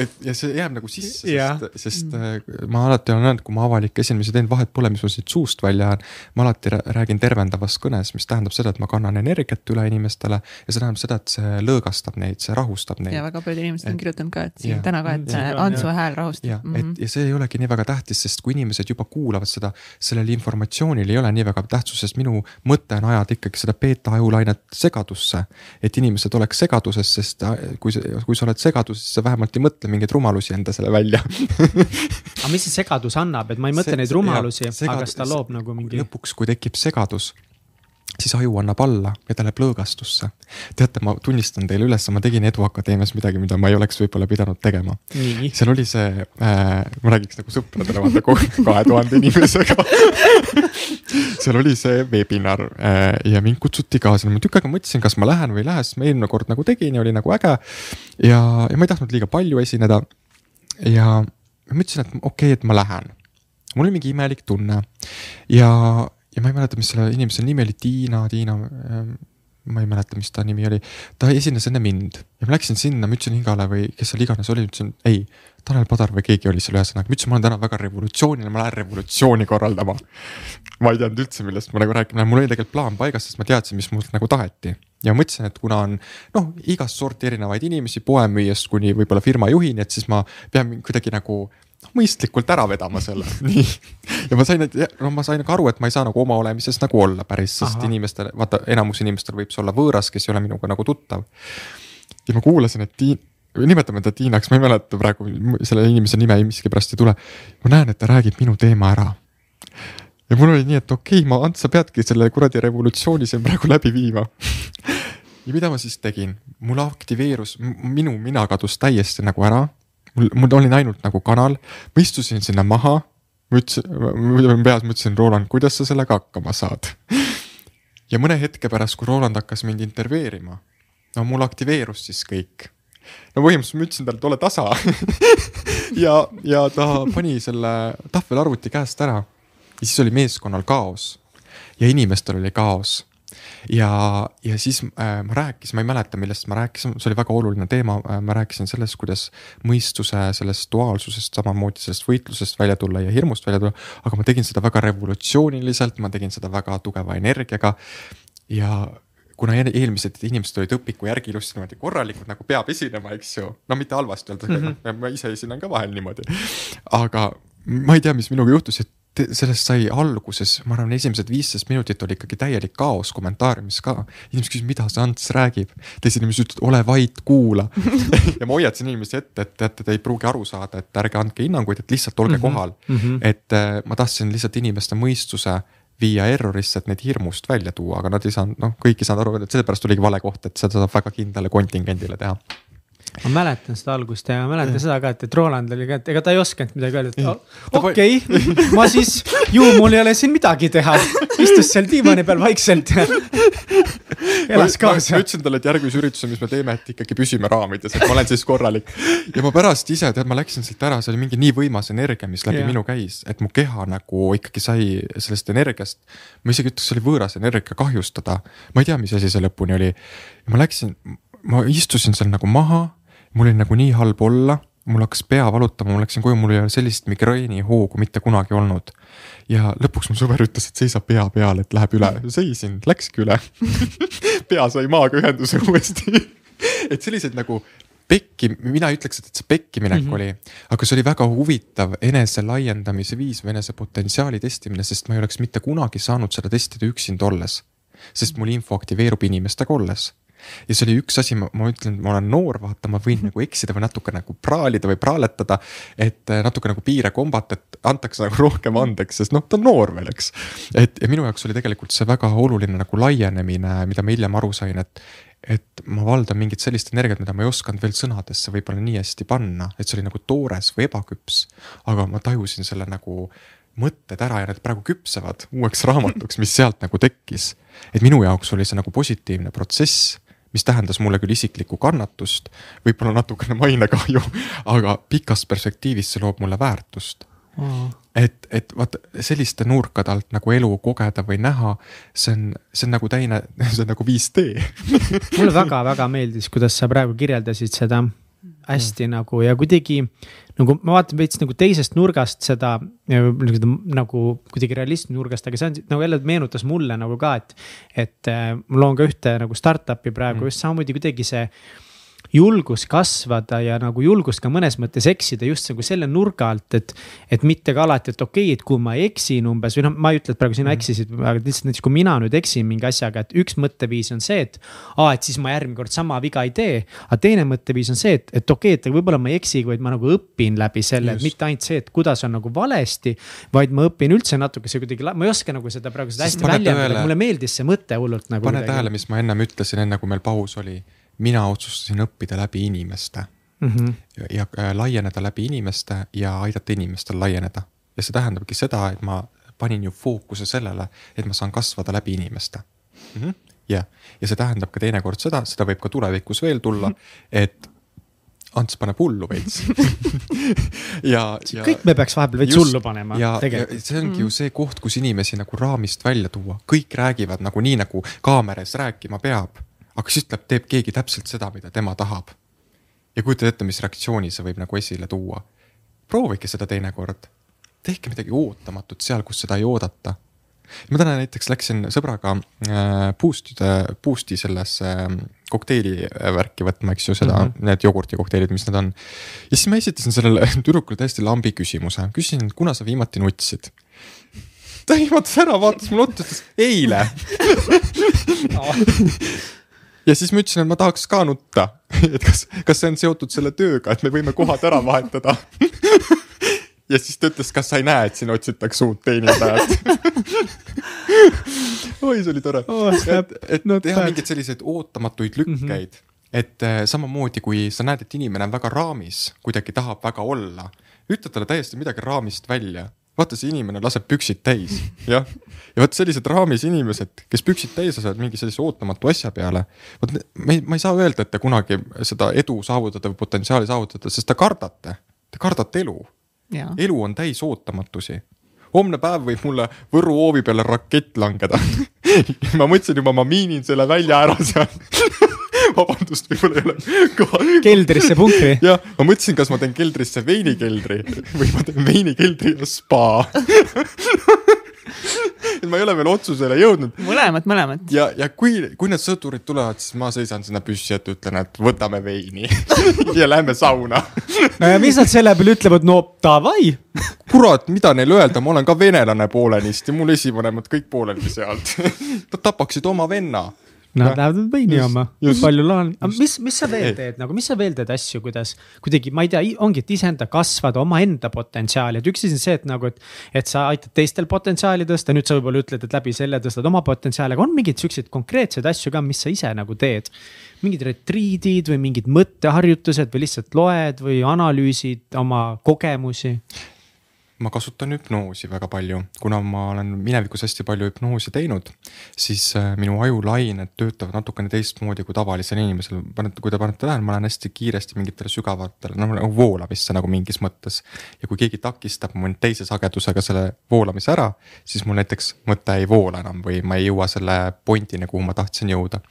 et ja see jääb nagu sisse, sest, sest mm. ma alati olen öelnud, kui ma avalikke esinemisi teen, vahet pole, mis mul siit suust välja jääb. ma alati räägin tervendavas kõnes, mis tähendab seda, et ma kannan energiat üle inimestele ja see tähendab seda, et see lõõgastab neid, see rahustab neid. ja väga paljud inimesed on kirjutanud ka, et siin ja. täna ka, et see Antsu hääl rahustab. ja mm, -hmm. et ja see ei olegi nii väga tähtis, sest kui inimesed juba kuulavad seda, sellel informatsioonil ei ole nii väga tähtsus, sest minu mõte on ajada ikkagi seda beeta ajulainet segadusse. et inimesed oleks segaduses, sest äh, kui, kui sa oled segaduses, siis sa vähemalt ei mõtle mingeid rumalusi enda selle välja *laughs* aga mis see segadus annab, et ma ei mõtle see, neid rumalusi, aga kas ta loob nagu mingi. lõpuks, kui tekib segadus siis aju annab alla ja ta läheb lõõgastusse. teate, ma tunnistan teile üles, ma tegin Eduakadeemias midagi, mida ma ei oleks võib-olla pidanud tegema. seal oli see äh,, ma räägiks nagu sõpradele, vaata *laughs* kahe tuhande inimesega *laughs* seal oli see webinar äh, ja mind kutsuti ka sinna, ma tükk aega mõtlesin, kas ma lähen või ei lähe, sest ma eelmine kord nagu tegin ja oli nagu äge. ja, ja ma ei tahtnud liiga palju esineda. ja ma ütlesin, et okei okay,, et ma lähen. mul oli mingi imelik tunne ja ja ma ei mäleta, mis selle inimese nimi oli, Tiina, Tiina ähm, ma ei mäleta, mis ta nimi oli, ta esines enne mind ja ma läksin sinna, ma ütlesin Ingale või kes seal iganes oli, ütlesin ei. Tanel Padar või keegi oli seal ühesõnaga, ma ütlesin, ma olen täna väga revolutsiooniline, ma lähen revolutsiooni korraldama. ma ei teadnud üldse, millest ma nagu lähen, mul oli tegelikult plaan paigas, sest ma teadsin, mis mult nagu taheti. ja mõtlesin, et kuna on noh, igast sorti erinevaid inimesi, poemüüjast kuni võib-olla firma juhini, et siis ma pean kuidagi nagu mõistlikult ära vedama selle, *laughs* ja ma sain, no ma sain nagu aru, et ma ei saa nagu oma olemises nagu olla päris, sest Aha. inimestel, vaata enamus inimestel võib see olla võõras, kes ei ole minuga nagu tuttav. ja ma kuulasin, et Tiin, nimetame ta Tiinaks, ma ei mäleta praegu selle inimese nime miskipärast ei tule. ma näen, et ta räägib minu teema ära. ja mul oli nii, et okei okay,, ma, Ants, sa peadki selle kuradi revolutsiooni siin praegu läbi viima *laughs* ja mida ma siis tegin, mul aktiveerus, minu mina kadus täiesti nagu ära mul, mul oli ainult nagu kanal, ma istusin sinna maha. ma ütlesin, peas mõtlesin, Roland, kuidas sa sellega hakkama saad? *laughs* ja mõne hetke pärast, kui Roland hakkas mind intervjueerima, no mul aktiveerus siis kõik. no põhimõtteliselt ma ütlesin talle, et ole tasa *laughs* ja, ja ta pani selle tahvelarvuti käest ära. ja siis oli meeskonnal kaos ja inimestel oli kaos ja, ja siis äh, ma rääkisin, ma ei mäleta, millest ma rääkisin, see oli väga oluline teema äh,, ma rääkisin sellest, kuidas mõistuse sellest duaalsusest, samamoodi sellest võitlusest välja tulla ja hirmust välja tulla. aga ma tegin seda väga revolutsiooniliselt, ma tegin seda väga tugeva energiaga ja kuna eelmised inimesed olid õpiku järgi ilusti niimoodi korralikult nagu peab esinema, eks ju. no mitte halvasti öelda mm, -hmm. ma ise esinen ka vahel niimoodi. aga ma ei tea, mis minuga juhtus, et sellest sai alguses, ma arvan, esimesed viisteist minutit oli ikkagi täielik kaos kommentaariumis ka. inimesed küsisid, mida see Ants räägib, teised inimesed ütlesid, ole vait, kuula *laughs* ja ma hoiatasin inimesi ette, et teate, te ei pruugi aru saada, et ärge andke hinnanguid, et lihtsalt olge mm -hmm. kohal mm. -hmm. et äh, ma tahtsin lihtsalt inimeste mõistuse viia errorisse, et neid hirmust välja tuua, aga nad ei saanud, noh, kõik ei saanud aru, et sellepärast oligi vale koht, et seda saab väga kindlale kontingendile teha ma mäletan seda algust ja ma mäletan seda ka, et, et Roland oli ka, et ega ta ei osanud midagi öelda, et okei okay, ma siis, ju mul ei ole siin midagi teha. istus seal diivani peal vaikselt ja *laughs* elas kaasa. ma ütlesin talle, et järgmise ürituse, mis me teeme, et ikkagi püsime raamides, et ma olen siis korralik. ja ma pärast ise, tead, ma läksin sealt ära, see oli mingi nii võimas energia, mis läbi ja. minu käis, et mu keha nagu ikkagi sai sellest energiast. ma isegi ütleks, see oli võõras energia kahjustada. ma ei tea, mis asi see lõpuni oli. ma läksin, ma istusin seal nagu maha mul oli nagu nii halb olla, mul hakkas pea valutama, ma läksin koju, mul ei ole sellist migreenihoogu mitte kunagi olnud. ja lõpuks mu sõber ütles, et seisa pea peal, et läheb üle, seisin, läkski üle *laughs* pea sai maaga ühenduse uuesti *laughs* et selliseid nagu pekki, mina ei ütleks, et see pekkiminek mm -hmm. oli, aga see oli väga huvitav enese laiendamise viis või enese potentsiaali testimine, sest ma ei oleks mitte kunagi saanud seda testida üksinda olles. sest mul info aktiveerub inimestega olles ja see oli üks asi, ma, ma ütlen, ma olen noor, vaata, ma võin nagu eksida või natuke nagu praalida või praaletada. et äh, natuke nagu piire kombata, et antakse nagu rohkem andeks, sest noh, ta on noor veel, eks. et ja minu jaoks oli tegelikult see väga oluline nagu laienemine, mida ma hiljem aru sain, et et ma valdan mingit sellist energiat, mida ma ei osanud veel sõnadesse võib-olla nii hästi panna, et see oli nagu toores või ebaküps. aga ma tajusin selle nagu mõtted ära ja need praegu küpsevad uueks raamatuks, mis sealt nagu tekkis. et minu jaoks oli see nagu positiivne protsess mis tähendas mulle küll isiklikku kannatust, võib-olla natukene mainekahju, aga pikas perspektiivis see loob mulle väärtust. Mm.. et, et vaata selliste nurkade alt nagu elu kogeda või näha, see on, see on nagu teine, *laughs* see on nagu 5D mulle väga-väga meeldis, kuidas sa praegu kirjeldasid seda hästi mm. nagu ja kuidagi nagu ma vaatan veits nagu teisest nurgast seda nagu kuidagi realismi nurgast, aga see on nagu jälle meenutas mulle nagu ka, et. et äh, ma loon ka ühte nagu startup'i praegu mm. just samamoodi kuidagi see julgus kasvada ja nagu julgus ka mõnes mõttes eksida just nagu selle nurga alt, et. et mitte ka alati, et okei okay,, et kui ma eksin umbes või noh, ma ei ütle, et praegu sina mm. eksisid, aga lihtsalt näiteks kui mina nüüd eksin mingi asjaga, et üks mõtteviis on see, et. aa, et siis ma järgmine kord sama viga ei tee, aga teine mõtteviis on see, et, et okei okay,, et võib-olla ma ei eksi, vaid ma nagu õpin läbi selle, et mitte ainult see, et kuidas on nagu valesti. vaid ma õpin üldse natukese kuidagi, ma ei oska nagu seda praegu seda hästi väljendada, mulle meeldis see mõte hullult nagu. pane tähele, mis ma ennem ütlesin, enne kui meil paus oli mina otsustasin õppida läbi inimeste mm. -hmm. ja, ja äh, laieneda läbi inimeste ja aidata inimestel laieneda. ja see tähendabki seda, et ma panin ju fookuse sellele, et ma saan kasvada läbi inimeste mm. -hmm. jah, ja see tähendab ka teinekord seda, seda võib ka tulevikus veel tulla, et Ants paneb hullu veits *laughs* ja, ja. kõik me peaks vahepeal veits hullu panema. ja, ja see ongi mm. ju see koht, kus inimesi nagu raamist välja tuua, kõik räägivad nagu nii, nagu kaameras rääkima peab aga siis ütleb, teeb keegi täpselt seda, mida tema tahab. ja kujutad ette, mis reaktsiooni see võib nagu esile tuua. proovige seda teinekord. tehke midagi ootamatut seal, kus seda ei oodata. ma täna näiteks läksin sõbraga äh, boost'ide, boost'i sellesse äh, kokteili värki võtma, eks ju, seda mm, -hmm. need jogurtikokteilid, mis need on. ja siis ma esitasin sellele *laughs* tüdrukule täiesti lambi küsimuse, küsisin, kuna sa viimati nutsid ta ihmatas ära, vaatas mulle otsa, ütles eile *laughs* ja siis ma ütlesin, et ma tahaks ka nutta, *laughs* et kas, kas see on seotud selle tööga, et me võime kohad ära vahetada? *laughs* Ja siis ta ütles, kas sa ei näe, et siin otsitakse uut teenindajat? *laughs* Oi, see oli tore. Oh,. et, et no, teha mingeid selliseid ootamatuid lükkeid. Mm. -hmm et äh, samamoodi, kui sa näed, et inimene on väga raamis, kuidagi tahab väga olla, ütle talle täiesti midagi raamist välja vaata, see inimene laseb püksid täis, jah. ja vot sellised raamis inimesed, kes püksid täis lasevad mingi sellise ootamatu asja peale. vot me ei, ma ei saa öelda, et te kunagi seda edu saavutada või potentsiaali saavutada, sest te kardate, te kardate elu. elu on täis ootamatusi homne päev võib mulle Võru hoovi peale rakett langeda *laughs* ma mõtlesin juba, ma miinin selle välja ära seal *laughs* *laughs* vabandust, võib-olla ei ole ka.... keldrisse punkri. *laughs* jah, ma mõtlesin, kas ma teen keldrisse veinikeldri *laughs* või ma teen veinikeldri ja spa et ma ei ole veel otsusele jõudnud. mõlemad, mõlemad. ja, ja kui, kui need sõdurid tulevad, siis ma seisan sinna püssi ette, ütlen, et võtame veini ja lähme sauna. no ja mis nad selle peale ütlevad, no davai. kurat, mida neil öelda, ma olen ka venelane poolenisti, mul esivanemad kõik pooleldi sealt Nad tapaksid oma venna Nad lähevad veini jooma, palju laen, mis, mis sa veel teed nagu, mis sa veel teed asju, kuidas kuidagi, ma ei tea, ongi, et iseenda kasvada, omaenda potentsiaali, et üks asi on see, et nagu, et. et sa aitad teistel potentsiaali tõsta, nüüd sa võib-olla ütled, et läbi selle tõstad oma potentsiaali, aga on mingeid siukseid konkreetseid asju ka, mis sa ise nagu teed. mingid retriidid või mingid mõtteharjutused või lihtsalt loed või analüüsid oma kogemusi ma kasutan hüpnoosi väga palju, kuna ma olen minevikus hästi palju hüpnoosi teinud, siis äh, minu ajulained töötavad natukene teistmoodi kui tavalisel inimesel. panete, kui te panete tähele, ma lähen hästi kiiresti mingitele sügavatele, noh nagu voolamisse nagu mingis mõttes. ja kui keegi takistab mul teise sagedusega selle voolamise ära, siis mul näiteks mõte ei voola enam või ma ei jõua selle pointini, kuhu ma tahtsin jõuda.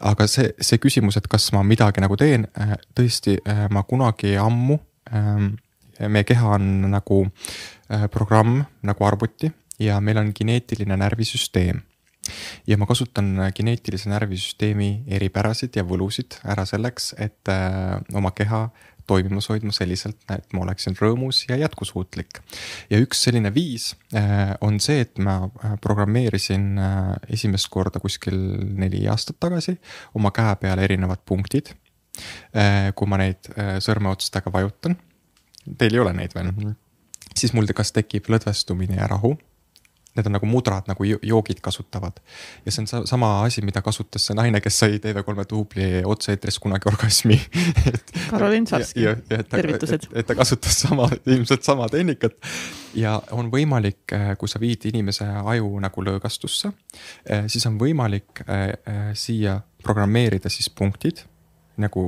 aga see, see küsimus, et kas ma midagi nagu teen, äh, tõesti, äh, ma kunagi ammu ähm, meie keha on nagu äh, programm nagu arvuti ja meil on geneetiline närvisüsteem. ja ma kasutan geneetilise närvisüsteemi eripärasid ja võlusid ära selleks, et äh, oma keha toimimas hoidma selliselt, et ma oleksin rõõmus ja jätkusuutlik. ja üks selline viis äh, on see, et ma programmeerisin esimest korda kuskil neli aastat tagasi oma käe peale erinevad punktid. kui ma neid sõrmeotstega vajutan teil ei ole neid veel, siis mul kas tekib lõdvestumine ja rahu. Need on nagu mudrad, nagu joogid kasutavad. ja see on sama asi, mida kasutas see naine, kes sai TV3 duubli otse-eetris kunagi orgasmi *laughs* Karolin Sarski, tervitused. et ta kasutas sama, ilmselt sama tehnikat. ja on võimalik, eh, kui sa viid inimese aju nagu lõõgastusse, eh, siis on võimalik eh, siia programmeerida siis punktid nagu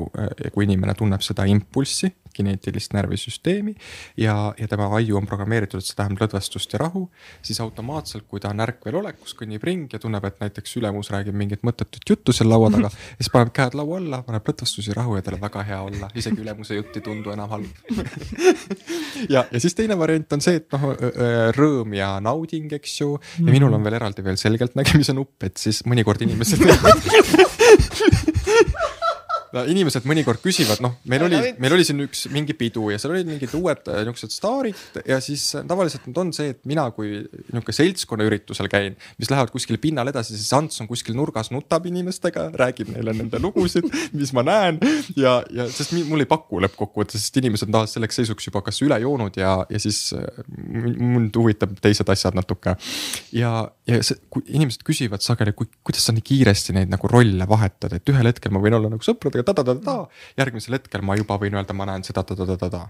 kui inimene tunneb seda impulssi, kineetilist närvisüsteemi ja, ja tema aju on programmeeritud, et see tähendab lõdvestust ja rahu, siis automaatselt, kui ta on ärkvel olekus, kõnnib ring ja tunneb, et näiteks ülemus räägib mingit mõttetut juttu seal laua taga, siis paneb käed laua alla, paneb lõdvestus ja rahu ja tal on väga hea olla, isegi ülemuse jutt ei tundu enam halb. *laughs* Ja, ja siis teine variant on see, et noh, rõõm ja nauding, eks ju, ja minul on veel eraldi veel selgeltnägemise nupp, et siis mõnikord inimesed *laughs* no inimesed mõnikord küsivad, noh, meil oli, meil oli siin üks mingi pidu ja seal olid mingid uued äh, niuksed staarid ja siis äh, tavaliselt nüüd on see, et mina, kui nihuke seltskonnaüritusel käin, mis lähevad kuskile pinnale edasi, siis Ants on kuskil nurgas, nutab inimestega, räägib neile nende lugusid, *laughs* mis ma näen. ja, ja sest mul ei paku lõppkokkuvõttes, sest inimesed on tavaliselt selleks seisuks juba kas üle joonud ja, ja siis äh, mind huvitab teised asjad natuke. ja, ja see, kui inimesed küsivad sageli, kuidas sa nii kiiresti neid nagu rolle vahetad, et ühel hetkel ma võin olla nagu sõpradega ta-ta-ta-ta, järgmisel hetkel ma juba võin öelda, ma näen seda ta-ta-ta-ta-ta.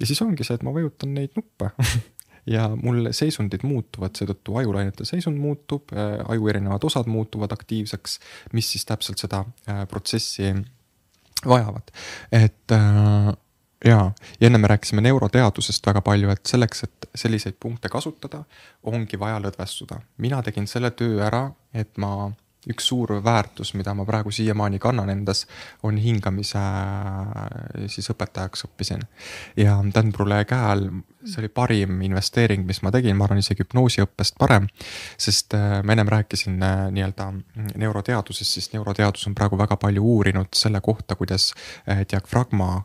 ja siis ongi see, et ma vajutan neid nuppe *laughs* ja mul seisundid muutuvad, seetõttu ajulainete seisund muutub, äh, aju erinevad osad muutuvad aktiivseks, mis siis täpselt seda äh, protsessi vajavad, et äh, ja, ja enne me rääkisime neuroteadusest väga palju, et selleks, et selliseid punkte kasutada, ongi vaja lõdvestuda. mina tegin selle töö ära, et ma üks suur väärtus, mida ma praegu siiamaani kannan endas, on hingamise siis õpetajaks õppisin. ja Dan Brule käe all, see oli parim investeering, mis ma tegin, ma arvan isegi hüpnoosiõppest parem. sest äh, ma ennem rääkisin äh, nii-öelda neuroteadusest, siis neuroteadus on praegu väga palju uurinud selle kohta, kuidas äh, diafragma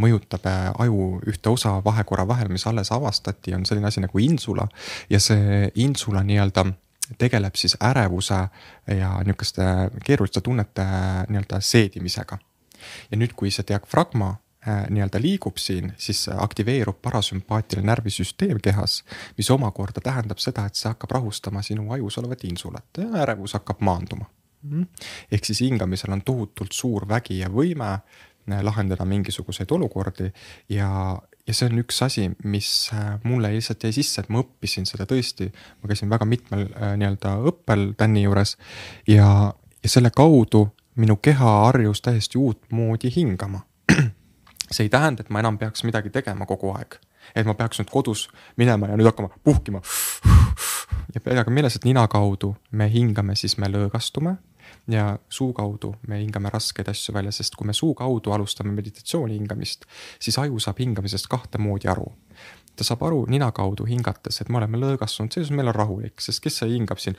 mõjutab aju ühte osa vahekorra vahel, mis alles avastati, on selline asi nagu insula ja see insula nii-öelda tegeleb siis ärevuse ja nihukeste keeruliste tunnete nii-öelda seedimisega. ja nüüd, kui see diafragma äh, nii-öelda liigub siin, siis aktiveerub parasümpaatiline närvisüsteem kehas, mis omakorda tähendab seda, et see hakkab rahustama sinu ajus olevat insulat ja ärevus hakkab maanduma. Mhm. ehk siis hingamisel on tohutult suur vägi ja võime äh, lahendada mingisuguseid olukordi ja, ja see on üks asi, mis äh, mulle lihtsalt jäi sisse, et ma õppisin seda tõesti, ma käisin väga mitmel äh, nii-öelda õppel Tänni juures ja, ja selle kaudu minu keha harjus täiesti uutmoodi hingama. *clears throat* see ei tähenda, et ma enam peaks midagi tegema kogu aeg, et ma peaks nüüd kodus minema ja nüüd hakkama puhkima. *sniffs* ja pidage meeles, et nina kaudu me hingame, siis me lõõgastume ja suu kaudu me hingame raskeid asju välja, sest kui me suu kaudu alustame meditatsiooni hingamist, siis aju saab hingamisest kahte moodi aru. ta saab aru nina kaudu hingates, et me oleme lõõgastunud, selles meil on rahulik, sest kes see hingab siin.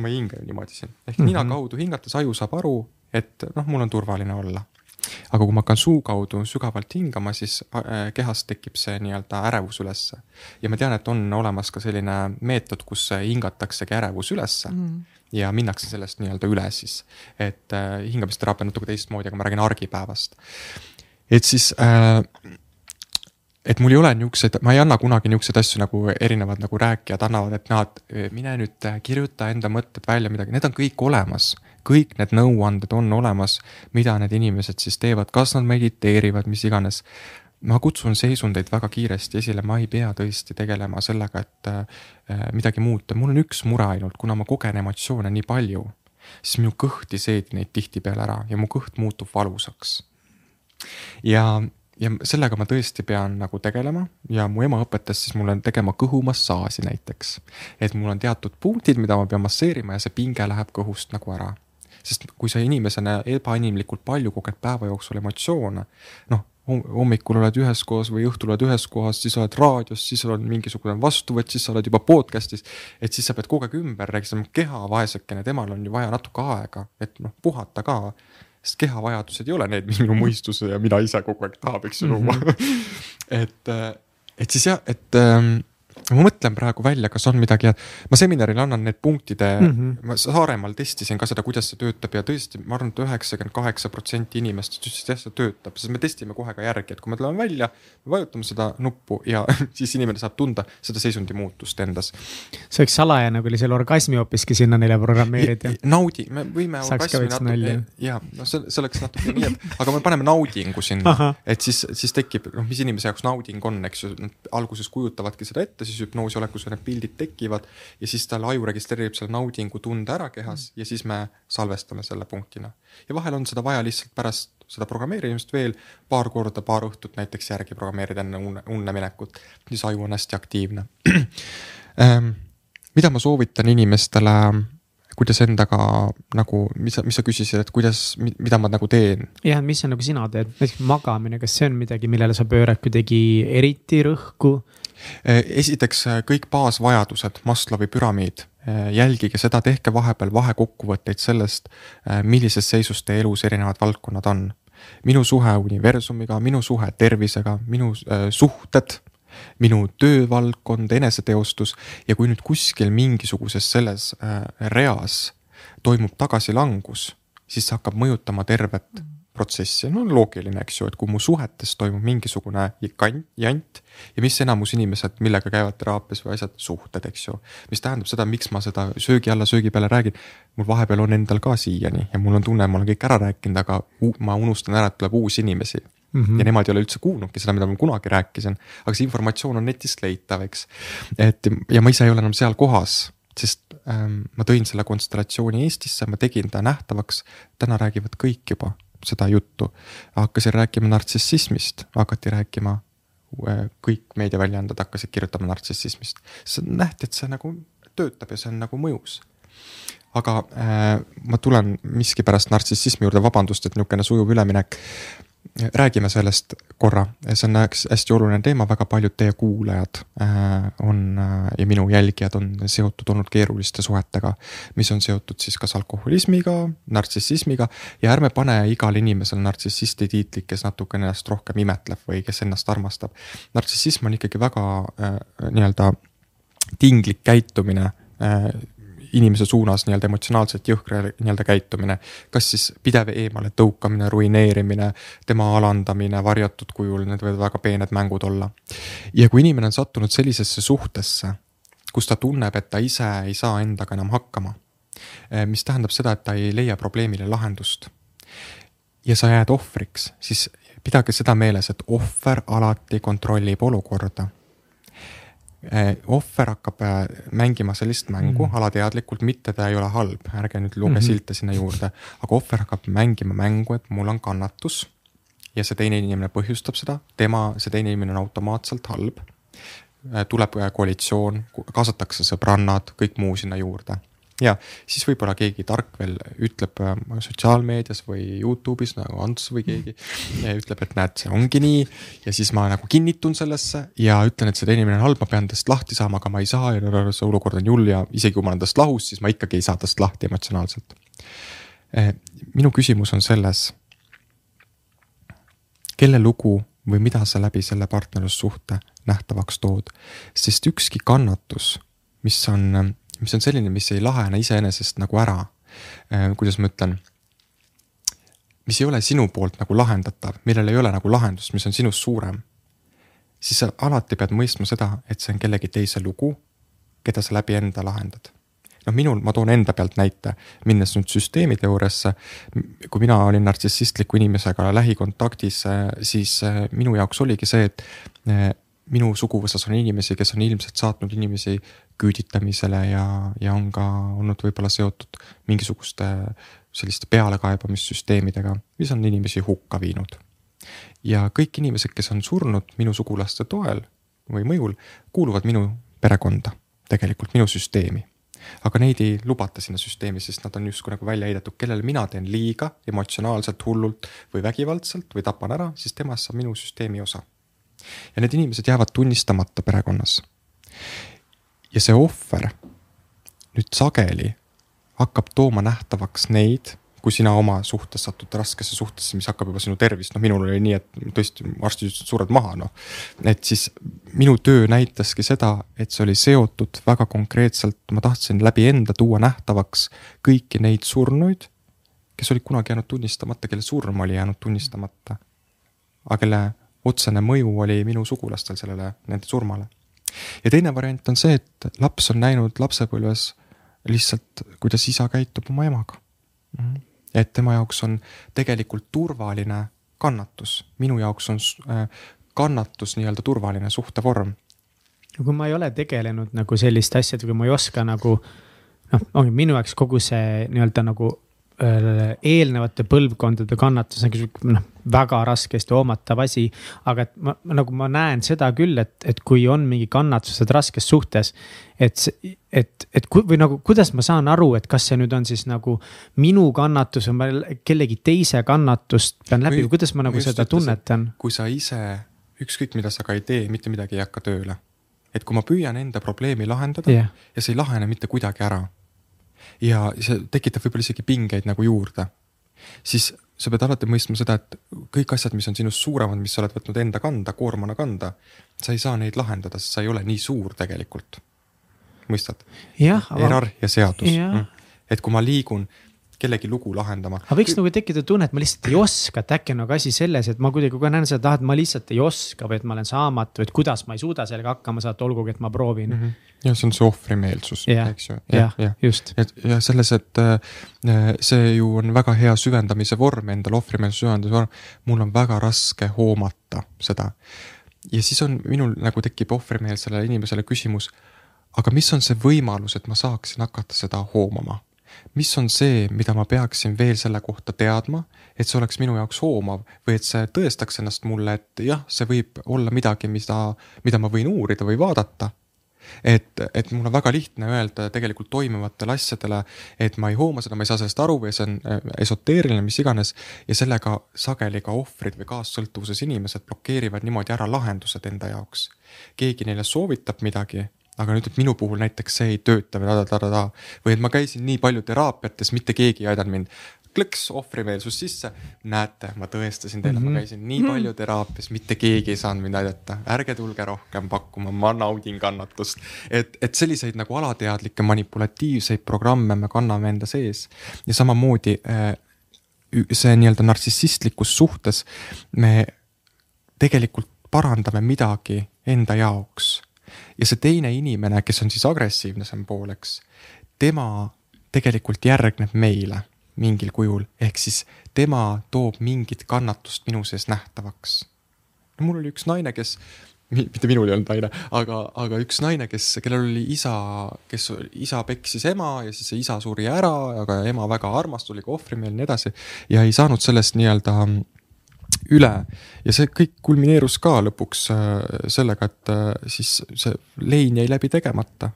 ma ei hinga ju niimoodi siin, ehk mm -hmm. nina kaudu hingates aju saab aru, et noh, mul on turvaline olla aga kui ma hakkan suu kaudu sügavalt hingama, siis äh, kehas tekib see nii-öelda ärevus ülesse. ja ma tean, et on olemas ka selline meetod, kus hingataksegi ärevus ülesse mm. ja minnakse sellest nii-öelda üle siis. et äh, hingamisteraapia on natuke teistmoodi, aga ma räägin argipäevast. et siis äh, et mul ei ole niukseid, ma ei anna kunagi niukseid asju nagu erinevad nagu rääkijad annavad, et nad, mine nüüd äh, kirjuta enda mõtted välja midagi, need on kõik olemas. Kõik need nõuanded on olemas, mida need inimesed siis teevad, kas nad mediteerivad, mis iganes ma kutsun seisundeid väga kiiresti esile, ma ei pea tõesti tegelema sellega, et äh, midagi muuta, mul on üks mure ainult, kuna ma kogen emotsioone nii palju, siis minu kõht ei seedi neid tihtipeale ära ja mu kõht muutub valusaks. ja, ja sellega ma tõesti pean nagu tegelema ja mu ema õpetas siis mulle tegema kõhumassaaži näiteks. et mul on teatud punktid, mida ma pean masseerima ja see pinge läheb kõhust nagu ära sest kui sa inimesena ebainimlikult palju koged päeva jooksul emotsioone, noh, hommikul oled ühes kohas või õhtul oled ühes kohas, siis oled raadios, siis on mingisugune vastuvõtt, siis sa oled juba podcast'is. et siis sa pead kogu aeg ümber rääkima, keha vaesekene, temal on ju vaja natuke aega, et noh puhata ka. sest keha vajadused ei ole need, mis minu mõistuse ja mina ise kogu aeg tahab, eks ju luua -hmm. *laughs* et, et siis jah, et ähm, ma mõtlen praegu välja, kas on midagi ma seminaril annan need punktide mm, -hmm. ma Saaremaal testisin ka seda, kuidas see töötab ja tõesti, ma arvan et, et üheksakümmend kaheksa protsenti inimestest ütlesid, et jah, see töötab, sest me testime kohe ka järgi, et kui me tuleme välja, vajutame seda nuppu ja *laughs* siis inimene saab tunda seda seisundi muutust endas. see oleks salajane, kui selle orgasmi hoopiski sinna neile programmeerida. naudi, me võime orgasmi natuke, ja noh, see, see oleks natuke nii, et aga me paneme naudingu sinna, et siis, siis tekib, noh, mis inimese jaoks nauding on, eks ju, alguses kujutavadki seda ette siis hüpnoosi olekus need pildid tekivad ja siis tal aju registreerib selle naudingu tunde ära kehas ja siis me salvestame selle punktina. ja vahel on seda vaja lihtsalt pärast seda programmeerimist veel paar korda, paar õhtut näiteks järgi programmeerida enne unne, unne minekut, siis aju on hästi aktiivne *clears throat* ähm, mida ma soovitan inimestele, kuidas endaga nagu, mis sa, mis sa küsisid, et kuidas, mida ma nagu teen? jah, mis sa nagu sina teed, näiteks magamine, kas see on midagi, millele sa pöörad kuidagi eriti rõhku? Äh, esiteks äh, kõik baasvajadused, Maslowi püramiid, äh, jälgige seda, tehke vahepeal vahekokkuvõtteid sellest, millises seisus teie elus erinevad valdkonnad on. minu suhe universumiga, minu suhe tervisega, minu suhted minu töövaldkond, eneseteostus ja kui nüüd kuskil mingisuguses selles reas toimub tagasilangus, siis see hakkab mõjutama tervet mm. protsessi, no loogiline, eks ju, et kui mu suhetes toimub mingisugune jant ja mis enamus inimesed, millega käivad teraapias või asjad, suhted, eks ju. mis tähendab seda, miks ma seda söögi alla söögi peale räägin. mul vahepeal on endal ka siiani ja mul on tunne, ma olen kõik ära rääkinud, aga ma unustan ära, et tuleb uusi inimesi mm. -hmm. ja nemad ei ole üldse kuulnudki seda, mida ma kunagi rääkisin, aga see informatsioon on netist leitav, eks. et ja ma ise ei ole enam seal kohas, sest ähm, ma tõin selle konstellatsiooni Eestisse, ma tegin ta nähtavaks. täna räägivad kõik juba seda juttu. hakkasin rääkima nartsissismist, hakati rääkima kõik meediaväljaanded hakkasid kirjutama nartsissismist. nähti, et see nagu töötab ja see on nagu mõjus. Aga äh, ma tulen miskipärast nartsissismi juurde, vabandust, et niisugune sujuv üleminek räägime sellest korra, see on üks hästi oluline teema, väga paljud teie kuulajad äh, on äh, ja minu jälgijad on seotud olnud keeruliste suhetega. mis on seotud siis kas alkoholismiga, nartsissismiga ja ärme pane igale inimesele nartsissisti tiitlit, kes natukene ennast rohkem imetleb või kes ennast armastab. nartsissism on ikkagi väga äh, nii-öelda tinglik käitumine inimese suunas nii-öelda emotsionaalselt jõhkra nii-öelda käitumine. kas siis pidev eemale tõukamine, ruineerimine, tema alandamine varjatud kujul, need võivad väga peened mängud olla. ja kui inimene on sattunud sellisesse suhtesse, kus ta tunneb, et ta ise ei saa endaga enam hakkama. Eh, mis tähendab seda, et ta ei leia probleemile lahendust. ja sa jääd ohvriks, siis pidage seda meeles, et ohver alati kontrollib olukorda ohver hakkab eh, mängima sellist mängu mm -hmm. alateadlikult, mitte ta ei ole halb, ärge nüüd lugege mm -hmm. silte sinna juurde, aga ohver hakkab mängima mängu, et mul on kannatus. ja see teine inimene põhjustab seda, tema, see teine inimene on automaatselt halb. Eh, tuleb koalitsioon, kaasatakse sõbrannad, kõik muu sinna juurde ja siis võib-olla keegi tark veel ütleb äh, sotsiaalmeedias või Youtube'is nagu Ants või keegi. ütleb, et näed, see ongi nii ja siis ma nagu kinnitun sellesse ja ütlen, et see inimene on halb, ma pean tast lahti saama, aga ma ei saa ja see olukord on hull ja isegi kui ma olen tast lahus, siis ma ikkagi ei saa tast lahti emotsionaalselt. Äh, minu küsimus on selles. kelle lugu või mida sa läbi selle partnerlussuhte nähtavaks tood, sest ükski kannatus, mis on mis on selline, mis ei lahene iseenesest nagu ära. Äh, kuidas ma ütlen? mis ei ole sinu poolt nagu lahendatav, millel ei ole nagu lahendust, mis on sinust suurem. siis sa alati pead mõistma seda, et see on kellegi teise lugu, keda sa läbi enda lahendad noh, minul, ma toon enda pealt näite, minnes nüüd süsteemide juuresse. kui mina olin nartsissistliku inimesega lähikontaktis, siis äh, minu jaoks oligi see, et äh, minu suguvõsas on inimesi, kes on ilmselt saatnud inimesi küüditamisele ja, ja on ka olnud võib-olla seotud mingisuguste selliste pealekaebamissüsteemidega, mis on inimesi hukka viinud. ja kõik inimesed, kes on surnud minu sugulaste toel või mõjul, kuuluvad minu perekonda, tegelikult minu süsteemi aga neid ei lubata sinna süsteemi, sest nad on justkui nagu välja heidetud, kellele mina teen liiga emotsionaalselt, hullult või vägivaldselt või tapan ära, siis temast saab minu süsteemi osa ja need inimesed jäävad tunnistamata perekonnas. ja see ohver nüüd sageli hakkab tooma nähtavaks neid, kui sina oma suhtes satud raskesse suhtesse, mis hakkab juba sinu tervist, noh, minul oli nii, et tõesti arstid ütlesid, sured maha, noh. et siis minu töö näitaski seda, et see oli seotud väga konkreetselt, ma tahtsin läbi enda tuua nähtavaks kõiki neid surnuid, kes olid kunagi jäänud tunnistamata, kelle surm oli jäänud tunnistamata. aga kelle otsene mõju oli minu sugulastel sellele, nende surmale. ja teine variant on see, et laps on näinud lapsepõlves lihtsalt, kuidas isa käitub oma emaga. Et tema jaoks on tegelikult turvaline kannatus, minu jaoks on äh, kannatus nii-öelda turvaline suhtevorm. kui ma ei ole tegelenud nagu selliste asjadega, ma ei oska nagu noh, ongi minu jaoks kogu see nii-öelda nagu eelnevate põlvkondade kannatus on noh, väga raskesti hoomatav asi. aga et ma nagu ma näen seda küll, et, et kui on mingi kannatused raskes suhtes. et, et, et ku, või nagu, kuidas ma saan aru, et kas see nüüd on siis nagu minu kannatus või ma kellegi teise kannatust pean läbi või kuidas ma nagu seda tunnetan? kui sa ise, ükskõik mida sa ka ei tee, mitte midagi ei hakka tööle. et kui ma püüan enda probleemi lahendada yeah. ja see ei lahene mitte kuidagi ära ja see tekitab võib-olla isegi pingeid nagu juurde. siis sa pead alati mõistma seda, et kõik asjad, mis on sinust suuremad, mis sa oled võtnud enda kanda, koormana kanda, sa ei saa neid lahendada, sest sa ei ole nii suur tegelikult. mõistad? hierarhia seadus. Mm. et kui ma liigun kellegi lugu lahendama. aga võiks nagu tekkida tunne, et ma lihtsalt ei oska, et äkki on nagu asi selles, et ma kuidagi aeg näen seda, et ma lihtsalt ei oska või et ma olen saamatu, et kuidas ma ei suuda sellega hakkama saada, olgugi et ma proovin mm. -hmm. ja see on see ohvrimeelsus yeah., eks ju. jah ja, ja., just. et ja selles, et äh, see ju on väga hea süvendamise vorm, endal ohvrimeelsuse süvendamise vorm. mul on väga raske hoomata seda. ja siis on minul nagu tekib ohvrimeelsele inimesele küsimus aga mis on see võimalus, et ma saaksin hakata seda hoomama mis on see, mida ma peaksin veel selle kohta teadma, et see oleks minu jaoks hoomav või et see tõestaks ennast mulle, et jah, see võib olla midagi, mida, mida ma võin uurida või vaadata et, et mul on väga lihtne öelda tegelikult toimuvatele asjadele, et ma ei hooma seda, ma ei saa sellest aru või see on äh, esoteeriline, mis iganes. ja sellega sageli ka ohvrid või kaassõltuvuses inimesed blokeerivad niimoodi ära lahendused enda jaoks. keegi neile soovitab midagi aga nüüd, et minu puhul näiteks see ei tööta või ta-ta-ta-ta või et ma käisin nii palju teraapiates, mitte keegi ei aidanud mind. klõks ohvrimeelsus sisse, näete, ma tõestasin teile mm, -hmm. ma mhm. käisin nii palju teraapias, mitte keegi ei saanud mind aidata, ärge tulge rohkem pakkuma, ma naudin kannatust. et, et selliseid nagu alateadlikke manipulatiivseid programme me kanname enda sees ja samamoodi äh, see nii-öelda narcissistlikus suhtes me tegelikult parandame midagi enda jaoks ja see teine inimene, kes on siis agressiivsem pool, eks, tema tegelikult järgneb meile mingil kujul, ehk siis tema toob mingit kannatust minu sees nähtavaks. mul oli üks naine, kes, mitte minul ei olnud naine, aga, aga üks naine, kes, kellel oli isa, kes, isa peksis ema ja siis see isa suri ära, aga ema väga armastas, oli ka ohvrimeelne ja nii edasi. ja ei saanud sellest nii-öelda üle ja see kõik kulmineerus ka lõpuks äh, sellega, et äh, siis see lein jäi läbi tegemata.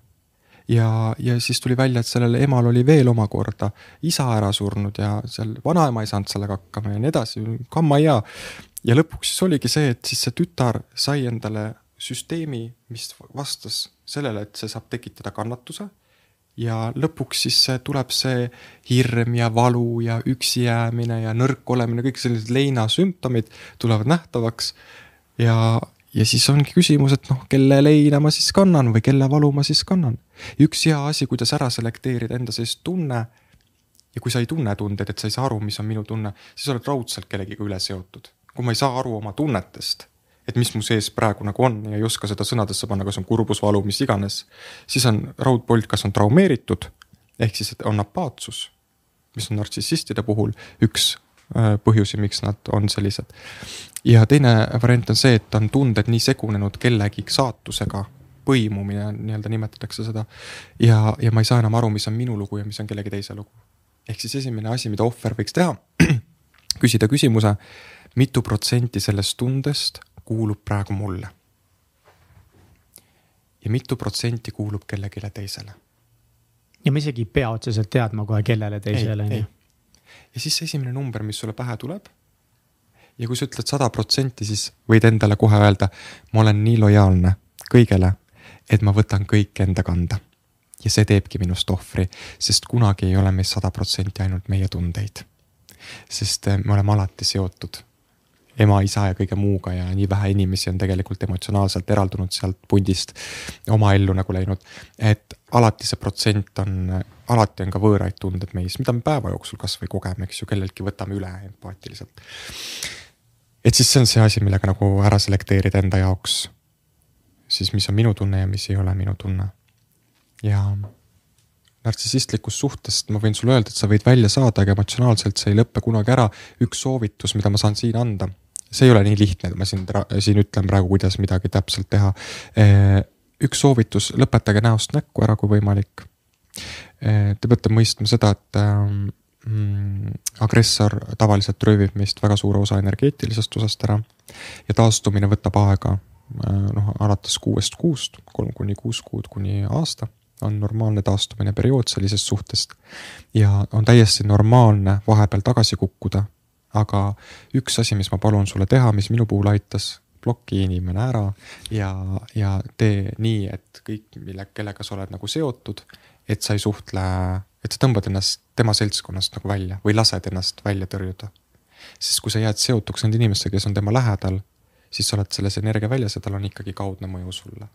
ja, ja siis tuli välja, et sellel emal oli veel omakorda isa ära surnud ja seal vanaema ei saanud sellega hakkama ja nii edasi, kamma jaa. ja lõpuks siis oligi see, et siis see tütar sai endale süsteemi, mis vastas sellele, et see saab tekitada kannatuse ja lõpuks siis tuleb see hirm ja valu ja üksi jäämine ja nõrk olemine, kõik sellised leinasümptomid tulevad nähtavaks. ja, ja siis ongi küsimus, et noh, kelle leina ma siis kannan või kelle valu ma siis kannan. üks hea asi, kuidas ära selekteerida enda sellist tunne. ja kui sa ei tunne tundeid, et sa ei saa aru, mis on minu tunne, siis oled raudselt kellegiga üle seotud. kui ma ei saa aru oma tunnetest et mis mu sees praegu nagu on ja ei oska seda sõnadesse panna, kas on kurbus, valu, mis iganes. siis on raudpolt, kas on traumeeritud ehk siis on apaatsus, mis on nartsissistide puhul üks äh, põhjusi, miks nad on sellised. ja teine variant on see, et on tunded nii segunenud kellegi saatusega, põimumine nii-öelda nimetatakse seda. ja, ja ma ei saa enam aru, mis on minu lugu ja mis on kellegi teise lugu. ehk siis esimene asi, mida ohver võiks teha, *clears throat* küsida küsimuse, mitu protsenti sellest tundest kuulub praegu mulle. ja mitu protsenti kuulub kellelegi teisele. ja ma isegi ei pea otseselt teadma kohe, kellele teisele. ja siis see esimene number, mis sulle pähe tuleb. ja kui sa ütled sada protsenti, siis võid endale kohe öelda, ma olen nii lojaalne kõigele, et ma võtan kõik enda kanda. ja see teebki minust ohvri, sest kunagi ei ole meist sada protsenti ainult meie tundeid. sest eh, me oleme alati seotud ema, isa ja kõige muuga ja nii vähe inimesi on tegelikult emotsionaalselt eraldunud sealt pundist oma ellu nagu läinud. et alati see protsent on, alati on ka võõraid tundeid meis, mida me päeva jooksul kasvõi kogeme, eks ju, kelleltki võtame üle empaatiliselt. et siis see on see asi, millega nagu ära selekteerida enda jaoks. siis, mis on minu tunne ja mis ei ole minu tunne. ja nartsissistlikust suhtest ma võin sulle öelda, et sa võid välja saada, aga emotsionaalselt see ei lõpe kunagi ära. üks soovitus, mida ma saan siin anda see ei ole nii lihtne, et ma siin, siin ütlen praegu, kuidas midagi täpselt teha. üks soovitus, lõpetage näost näkku ära, kui võimalik. Te peate mõistma seda, et mm, agressor tavaliselt röövib meist väga suure osa energeetilisest osast ära ja taastumine võtab aega noh, alates kuuest kuust, kolm kuni kuus kuud kuni aasta on normaalne taastumine periood sellisest suhtest. ja on täiesti normaalne vahepeal tagasi kukkuda. aga üks asi, mis ma palun sulle teha, mis minu puhul aitas, ploki inimene ära ja, ja tee nii, et kõik, mille, kellega sa oled nagu seotud, et sa ei suhtle, et sa tõmbad ennast tema seltskonnast nagu välja või lased ennast välja tõrjuda. sest kui sa jääd seotuks nende inimestega, kes on tema lähedal siis sa oled selles energia väljas ja tal on ikkagi kaudne mõju sulle.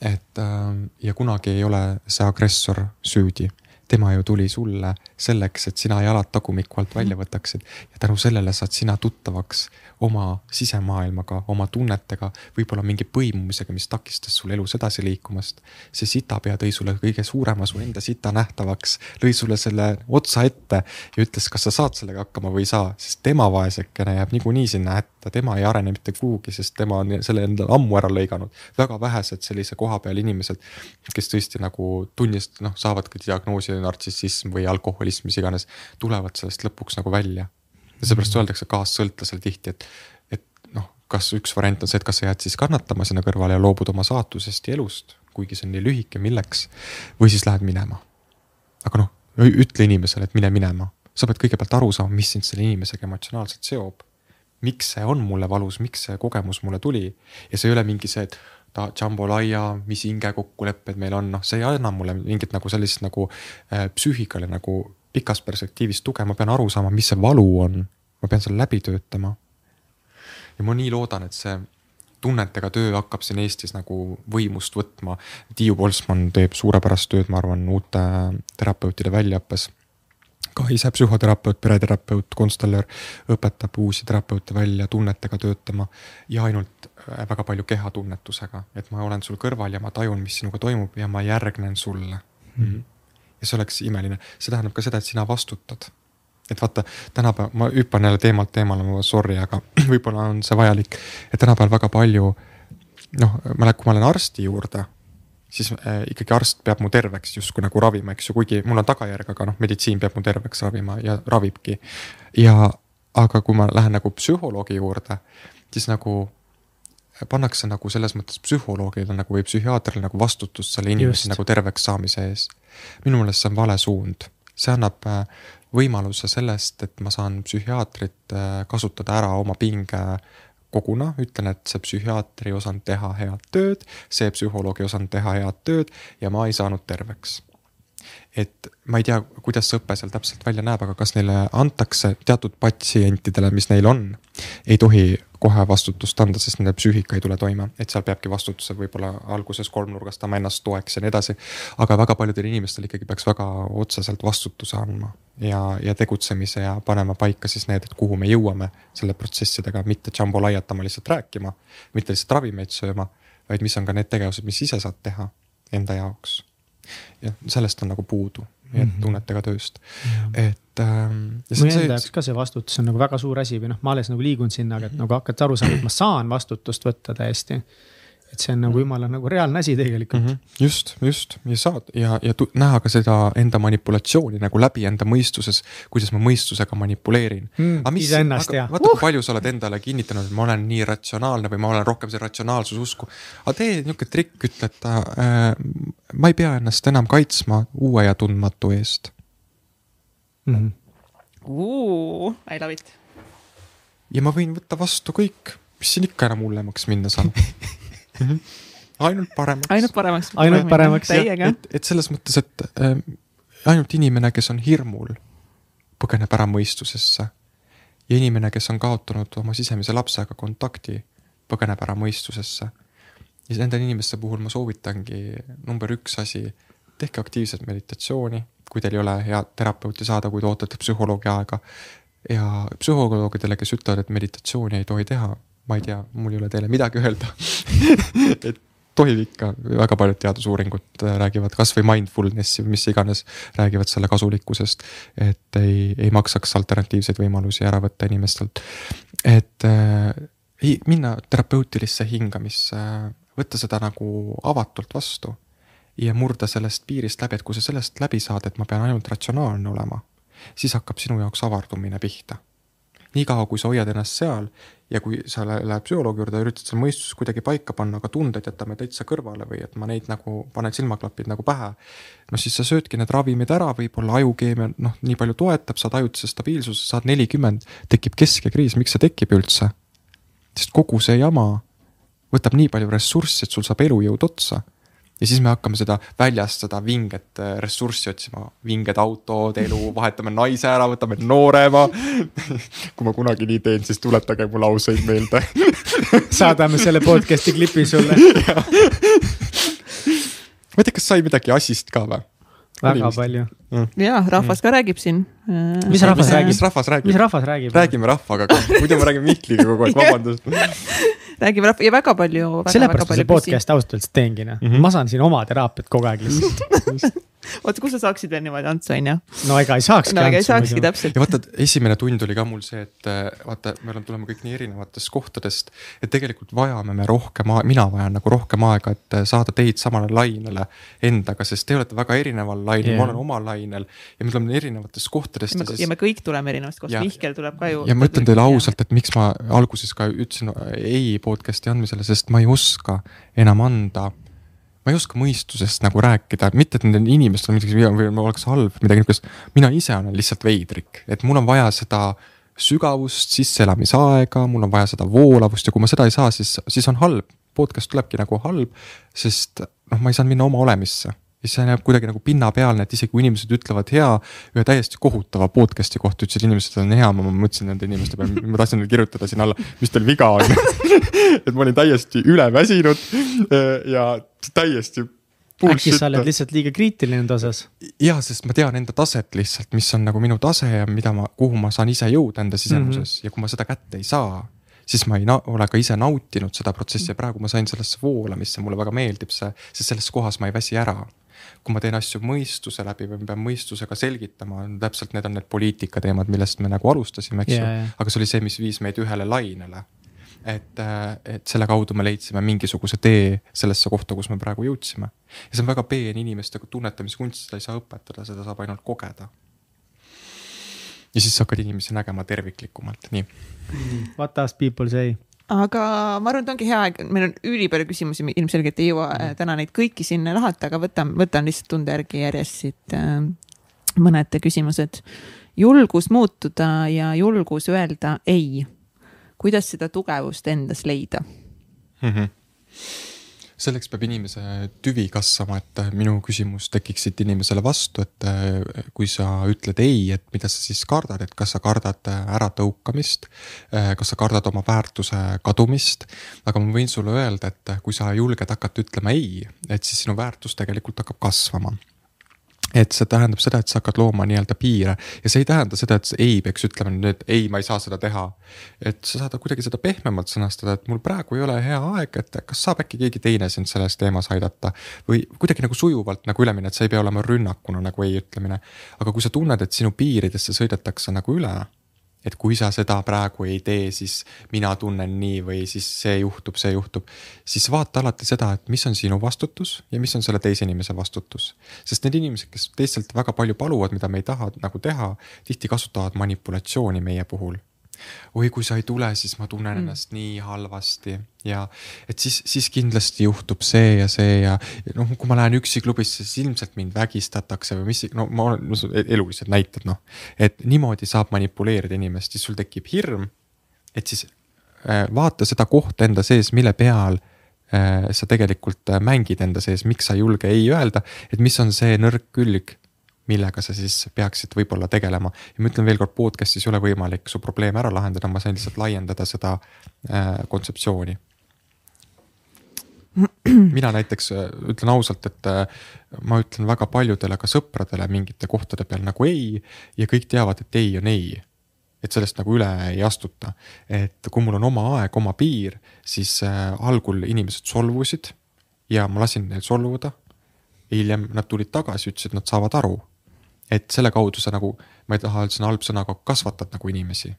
et ähm, ja kunagi ei ole see agressor süüdi tema ju tuli sulle selleks, et sina jalad tagumikku alt välja võtaksid ja tänu sellele saad sina tuttavaks oma sisemaailmaga, oma tunnetega, võib-olla mingi põimumisega, mis takistas sul elus edasi liikumast. see sitapea tõi sulle kõige suurema su enda sita nähtavaks, lõi sulle selle otsa ette ja ütles, kas sa saad sellega hakkama või ei saa, sest tema vaesekene jääb niikuinii sinna hätta, tema ei arene mitte kuhugi, sest tema on selle endale ammu ära lõiganud. väga vähesed sellise koha peal inimesed, kes tõesti nagu tunnist-, noh, saavadki diagnoosi nartsissism või alkoholism, mis iganes, tulevad sellest lõpuks nagu välja ja seepärast öeldakse kaassõltlasele tihti, et, et noh, kas üks variant on see, et kas sa jääd siis kannatama sinna kõrvale ja loobud oma saatusest ja elust, kuigi see on nii lühike, milleks, või siis lähed minema. aga noh, ütle inimesele, et mine minema, sa pead kõigepealt aru saama, mis sind selle inimesega emotsionaalselt seob. miks see on mulle valus, miks see kogemus mulle tuli ja see ei ole mingi see, et ta jambolaya, mis hingekokkulepped meil on, noh, see ei anna mulle mingit nagu sellist nagu äh, psüühikale nagu pikas perspektiivis tuge, ma pean aru saama, mis see valu on. ma pean selle läbi töötama. ja ma nii loodan, et see tunnetega töö hakkab siin Eestis nagu võimust võtma. Tiiu Polsman teeb suurepärast tööd, ma arvan, uute terapeutide väljaõppes. Ka ise psühhoterapeut, pereterapeut, konstellar õpetab uusi terapeute välja tunnetega töötama ja ainult äh, väga palju kehatunnetusega, et ma olen sul kõrval ja ma tajun, mis sinuga toimub ja ma järgnen sulle mm. -hmm ja see oleks imeline, see tähendab ka seda, et sina vastutad. et vaata, tänapäeval, ma hüppan jälle teemalt teemale, ma sorry, aga *clears throat* võib-olla on see vajalik, et tänapäeval väga palju noh, ma lähen, kui ma lähen arsti juurde, siis äh, ikkagi arst peab mu terveks justkui nagu ravima, eks ju, kuigi mul on tagajärg, aga noh, meditsiin peab mu terveks ravima ja ravibki. ja, aga kui ma lähen nagu psühholoogi juurde, siis nagu pannakse nagu selles mõttes psühholoogile nagu või psühhiaatrile nagu vastutust selle inimese nagu terveks saamise ees. minu meelest see on vale suund, see annab äh, võimaluse sellest, et ma saan psühhiaatrit äh, kasutada ära oma pinge koguna, ütlen, et see psühhiaater ei osanud teha head tööd, see psühholoog ei osanud teha head tööd ja ma ei saanud terveks. Et ma ei tea, kuidas see õpe seal täpselt välja näeb, aga kas neile antakse teatud patsientidele, mis neil on, ei tohi kohe vastutust anda, sest nende psüühika ei tule toime, et seal peabki vastutuse võib-olla alguses kolmnurgastama ennast toeks ja nii edasi. aga väga paljudel inimestel ikkagi peaks väga otseselt vastutuse andma ja, ja tegutsemise ja panema paika siis need, et kuhu me jõuame selle protsessidega, mitte jambolaiatama lihtsalt rääkima, mitte lihtsalt ravimeid sööma, vaid mis on ka need tegevused, mis ise saad teha enda jaoks. Jah, sellest on nagu puudu mm -hmm. tunnetega tööst, et ähm,. mu enda jaoks ka see vastutus on nagu väga suur asi või noh, ma alles nagu liigun sinna, aga et nagu hakata aru saama, et ma saan vastutust võtta täiesti et see on nagu jumala nagu reaalne asi tegelikult mm. -hmm. just, just ja saad ja, ja näha ka seda enda manipulatsiooni nagu läbi enda mõistuses, kuidas ma mõistusega manipuleerin mm,. iseennast ja. vaata uh., kui palju sa oled endale kinnitanud, et ma olen nii ratsionaalne või ma olen rohkem see ratsionaalsususku. aga tee nihuke trikk, ütle, et äh, ma ei pea ennast enam kaitsma uue ja tundmatu eest mm. -hmm. Uh, I love it. ja ma võin võtta vastu kõik, mis siin ikka enam hullemaks minna saab *laughs* mm. -hmm. ainult paremaks. ainult paremaks. ainult paremaks jah, et, et selles mõttes, et äh, ainult inimene, kes on hirmul, põgeneb ära mõistusesse. ja inimene, kes on kaotanud oma sisemise lapsega kontakti, põgeneb ära mõistusesse. ja nende inimeste puhul ma soovitangi number üks asi, tehke aktiivset meditatsiooni, kui teil ei ole head terapeuti saada, kui te ootate psühholoogi aega. ja psühholoogidele, kes ütlevad, et meditatsiooni ei tohi teha ma ei tea, mul ei ole teile midagi öelda *laughs* et tohib ikka, väga paljud teadusuuringud äh, räägivad kasvõi mindfulness'i või mis iganes, räägivad selle kasulikkusest. et ei, ei maksaks alternatiivseid võimalusi ära võtta inimestelt. et äh, minna terapeutilisse hingamisse võtta seda nagu avatult vastu ja murda sellest piirist läbi, et kui sa sellest läbi saad, et ma pean ainult ratsionaalne olema, siis hakkab sinu jaoks avardumine pihta. Niikaua, kui sa hoiad ennast seal ja kui sa lähed psühholoogi juurde ja üritad seal mõistust kuidagi paika panna, aga tunded jätame täitsa kõrvale või et ma neid nagu panen silmaklapid nagu pähe. no siis sa söödki need ravimid ära, võib-olla ajukeemia noh, nii palju toetab, saad ajutise stabiilsuse, saad nelikümmend, tekib keskekriis, miks see tekib üldse? sest kogu see jama võtab nii palju ressurssi, et sul saab elujõud otsa ja siis me hakkame seda väljast seda vinget äh, ressurssi otsima, vinged autod, elu, vahetame naise ära, võtame noorema. *laughs* kui ma kunagi nii teen, siis tuletage mulle ausaid meelde *laughs* saadame selle podcast'i klipi sulle *laughs* ma ei tea, kas sai midagi assist ka või? väga palju. ja rahvas ka räägib siin. mis rahvas räägib? mis rahvas räägib? mis rahvas räägib? räägime rahvaga, muidu me räägime Mihkliga kogu aeg, vabandust räägime rahva ja väga palju. sellepärast ma seda podcast'i ausalt öeldes teengi, noh mm -hmm., ma saan siin oma teraapiat kogu aeg lihtsalt *laughs* *laughs* oota, kus sa saaksid veel niimoodi Antsu, on ju? no ega ei saakski. no ega ei saakski täpselt. ja vaata, esimene tund oli ka mul see, et äh, vaata, me oleme, tuleme kõik nii erinevatest kohtadest. et tegelikult vajame me rohkem, mina vajan nagu rohkem aega, et äh, saada teid samale lainele endaga, sest te olete väga erineval lainel yeah., ma olen omal lainel. ja me tuleme erinevatest kohtadest. ja, siis... ja me kõik tuleme erinevatest kohtadest, Mihkel tuleb ka ju. ja ma ütlen teile ausalt, et miks ma alguses ka ütlesin ei podcast'i andmisele, sest ma ei oska enam anda ma ei oska mõistusest nagu rääkida, mitte et nendel inimestel midagi või ma oleks halb midagi niisugust. mina ise olen lihtsalt veidrik, et mul on vaja seda sügavust, sisseelamisaega, mul on vaja seda voolavust ja kui ma seda ei saa, siis, siis on halb. podcast tulebki nagu halb, sest noh, ma ei saanud minna oma olemisse siis see näeb kuidagi nagu pinnapealne, et isegi kui inimesed ütlevad hea, ühe täiesti kohutava podcast'i kohta ütlesid inimesed, et on hea, ma mõtlesin nende inimeste peale, ma tahtsin kirjutada sinna alla, mis teil viga on *laughs* et ma olin täiesti üleväsinud ja täiesti äkki sa oled lihtsalt liiga kriitiline enda osas? ja, sest ma tean enda taset lihtsalt, mis on nagu minu tase ja mida ma, kuhu ma saan ise jõuda enda sisemuses mm -hmm. ja kui ma seda kätte ei saa, siis ma ei ole ka ise nautinud seda protsessi ja praegu ma sain sellesse voolamisse, mulle väga meeldib see, sest selles kohas ma ei väsi ära kui ma teen asju mõistuse läbi või ma pean mõistusega selgitama, täpselt need on need poliitika teemad, millest me nagu alustasime, eks ju yeah,. Yeah. aga see oli see, mis viis meid ühele lainele et, äh, et selle kaudu me leidsime mingisuguse tee sellesse kohta, kus me praegu jõudsime. ja see on väga peen inimeste tunnetamiskunst, seda ei saa õpetada, seda saab ainult kogeda. ja siis sa hakkad inimesi nägema terviklikumalt, nii. What does people say? Aga ma arvan, et ongi hea aeg, meil on ülipalju küsimusi, ilmselgelt ei jõua mm. täna neid kõiki siin lahata, aga võtan, võtan lihtsalt tunde järgi järjest siit äh, mõned küsimused. julgus muutuda ja julgus öelda ei kuidas seda tugevust endas leida mm? -hmm. Selleks peab inimese tüvi kasvama, et minu küsimus tekiks siit inimesele vastu, et eh, kui sa ütled ei, et mida sa siis kardad, et kas sa kardad äratõukamist, eh, kas sa kardad oma väärtuse kadumist. aga ma võin sulle öelda, et kui sa julged hakata ütlema ei, et siis sinu väärtus tegelikult hakkab kasvama et see tähendab seda, et sa hakkad looma nii-öelda piire ja see ei tähenda seda, et ei peaks ütlema nüüd ei, ma ei saa seda teha. et sa saad kuidagi seda pehmemalt sõnastada, et mul praegu ei ole hea aeg, et kas saab äkki keegi teine sind selles teemas aidata. või kuidagi nagu sujuvalt nagu üle minna, et see ei pea olema rünnakuna nagu ei ütlemine. aga kui sa tunned, et sinu piiridesse sõidetakse nagu üle et kui sa seda praegu ei tee, siis mina tunnen nii või siis see juhtub, see juhtub. siis vaata alati seda, et mis on sinu vastutus ja mis on selle teise inimese vastutus. sest need inimesed, kes teistelt väga palju paluvad, mida me ei taha nagu teha, tihti kasutavad manipulatsiooni meie puhul oi, kui sa ei tule, siis ma tunnen mm. ennast nii halvasti ja et siis, siis kindlasti juhtub see ja see ja noh, kui ma lähen üksi klubisse, siis ilmselt mind vägistatakse või mis, no ma olen no, elulised näited noh. et niimoodi saab manipuleerida inimest, siis sul tekib hirm. et siis äh, vaata seda kohta enda sees, mille peal äh, sa tegelikult äh, mängid enda sees, miks sa ei julge ei öelda, et mis on see nõrk külg millega sa siis peaksid võib-olla tegelema. ja ma ütlen veelkord, podcast'is ei ole võimalik su probleeme ära lahendada, ma sain lihtsalt laiendada seda äh, kontseptsiooni. mina näiteks äh, ütlen ausalt, et äh, ma ütlen väga paljudele ka sõpradele mingite kohtade peal nagu ei ja kõik teavad, et ei on ei et sellest nagu üle ei astuta. et kui mul on oma aeg, oma piir, siis äh, algul inimesed solvusid ja ma lasin neil solvuda. hiljem nad tulid tagasi, ütlesid, nad saavad aru et selle kaudu sa nagu, ma ei taha öelda sõna halb sõna, aga kasvatad nagu inimesi.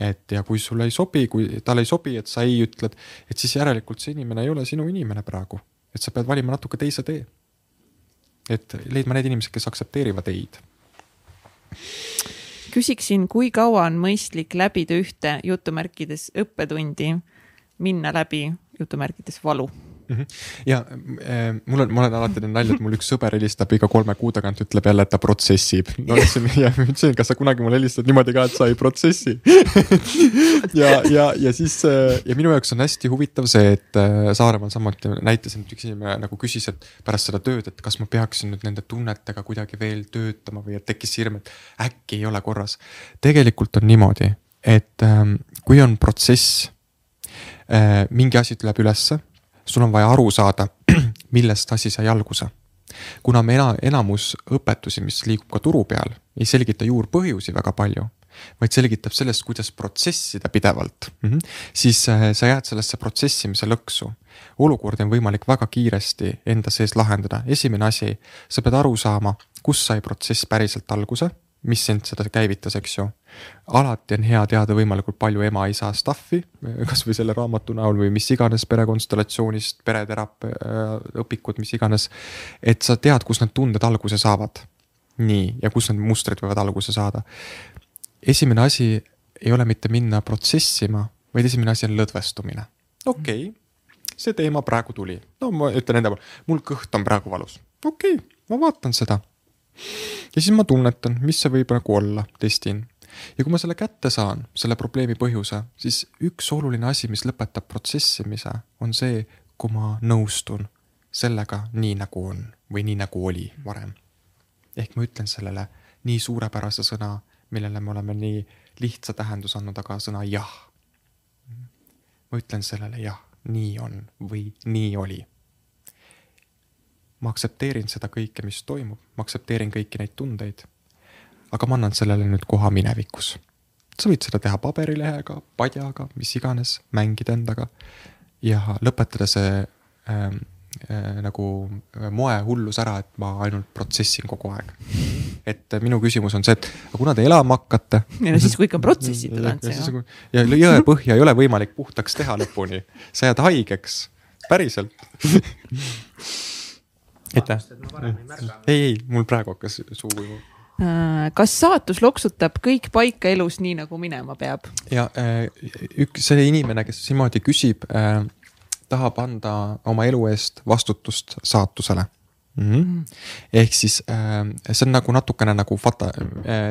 et ja kui sulle ei sobi, kui talle ei sobi, et sa ei ütled, et siis järelikult see inimene ei ole sinu inimene praegu. et sa pead valima natuke teise tee. et leidma need inimesed, kes aktsepteerivad ei-d küsiksin, kui kaua on mõistlik läbida ühte jutumärkides õppetundi, minna läbi jutumärkides valu Mhm. ja äh, mul on, ma olen alati teinud nalja, et mul üks sõber helistab iga kolme kuu tagant, ütleb jälle, et ta protsessib. no ütlesin ja ütlesin, kas sa kunagi mulle helistad niimoodi ka, et sa ei protsessi *laughs* ja, ja, ja siis äh, ja minu jaoks on hästi huvitav see, et äh, Saaremaal samuti näitasin, et üks inimene nagu küsis, et pärast seda tööd, et kas ma peaksin nüüd nende tunnetega kuidagi veel töötama või et tekkis hirm, et äkki ei ole korras. tegelikult on niimoodi, et ähm, kui on protsess, mingi asi tuleb ülesse sul on vaja aru saada, *clears throat* millest asi sai alguse. kuna me ena-, enamus õpetusi, mis liigub ka turu peal, ei selgita juurpõhjusi väga palju, vaid selgitab sellest, kuidas protsessida pidevalt mm, -hmm. siis äh, sa jääd sellesse protsessimise lõksu. olukordi on võimalik väga kiiresti enda sees lahendada, esimene asi, sa pead aru saama, kus sai protsess päriselt alguse mis sind seda käivitas, eks ju. alati on hea teada võimalikult palju ema-isa stuff'i, kasvõi selle raamatu näol või mis iganes perekonstellatsioonist, pereteraapia äh, õpikud, mis iganes. et sa tead, kust need tunded alguse saavad. nii, ja kus need mustrid võivad alguse saada. esimene asi ei ole mitte minna protsessima, vaid esimene asi on lõdvestumine. okei okay,, see teema praegu tuli, no ma ütlen enda poolt, mul kõht on praegu valus, okei okay,, ma vaatan seda ja siis ma tunnetan, mis see võib nagu olla, testin. ja kui ma selle kätte saan, selle probleemi põhjuse, siis üks oluline asi, mis lõpetab protsessimise, on see, kui ma nõustun sellega nii nagu on või nii nagu oli varem. ehk ma ütlen sellele nii suurepärase sõna, millele me oleme nii lihtsa tähenduse andnud, aga sõna jah. ma ütlen sellele jah, nii on või nii oli ma aktsepteerin seda kõike, mis toimub, ma aktsepteerin kõiki neid tundeid. aga ma annan sellele nüüd koha minevikus. sa võid seda teha paberilehega, padjaga, mis iganes, mängida endaga ja lõpetada see ähm, äh, nagu äh, moehullus ära, et ma ainult protsessin kogu aeg. et minu küsimus on see, et aga kuna te elama hakkate. ja siis, kui ikka protsessitud on see ju. ja jõepõhja ei ole võimalik puhtaks teha lõpuni, sa jääd haigeks, päriselt *laughs* aitäh. ei, ei, mul praegu hakkas suu ujuma äh, kas saatus loksutab kõik paika elus nii, nagu minema peab? ja äh, üks, see inimene, kes niimoodi küsib, äh, tahab anda oma elu eest vastutust saatusele mm. -hmm. ehk siis see on nagu natukene nagu fata-,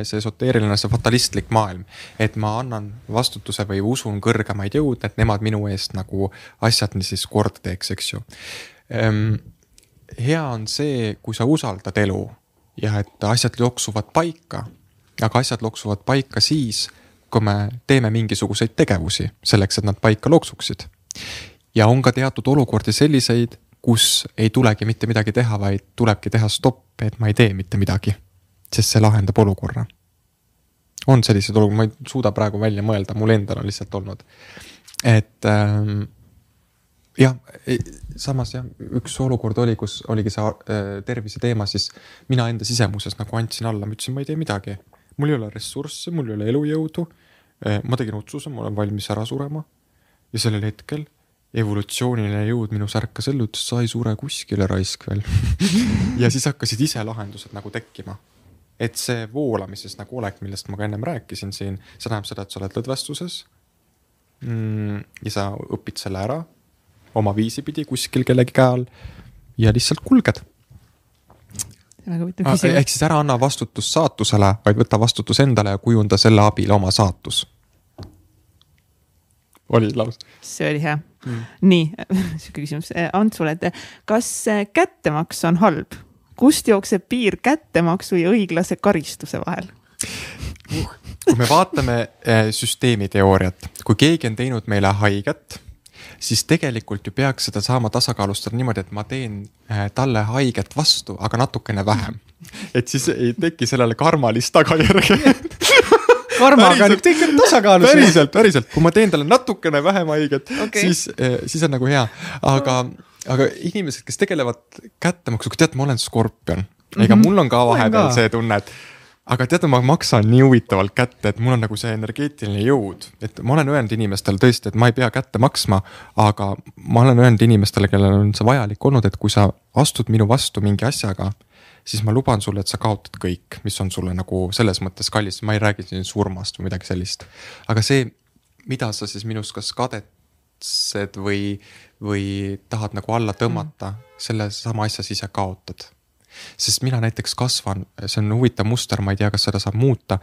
see esoteeriline, see fatalistlik maailm. et ma annan vastutuse või usun kõrgemaid jõude, et nemad minu eest nagu asjad siis korda teeks, eks ju ehm, hea on see, kui sa usaldad elu ja et asjad loksuvad paika. aga asjad loksuvad paika siis, kui me teeme mingisuguseid tegevusi selleks, et nad paika loksuksid. ja on ka teatud olukordi selliseid, kus ei tulegi mitte midagi teha, vaid tulebki teha stopp, et ma ei tee mitte midagi. sest see lahendab olukorra. on selliseid olukordi, ma ei suuda praegu välja mõelda, mul endal on lihtsalt olnud. et ähm, jah, samas jah, üks olukord oli, kus oligi see äh, tervise teema, siis mina enda sisemuses nagu andsin alla, ma ütlesin, ma ei tee midagi. mul ei ole ressursse, mul ei ole elujõudu. Äh, ma tegin otsuse, ma olen valmis ära surema. ja sellel hetkel evolutsiooniline jõud minus ärkas ellu, ütles, sa ei sure kuskile raisk veel *laughs* ja siis hakkasid ise lahendused nagu tekkima. et see voolamises nagu olek, millest ma ka ennem rääkisin siin, see tähendab seda, et sa oled lõdvestuses mm,. ja sa õpid selle ära oma viisi pidi kuskil kellegi käe all ja lihtsalt kulged. väga huvitav küsimus. ehk siis ära anna vastutust saatusele, vaid võta vastutus endale ja kujunda selle abil oma saatus. oli laus? see oli hea mm.. nii, *laughs* sihuke küsimus eh, Antsule, et kas kättemaks on halb? kust jookseb piir kättemaksu ja õiglase karistuse vahel uh,? kui me vaatame eh, süsteemiteooriat, kui keegi on teinud meile haiget siis tegelikult ju peaks seda saama tasakaalustada niimoodi, et ma teen äh, talle haiget vastu, aga natukene vähem. *laughs* et siis ei teki sellele karmalist tagajärge *laughs* karmaga on kõik on tasakaalus. päriselt, päriselt, kui ma teen talle natukene vähem haiget okay., siis, äh, siis on nagu hea, aga, aga inimesed, kes tegelevad kättemaksuga, tead, ma olen skorpion. ega mm -hmm. mul on ka vahepeal see tunne, et aga teate, ma maksan nii huvitavalt kätte, et mul on nagu see energeetiline jõud, et ma olen öelnud inimestele tõesti, et ma ei pea kätte maksma. aga ma olen öelnud inimestele, kellel on see vajalik olnud, et kui sa astud minu vastu mingi asjaga, siis ma luban sulle, et sa kaotad kõik, mis on sulle nagu selles mõttes kallis, ma ei räägi siin surmast või midagi sellist. aga see, mida sa siis minust kas kadetsed või, või tahad nagu alla tõmmata mm., selle sama asja sa kaotad sest mina näiteks kasvan, see on huvitav muster, ma ei tea, kas seda saab muuta.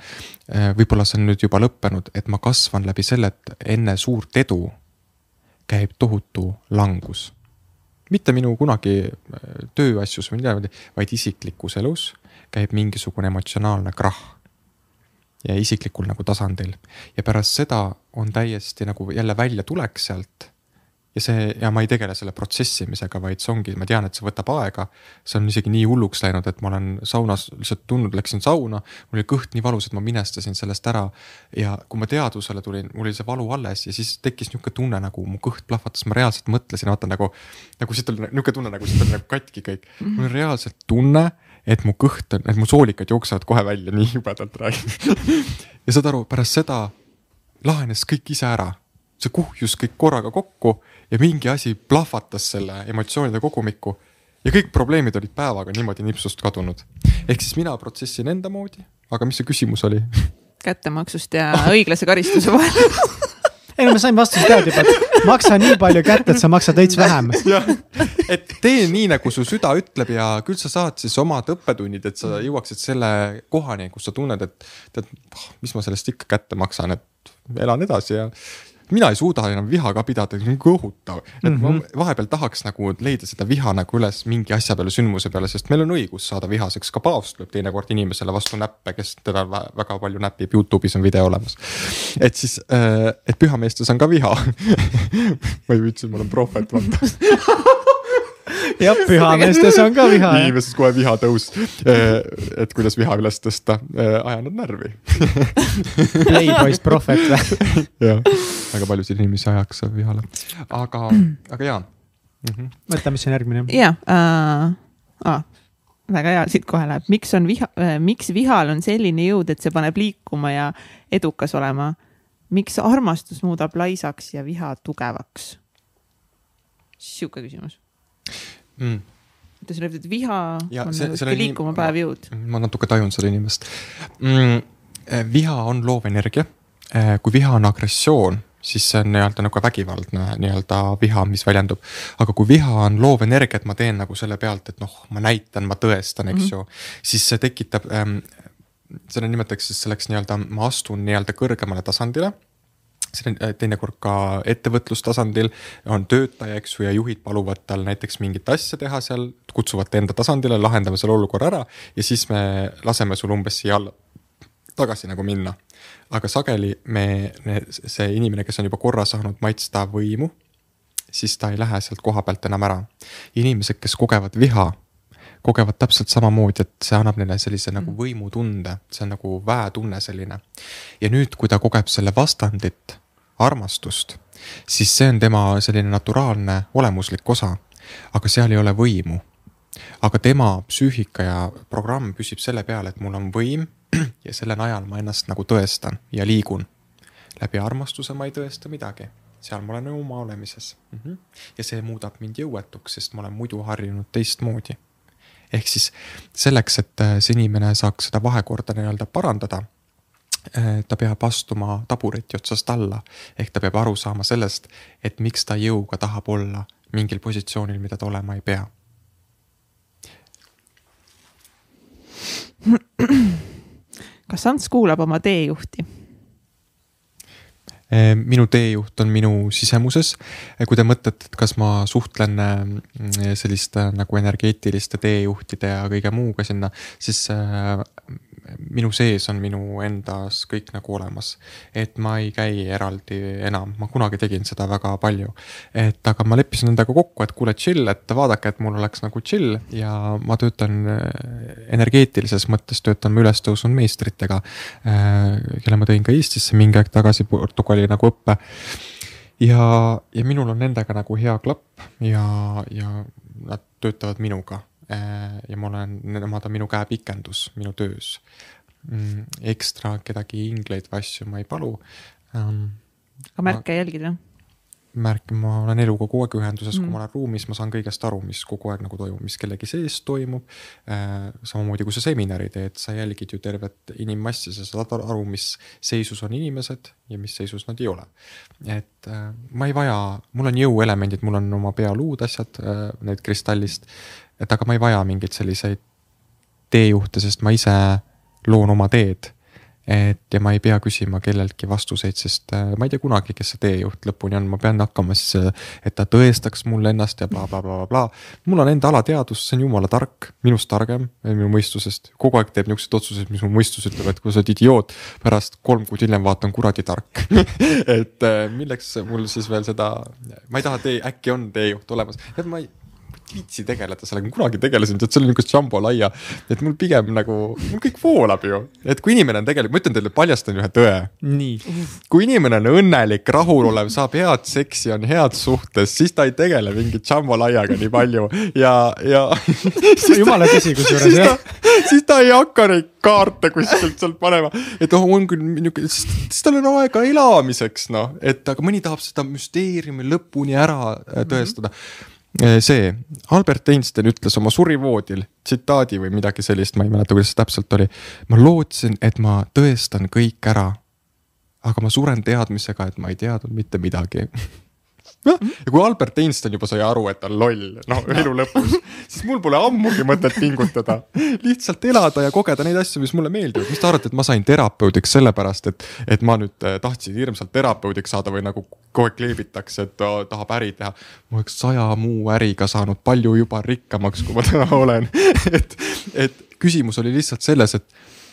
Eh, võib-olla see on nüüd juba lõppenud, et ma kasvan läbi selle, et enne suurt edu käib tohutu langus. mitte minu kunagi eh, tööasjus või midagi, vaid isiklikus elus käib mingisugune emotsionaalne krahh ja isiklikul nagu tasandil ja pärast seda on täiesti nagu jälle väljatulek sealt ja see ja ma ei tegele selle protsessimisega, vaid see ongi, ma tean, et see võtab aega. see on isegi nii hulluks läinud, et ma olen saunas lihtsalt tundnud, läksin sauna, mul oli kõht nii valus, et ma minestasin sellest ära. ja kui ma teadvusele tulin, mul oli see valu alles ja siis tekkis nihuke tunne nagu mu kõht plahvatas, ma reaalselt mõtlesin, vaata nagu. nagu siit oli nihuke tunne nagu siit oli nagu katki kõik, mul oli reaalselt tunne et mu kõht on, et mu soolikad jooksevad kohe välja, nii jubedalt räägin *laughs* ja saad aru, pärast seda lahenes kõik ise ära see kuhjus kõik korraga kokku ja mingi asi plahvatas selle emotsioonide kogumikku. ja kõik probleemid olid päevaga niimoodi nipsust kadunud. ehk siis mina protsessin enda moodi, aga mis see küsimus oli? *laughs* kättemaksust ja õiglase karistuse vahel *laughs* ei no me saime vastuse teada juba, et maksa nii palju kätte, et sa maksad veits vähem. *laughs* et tee nii, nagu su süda ütleb ja küll sa saad siis omad õppetunnid, et sa jõuaksid selle kohani, kus sa tunned, et tead, ah, mis ma sellest ikka kätte maksan, et elan edasi ja mina ei suuda enam viha ka pidada, see on kohutav. et mm -hmm. ma mhm. vahepeal tahaks nagu leida seda viha nagu üles mingi asja peale, sündmuse peale, sest meil on õigus saada vihaseks, ka paavst lööb teinekord inimesele vastu näppe, kes teda väga palju näpib, Youtube'is on video olemas. et siis, äh, et pühameestes on ka viha *laughs* ma ei viitsi, ma olen prohvet, vaata *laughs* *laughs* jah, pühameestes on ka viha. inimestes kohe viha tõus. Äh, et kuidas viha üles tõsta, äh, aja nad närvi *laughs* Playboy's prohvet või? *laughs* jah, väga paljusid inimesi ajaks vihale, aga, aga jaa mm -hmm.. mõtle, mis on järgmine. jaa uh,, ah, väga hea, siit kohe läheb, miks on viha äh,, miks vihal on selline jõud, et see paneb liikuma ja edukas olema? miks armastus muudab laisaks ja viha tugevaks? sihuke küsimus mm.. ta ütleb, et viha ja, on see, nagu liikuma päev jõud. ma natuke tajun seda inimest mm,. Eh, viha on loov energia. Eh, kui viha on agressioon, siis see on nii-öelda nagu vägivaldne nii-öelda viha, mis väljendub. aga kui viha on loov energia, et ma teen nagu selle pealt, et noh, ma näitan, ma tõestan, eks mm -hmm. ju, siis see tekitab ähm,. seda nimetatakse siis selleks nii-öelda, ma astun nii-öelda kõrgemale tasandile see äh, teinekord ka ettevõtlustasandil on töötaja, eks ju, ja juhid paluvad tal näiteks mingit asja teha seal, kutsuvad ta enda tasandile, lahendame selle olukorra ära ja siis me laseme sul umbes siia alla tagasi nagu minna. aga sageli me, see inimene, kes on juba korra saanud maitsta võimu, siis ta ei lähe sealt koha pealt enam ära. inimesed, kes kogevad viha, kogevad täpselt samamoodi, et see annab neile sellise nagu mm. võimutunde, see on nagu väetunne selline. ja nüüd, kui ta kogeb selle vastandit, armastust, siis see on tema selline naturaalne olemuslik osa. aga seal ei ole võimu. aga tema psüühika ja programm püsib selle peale, et mul on võim *clears throat* ja selle najal ma ennast nagu tõestan ja liigun. läbi armastuse ma ei tõesta midagi seal ma olen oma olemises mm. -hmm. ja see muudab mind jõuetuks, sest ma olen muidu harjunud teistmoodi. Ehk siis selleks, et äh, see inimene saaks seda vahekorda nii-öelda parandada Äh, ta peab astuma tabureti otsast alla. ehk ta peab aru saama sellest, et miks ta jõuga tahab olla mingil positsioonil, mida ta olema ei pea. kas Ants kuulab oma teejuhti? Äh, minu teejuht on minu sisemuses. Äh, kui te mõtlete, et kas ma suhtlen selliste nagu energeetiliste teejuhtide ja kõige muuga sinna, siis minu sees on minu endas kõik nagu olemas. et ma ei käi eraldi enam, ma kunagi tegin seda väga palju. et aga ma leppisin endaga kokku, et kuule chill, et vaadake, et mul oleks nagu chill ja ma töötan äh, energeetilises mõttes töötan ma ülestõusnud meistritega. Äh, kelle ma tõin ka Eestisse mingi aeg tagasi Portugali nagu õppe ja, ja minul on nendega nagu hea klapp ja, ja nad töötavad minuga ja ma olen, nemad on minu käepikendus minu töös. mm, ekstra kedagi ingleid või asju ma ei palu aga märke ma... jälgid või? märk, ma olen eluga kogu aeg ühenduses mm., kui ma olen ruumis, ma saan kõigest aru, mis kogu aeg nagu toimub, mis kellegi sees toimub äh,. samamoodi kui sa seminari teed, sa jälgid ju tervet inimmassi, sa saad aru, mis seisus on inimesed ja mis seisus nad ei ole. et äh, ma ei vaja, mul on jõuelemendid, mul on oma pealuud asjad äh,, need kristallist. Et aga ma ei vaja mingeid selliseid teejuhte, sest ma ise loon oma teed. Et ja ma ei pea küsima kelleltki vastuseid, sest äh, ma ei tea kunagi, kes see teejuht lõpuni on, ma pean hakkama siis, äh, et ta tõestaks mulle ennast ja blablabla bla, bla, bla. mul on enda alateadvus, see on jumala tark, minust targem, minu mõistusest, kogu aeg teeb niisuguseid otsuseid, mis mu mõistus ütleb, et kui sa oled idioot, pärast kolm kuud hiljem vaatan, kuradi tark. *laughs* Et äh, milleks mul siis veel seda, ma ei taha tee, äkki on teejuht olemas, et ma ei viitsi tegeleda sellega, kunagi tegelesin, tead see oli niisugust džambolaia. et mul pigem nagu, mul kõik voolab ju, et kui inimene on tegelikult, ma ütlen teile, paljastan ühe tõe. kui inimene on õnnelik, rahulolev, saab head seksi, on head suhtes, siis ta ei tegele mingi džambolaiaga nii palju ja, ja *laughs* jumala tõsi kusjuures jah. siis ta ei hakka neid kaarte kuskilt sealt panema, et oh, on küll niisugune, siis tal on aega elamiseks noh, et aga mõni tahab seda müsteeriumi lõpuni ära äh, tõestada mm. -hmm see, Albert Einstein ütles oma surivoodil tsitaadi või midagi sellist, ma ei mäleta, kuidas see täpselt oli. ma lootsin, et ma tõestan kõik ära. aga ma suren teadmisega, et ma ei teadnud mitte midagi *laughs* ja kui Albert Einstein juba sai aru, et ta on loll, noh elu lõpus, siis mul pole ammugi mõtet pingutada. lihtsalt elada ja kogeda neid asju, mis mulle meeldivad, mis te arvate, et ma sain terapeudiks sellepärast, et, et ma nüüd äh, tahtsin hirmsalt terapeudiks saada või nagu kogu aeg kleebitakse, et ta tahab äri teha. ma oleks saja muu äriga saanud palju juba rikkamaks, kui ma täna olen. *laughs* Et, et küsimus oli lihtsalt selles, et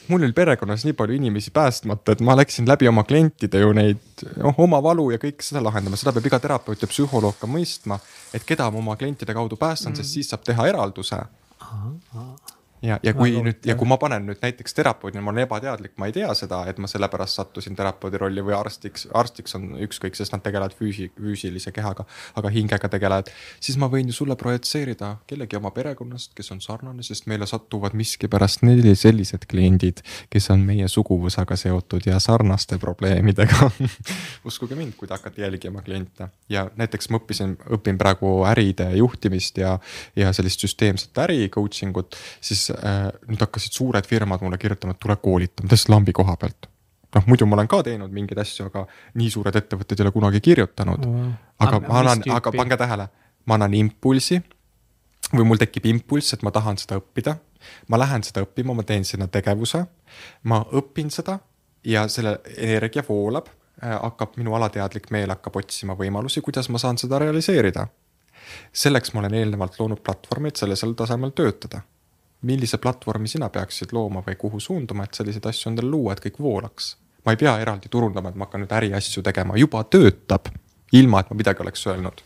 mul oli perekonnas nii palju inimesi päästmata, et ma läksin läbi oma klientide ju neid, noh, oma valu ja kõike seda lahendama, seda peab iga terapeut ja psühholoog ka mõistma. et keda ma oma klientide kaudu päästan mm., sest siis saab teha eralduse ja, ja kui Väga nüüd ja kui ma panen nüüd näiteks terapeudina, ma olen ebateadlik, ma ei tea seda, et ma sellepärast sattusin terapeudi rolli või arstiks, arstiks on ükskõik, sest nad tegelevad füüsi-, füüsilise kehaga, aga hingega tegelevad. siis ma võin ju sulle projitseerida kellegi oma perekonnast, kes on sarnane, sest meile satuvad miskipärast neli sellised kliendid, kes on meie suguvõsaga seotud ja sarnaste probleemidega *laughs* uskuge mind, kui te hakkate jälgima kliente ja näiteks ma õppisin, õpin praegu äride juhtimist ja, ja sellist süsteemset äri coaching ut, siis siis äh, nüüd hakkasid suured firmad mulle kirjutama, et tule koolita, ma tõstsin lambi koha pealt. noh, muidu ma olen ka teinud mingeid asju, aga nii suured ettevõtted ei ole kunagi kirjutanud mm.. aga ma annan, aga pange tähele, ma annan impulsi või mul tekib impulss, et ma tahan seda õppida. ma lähen seda õppima, ma teen sinna tegevuse, ma õpin seda ja selle energia voolab äh,, hakkab minu alateadlik meel hakkab otsima võimalusi, kuidas ma saan seda realiseerida. selleks ma olen eelnevalt loonud platvormi, et sellisel tasemel töötada millise platvormi sina peaksid looma või kuhu suunduma, et selliseid asju endale luua, et kõik voolaks. ma ei pea eraldi turundama, et ma hakkan nüüd äriasju tegema, juba töötab, ilma et ma midagi oleks öelnud.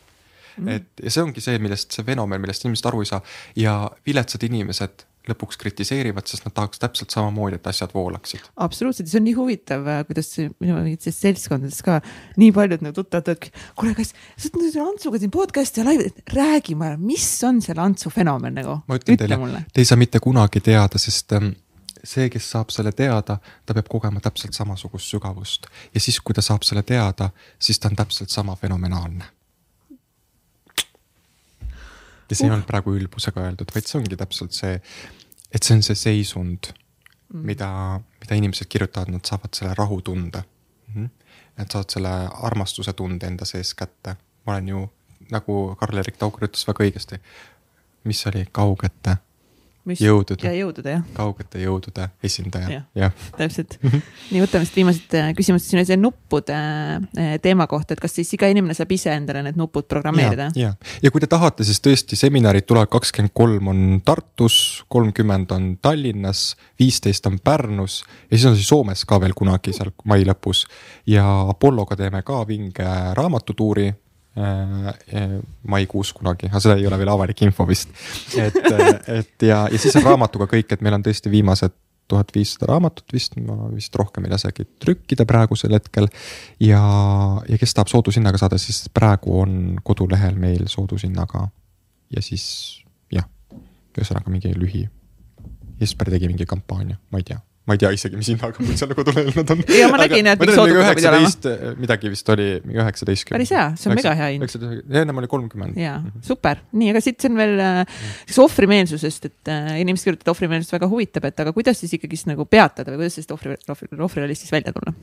Mm.. et ja see ongi see, millest see fenomen, millest inimesed aru ei saa. Ja viletsad inimesed lõpuks kritiseerivad, sest nad tahaks täpselt samamoodi, et asjad voolaksid. absoluutselt, see on nii huvitav, äh, kuidas minu mingites seltskondades ka nii paljud nagu tuttavad ütlevad, kuule, kas sa oled nüüd Antsuga siin podcast'i ja laivi, räägi mulle, mis on selle Antsu fenomen nagu? ma ütlen Ütle teile, te ei saa mitte kunagi teada, sest ähm, see, kes saab selle teada, ta peab kogema täpselt samasugust sügavust ja siis, kui ta saab selle teada, siis ta on täpselt sama fenomenaalne ja see uh. ei olnud praegu ülbusega öeldud, vaid see ongi täpselt see, et see on see seisund mm., mida, mida inimesed kirjutavad, nad saavad selle rahutunde mm. -hmm. Nad saavad selle armastuse tunde enda sees kätte. ma olen ju, nagu Karl-Erik Taukar ütles väga õigesti, mis oli kaugete mis jõudude. ja jõudude jah. kaugete jõudude esindaja ja,, jah. täpselt nii, võtame siit viimased äh, küsimused, siin oli see nuppude äh, teema kohta, et kas siis iga inimene saab ise endale need nupud programmeerida? ja, ja., ja kui te tahate, siis tõesti seminarid tulevad kakskümmend kolm on Tartus, kolmkümmend on Tallinnas, viisteist on Pärnus ja siis on siis Soomes ka veel kunagi seal mai lõpus. ja Apolloga teeme ka vinge raamatutuuri maikuus kunagi, aga seda ei ole veel avalik info vist. et, äh, et ja, ja siis on raamatuga kõik, et meil on tõesti viimased tuhat viissada raamatut vist, ma vist rohkem ei lasegi trükkida praegusel hetkel. ja, ja kes tahab soodushinnaga saada, siis praegu on kodulehel meil soodushinnaga. ja siis jah, ühesõnaga mingi lühi. Jesper tegi mingi kampaania, ma ei tea ma ei tea isegi, mis hinnaga mul seal kodulehel nad on. *laughs* ja ma nägin, et mingi soodukusega pidi olema. midagi vist oli, mingi üheksateistkümne. päris hea, see on mega hea hind. ennem oli kolmkümmend. jaa, mhm. super, nii, aga siit see on veel siis ohvrimeelsusest, et äh, inimesed kirjutavad, et ohvrimeelsus väga huvitab, et aga kuidas siis ikkagist nagu peatada või kuidas sellest ohvri, ohvri, ohvrirollist siis välja tulla?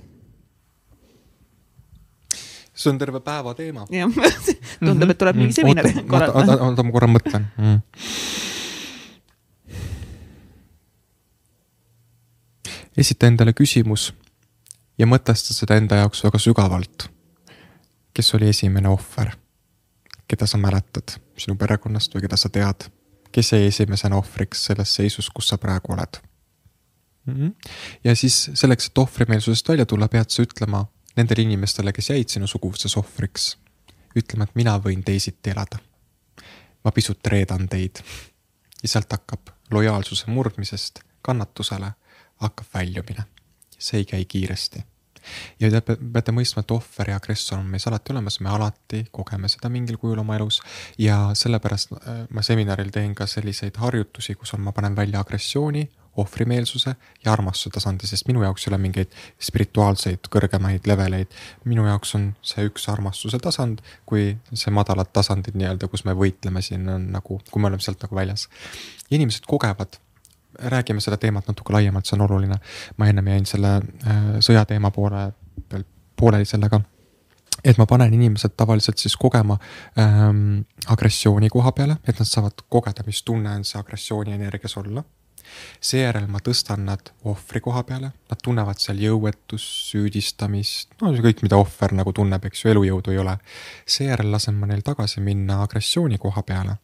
see on terve päeva teema. jah, *laughs* tundub, et tuleb mingi mhm. seminar korraldada. oota, ma korra mõtlen mm.. Esita endale küsimus ja mõtesta seda enda jaoks väga sügavalt. kes oli esimene ohver? keda sa mäletad sinu perekonnast või keda sa tead? kes jäi esimesena ohvriks selles seisus, kus sa praegu oled? -hmm. ja siis selleks, et ohvrimeelsusest välja tulla, pead sa ütlema nendele inimestele, kes jäid sinu suguvõsas ohvriks, ütlema, et mina võin teisiti elada. ma pisut reedan teid. ja sealt hakkab lojaalsuse murdmisest kannatusele, hakkab väljumine. see ei käi kiiresti. ja te peate mõistma, et ohver ja agressor on meis alati olemas, me alati kogeme seda mingil kujul oma elus ja sellepärast äh, ma seminaril teen ka selliseid harjutusi, kus on, ma panen välja agressiooni, ohvrimeelsuse ja armastuse tasandi, sest minu jaoks ei ole mingeid spirituaalseid kõrgemaid leveleid. minu jaoks on see üks armastuse tasand, kui see madalad tasandid nii-öelda, kus me võitleme siin on nagu, kui me oleme sealt nagu väljas. inimesed kogevad räägime seda teemat natuke laiemalt, see on oluline. ma ennem jäin selle äh, sõjateema poole peal pooleli sellega. et ma panen inimesed tavaliselt siis kogema ähm, agressiooni koha peale, et nad saavad kogeda, mis tunne on see agressiooni energias olla seejärel ma tõstan nad ohvri koha peale, nad tunnevad seal jõuetust, süüdistamist, no see kõik, mida ohver nagu tunneb, eks ju, elujõudu ei ole. seejärel lasen ma neil tagasi minna agressiooni koha peale.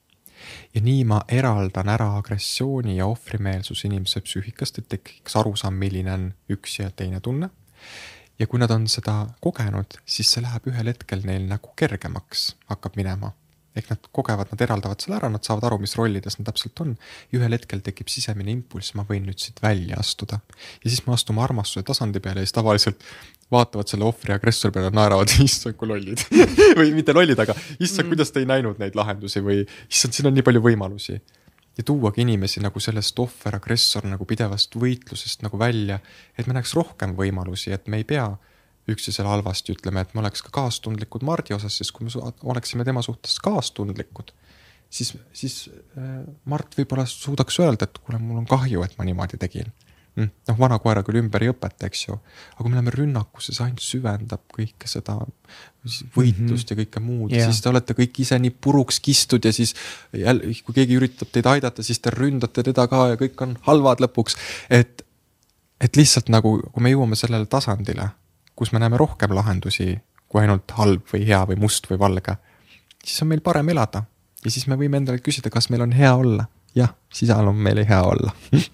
Ja nii ma eraldan ära agressiooni ja ohvrimeelsuse inimese psüühikast, et tekiks arusaam, milline on üks ja teine tunne. Ja kui nad on seda kogenud, siis see läheb ühel hetkel neil nagu kergemaks, hakkab minema ehk nad kogevad, nad eraldavad selle ära, nad saavad aru, mis rollides nad täpselt on. ja ühel hetkel tekib sisemine impulss, ma võin nüüd siit välja astuda. ja siis me astume armastuse tasandi peale ja siis tavaliselt vaatavad selle ohvri agressori peale, naeravad, *laughs* issand kui lollid *laughs* või mitte lollid, aga issand mm., kuidas te ei näinud neid lahendusi või issand, siin on nii palju võimalusi. ja tuuagi inimesi nagu sellest ohver-agressor nagu pidevast võitlusest nagu välja, et me näeks rohkem võimalusi, et me ei pea üksteisele halvasti, ütleme, et me oleks ka kaastundlikud Mardi osas, sest kui me oleksime tema suhtes kaastundlikud, siis, siis äh, Mart võib-olla suudaks öelda, et kuule, mul on kahju, et ma niimoodi tegin. Mm, noh, vana koera küll ümber ei õpeta, eks ju, aga kui me läheme rünnakusse, see ainult süvendab kõike seda võitlust mm -hmm. ja kõike muud yeah., siis te olete kõik ise nii puruks kistud ja siis jälle, kui keegi üritab teid aidata, siis te ründate teda ka ja kõik on halvad lõpuks. et, et lihtsalt nagu, kui me jõuame sellele tasandile kus me näeme rohkem lahendusi kui ainult halb või hea või must või valge, siis on meil parem elada. ja siis me võime endale küsida, kas meil on hea olla. jah, siis on meil hea olla *laughs*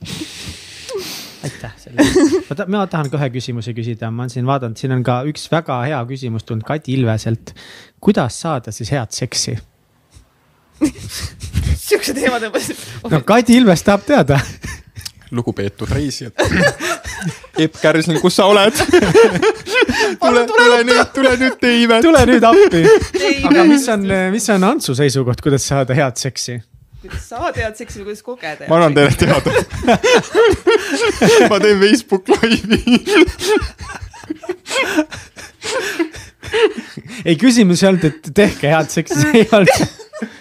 aitäh selle eest. ma tahan ka ühe küsimuse küsida, ma olen siin vaadanud, siin on ka üks väga hea küsimus tulnud Kadi Ilveselt. kuidas saada siis head seksi? *laughs* Siukse teema tõmbasid. no Kadi Ilves tahab teada lugupeetud reisijad. *laughs* Epp Kärsling, kus sa oled? *laughs* tule, tule nüüd, tule nüüd teime. tule nüüd appi. aga mis on, mis on Antsu seisukoht, kuidas saada head seksi? kuidas saada head seksi või kuidas kogeda? ma annan teile teada ma teen Facebook Live'i ei, küsimus ei olnud, et tehke head seksi, see ei olnud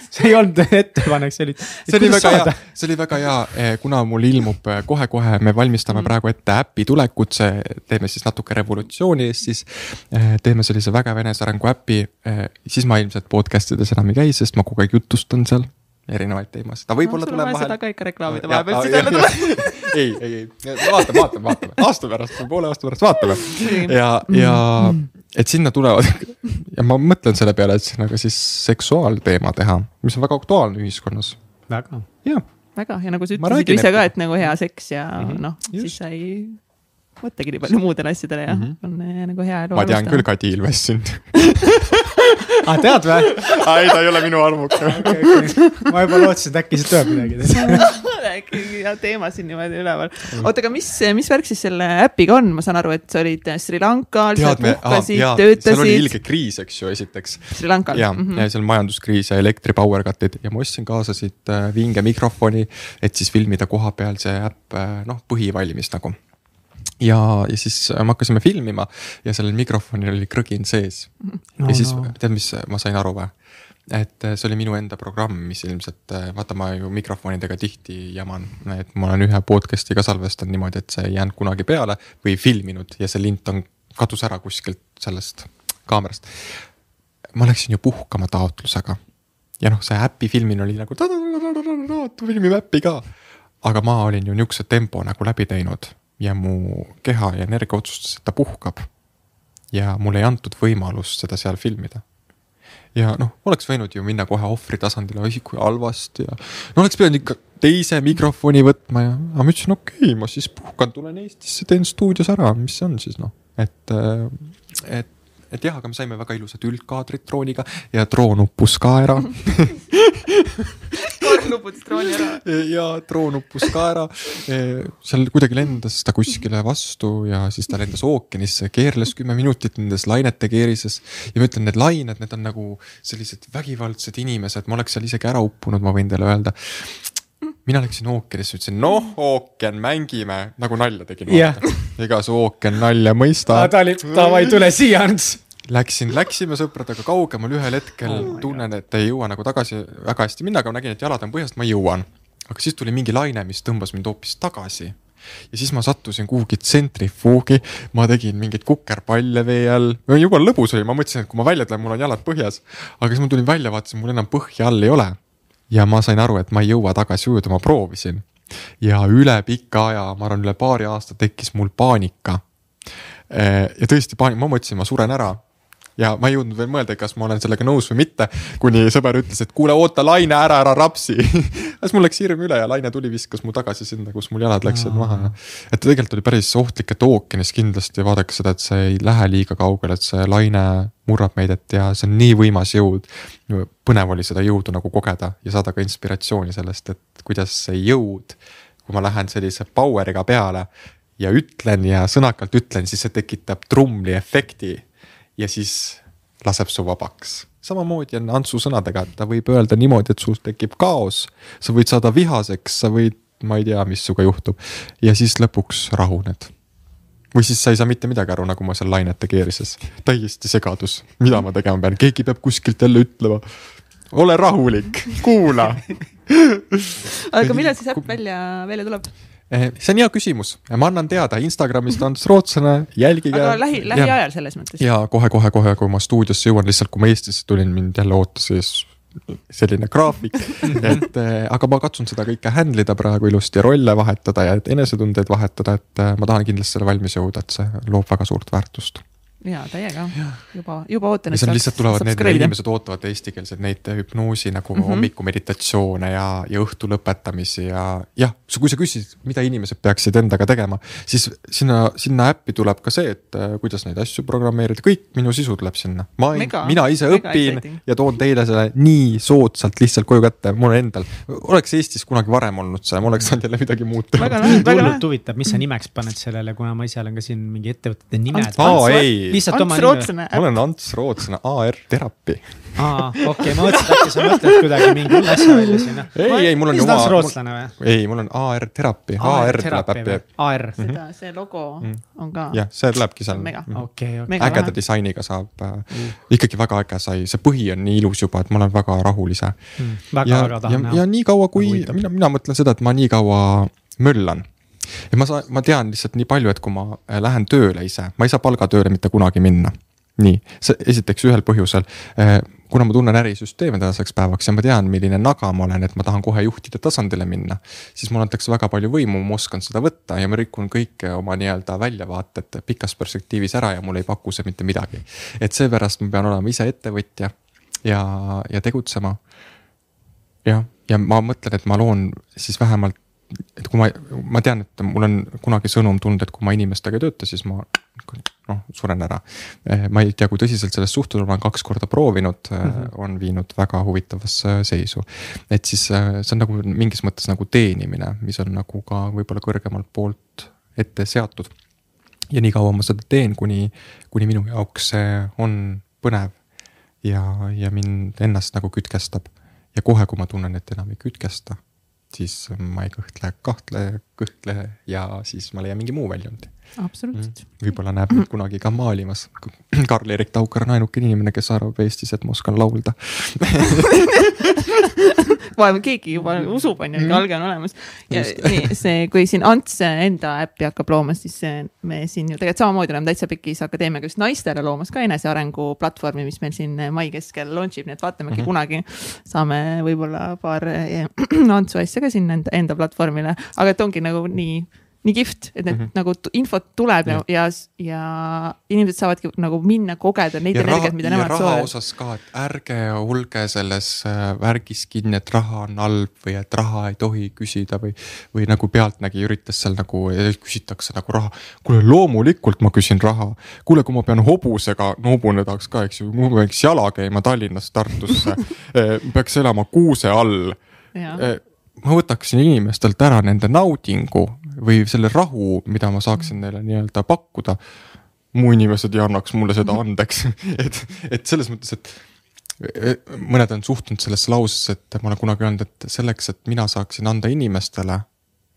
see ei olnud ettepanek, see oli. see oli väga saada? hea, see oli väga hea, eh, kuna mul ilmub eh, kohe-kohe, me valmistame mm. praegu ette äpi tulekut, see teeme siis natuke revolutsiooni eest, siis eh, teeme sellise vägeva enesearengu äpi. siis ma ilmselt podcast ides enam ei käi, sest ma kogu aeg jutustan seal erinevaid teemasid, aga võib-olla no, tuleb vahel. seda ka ikka reklaamida vahepeal, siis jälle tuleb. *laughs* ei, ei, ei, vaatame, vaatame, vaatame, aasta pärast või poole aasta pärast vaatame. ja, ja et sinna tulevad *laughs* ja ma mõtlen selle peale, et sinna ka siis seksuaalteema teha, mis on väga aktuaalne ühiskonnas. väga. väga ja nagu sa ütlesid ise ka, et nagu hea seks ja mm -hmm. noh, siis sa ei mõtlegi nii palju muudele asjadele ja mm -hmm. on eh, nagu hea elu. ma tean küll Kadi Ilvest sind *laughs* ah, tead või? ei, ta ei ole minu armuke okay,. Okay. ma juba lootsin, et äkki siit tuleb midagi *laughs* äkki hea teema siin niimoodi üleval. oota, aga mis, mis värk siis selle äpiga on, ma saan aru, et sa olid Sri Lankal, sa puhkasid, töötasid. seal oli ilge kriis, eks ju, esiteks. Sri Lankal. ja mm, -hmm. ja seal majanduskriis ja elektri power cut'id ja ma ostsin kaasa siit äh, vinge mikrofoni, et siis filmida koha peal see äpp, äh, noh, põhivalmis nagu ja, ja siis me hakkasime filmima ja sellel mikrofonil oli krõgin sees no,. ja siis no. tead, mis ma sain aru või? et see oli minu enda programm, mis ilmselt, vaata, ma ju mikrofonidega tihti jaman, et ma olen ühe podcast'i ka salvestanud niimoodi, et see ei jäänud kunagi peale või filminud ja see lint on, kadus ära kuskilt sellest kaamerast. ma läksin ju puhkama taotlusega ja noh, see äpi filmimine oli nagu filmime äppi ka. aga ma olin ju niisuguse tempo nagu läbi teinud ja mu keha ja energia otsustas, et ta puhkab. ja mulle ei antud võimalust seda seal filmida. ja noh, oleks võinud ju minna kohe ohvri tasandile, oi kui halvasti ja no oleks pidanud ikka teise mikrofoni võtma ja, aga ma ütlesin, okei okay,, ma siis puhkan, tulen Eestisse, teen stuudios ära, mis see on siis noh, et, et et jah, aga me saime väga ilusat üldkaadrit drooniga ja droon uppus ka ära *laughs* drooni ära. *laughs* ja droon uppus ka ära. E, seal kuidagi lendas ta kuskile vastu ja siis ta lendas ookeanisse, keerles kümme minutit nendes lainete keerises. ja ma ütlen, need lained, need on nagu sellised vägivaldsed inimesed, ma oleks seal isegi ära uppunud, ma võin teile öelda mina läksin ookeanisse, ütlesin noh, ookean, mängime nagu nalja tegin yeah.. ega see ookean nalja mõista. ta oli, davai, tule siia, Ants. Läksin, läksime sõpradega kaugemale, ühel hetkel oh tunnen, et ei jõua nagu tagasi väga hästi minna, aga nägin, et jalad on põhjast, ma jõuan. aga siis tuli mingi laine, mis tõmbas mind hoopis tagasi ja siis ma sattusin kuhugi tsentrifuugi, ma tegin mingeid kukerpalle vee all, jumala lõbus oli, ma mõtlesin, et kui ma välja tulen, mul on jalad põhjas. aga siis ma tulin välja, vaatasin, mul enam põhja all ei ole ja ma sain aru, et ma ei jõua tagasi ujuda, ma proovisin. ja üle pika aja, ma arvan, üle paari aasta tekkis mul paanika. ja tõesti paanika, ma mõtlesin, ma suren ära ja ma ei jõudnud veel mõelda, kas ma olen sellega nõus või mitte, kuni sõber ütles, et kuule, oota laine ära, ära rapsi *laughs* siis mul läks hirm üle ja laine tuli, viskas mu tagasi sinna, kus mul jalad läksid maha. et tegelikult oli päris ohtlik, et ookeanis kindlasti vaadake seda, et see ei lähe liiga kaugele, et see laine murrab meid, et ja see on nii võimas jõud. põnev oli seda jõudu nagu kogeda ja saada ka inspiratsiooni sellest, et kuidas see jõud, kui ma lähen sellise power'iga peale ja ütlen ja sõnakalt ütlen, siis see tekitab trumli efekti ja siis laseb su vabaks. samamoodi on Antsu sõnadega, et ta võib öelda niimoodi, et sul tekib kaos. sa võid saada vihaseks, sa võid, ma ei tea, mis sinuga juhtub ja siis lõpuks rahuned või siis sa ei saa mitte midagi aru, nagu ma seal lainete keerises, täiesti segadus, mida ma tegema pean, keegi peab kuskilt jälle ütlema. ole rahulik, kuula *laughs* aga millal siis äpp välja, välja tuleb? Eh, see on hea küsimus, ma annan teada Instagramist Ants Rootslane, jälgige. aga lähi, lähiajal selles mõttes? ja kohe-kohe-kohe, kui ma stuudiosse jõuan, lihtsalt kui ma Eestisse tulin, mind jälle ootas ees selline graafik *laughs* et äh, aga ma katsun seda kõike handle ida praegu ilusti, rolle vahetada ja enesetundeid vahetada, et äh, ma tahan kindlasti selle valmis jõuda, et see loob väga suurt väärtust ja täiega juba, juba ootan. ja seal lihtsalt tulevad need inimesed ootavad eestikeelseid neid hüpnoosi nagu mm -hmm. hommikumeditatsioone ja, ja õhtu lõpetamisi ja jah, kui sa küsid, mida inimesed peaksid endaga tegema, siis sinna, sinna äppi tuleb ka see, et äh, kuidas neid asju programmeerida, kõik minu sisu tuleb sinna. ma, mina ise õpin exciting. ja toon teile selle nii soodsalt lihtsalt koju kätte, mul endal. oleks Eestis kunagi varem olnud see, ma oleks saanud jälle midagi muud teha. hullult huvitab, mis sa nimeks paned sellele, kuna ma ise olen ka siin mingi ettevõtete nimed. aa ei lihtsalt oma nime. ma olen Ants Rootslane, AR Terapi. aa, okei okay,, ma mõtlesin, et äkki sa mõtled kuidagi mingi hull asja välja sinna. ei, ei, mul on ju. Ants Rootslane või? ei, mul on AR Terapi, AR tuleb äppi. AR. seda, see logo mm. on ka. jah, see tulebki seal. Mhm. okei, okei. ägeda disainiga saab mm., ikkagi väga äge sai, see põhi on nii ilus juba, et ma olen väga rahul ise mm.. väga, väga tahan näha. ja nii kaua, kui mina, mina mõtlen seda, et ma nii kaua möllan ma saan, ma tean lihtsalt nii palju, et kui ma äh, lähen tööle ise, ma ei saa palgatööle mitte kunagi minna. nii, see esiteks ühel põhjusel äh, kuna ma tunnen ärisüsteeme tänaseks päevaks ja ma tean, milline naga ma olen, et ma tahan kohe juhtide tasandile minna. siis mulle antakse väga palju võimu, ma oskan seda võtta ja ma rikun kõike oma nii-öelda väljavaated pikas perspektiivis ära ja mulle ei paku see mitte midagi. et seepärast ma pean olema ise ettevõtja ja, ja tegutsema. jah, ja ma mõtlen, et ma loon siis vähemalt et kui ma, ma tean, et mul on kunagi sõnum tulnud, et kui ma inimestega ei tööta, siis ma noh, suren ära. Eh, ma ei tea, kui tõsiselt sellest suhtuda, ma olen kaks korda proovinud mm, -hmm. on viinud väga huvitavasse seisu. et siis eh, see on nagu mingis mõttes nagu teenimine, mis on nagu ka võib-olla kõrgemalt poolt ette seatud. ja nii kaua ma seda teen, kuni, kuni minu jaoks see on põnev ja, ja mind ennast nagu kütkestab. ja kohe, kui ma tunnen, et enam ei kütkesta siis ma ei kõhtle, kahtle, kõhtle ja siis ma leian mingi muu väljundi. Absoluutselt mm.. võib-olla näeb mind kunagi ka maalimas. *clears throat* Karl-Erik Taukar on ainukene inimene, kes arvab Eestis, et ma oskan laulda *laughs* vahepeal keegi juba usub, on ju, et Alge on olemas. ja Just. nii see, kui siin Ants enda äppi hakkab looma, siis me siin ju tegelikult samamoodi oleme täitsa pikis akadeemiaga just naistele loomas ka enesearengu platvormi, mis meil siin mai keskel launch ib, nii et vaatame äkki mm -hmm. kunagi saame võib-olla paar *clears throat* Antsu asja ka sinna enda, enda platvormile, aga et ongi nagu nii nii kihvt, et need mm -hmm. nagu infot tuleb ja, ja, ja inimesed saavadki nagu minna kogeda neid energiat, mida nemad soovivad. raha osas ka, et ärge olge selles äh, värgis kinni, et raha on halb või et raha ei tohi küsida või. või nagu Pealtnägija üritas seal nagu, küsitakse nagu raha. kuule, loomulikult ma küsin raha. kuule, kui ma pean hobusega, no hobune tahaks ka, eks ju, ma peaks jala käima Tallinnast Tartusse eh, *laughs* peaks elama kuuse all ma võtaksin inimestelt ära nende naudingu või selle rahu, mida ma saaksin neile nii-öelda pakkuda. mu inimesed ei annaks mulle seda andeks. *laughs* Et, et selles mõttes, et mõned on suhtunud sellesse lausesse, et ma olen kunagi öelnud, et selleks, et mina saaksin anda inimestele,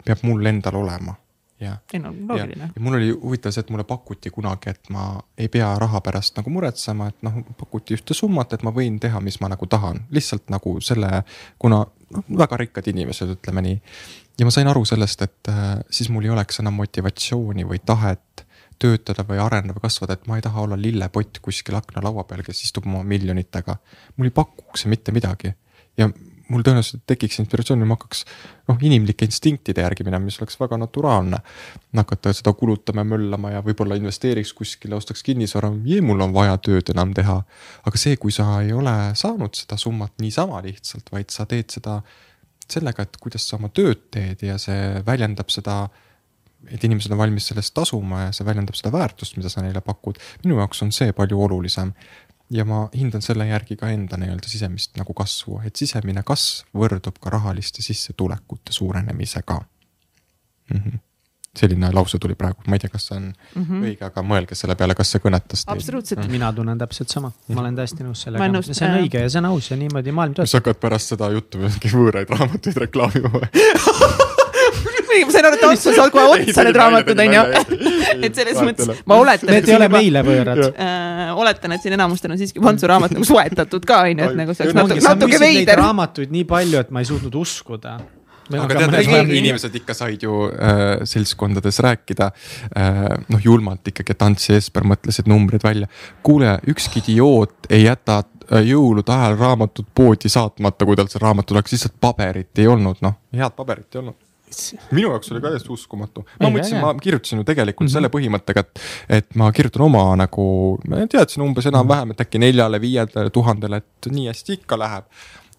peab mul endal olema. Ja, no, ja, ja mul oli huvitav see, et mulle pakuti kunagi, et ma ei pea raha pärast nagu muretsema, et noh, pakuti ühte summat, et ma võin teha, mis ma nagu tahan, lihtsalt nagu selle, kuna noh, väga rikkad inimesed, ütleme nii. ja ma sain aru sellest, et äh, siis mul ei oleks enam motivatsiooni või tahet töötada või areneda või kasvada, et ma ei taha olla lillepott kuskil aknalaua peal, kes istub oma miljonitega. mul ei pakuks see mitte midagi ja mul tõenäoliselt tekiks inspiratsioon ja ma hakkaks noh, inimlike instinktide järgi minema, mis oleks väga naturaalne. hakata seda kulutama ja möllama ja võib-olla investeeriks kuskile, ostaks kinnisvara, mul on vaja tööd enam teha. aga see, kui sa ei ole saanud seda summat niisama lihtsalt, vaid sa teed seda sellega, et kuidas sa oma tööd teed ja see väljendab seda et inimesed on valmis selle eest tasuma ja see väljendab seda väärtust, mida sa neile pakud. minu jaoks on see palju olulisem ja ma hindan selle järgi ka enda nii-öelda sisemist nagu kasvu, et sisemine kasv võrdub ka rahaliste sissetulekute suurenemisega mm. -hmm selline lause tuli praegu, ma ei tea, kas see on mm -hmm. õige, aga mõelge selle peale, kas see kõnetas teid. absoluutselt mm. -hmm. mina tunnen täpselt sama, ma olen täiesti nõus sellega, see on õige ja see on aus ja niimoodi maailm töötab. sa hakkad pärast seda juttu mingi võõraid raamatuid reklaamima või *laughs* ma sain aru, et Ants on saanud kohe otsa need raamatud, onju. *laughs* et selles mõttes ma oletan. Need ei ole meile võõrad äh,. oletan, et siin enamustel on siiski Antsu raamat nagu soetatud ka, onju, et nagu see oleks natuke, natuke veider. raamatuid nii palju, et ma ei suutnud uskuda aga tead, inimesed ikka said ju äh, seltskondades rääkida äh,. noh, julmalt ikkagi, et Ants ja Jesper mõtlesid numbrid välja. kuule, ükski idioot ei jäta äh, jõulude ajal raamatut poodi saatmata, kui tal see raamat tuleks, lihtsalt paberit ei olnud, noh, head paberit ei olnud minu jaoks oli ka täiesti uskumatu, ma ei, mõtlesin, ma kirjutasin ju tegelikult mm -hmm. selle põhimõttega, et, et ma kirjutan oma nagu, ma teadsin umbes enam-vähem, et äkki neljale-viiele tuhandele, et nii hästi ikka läheb.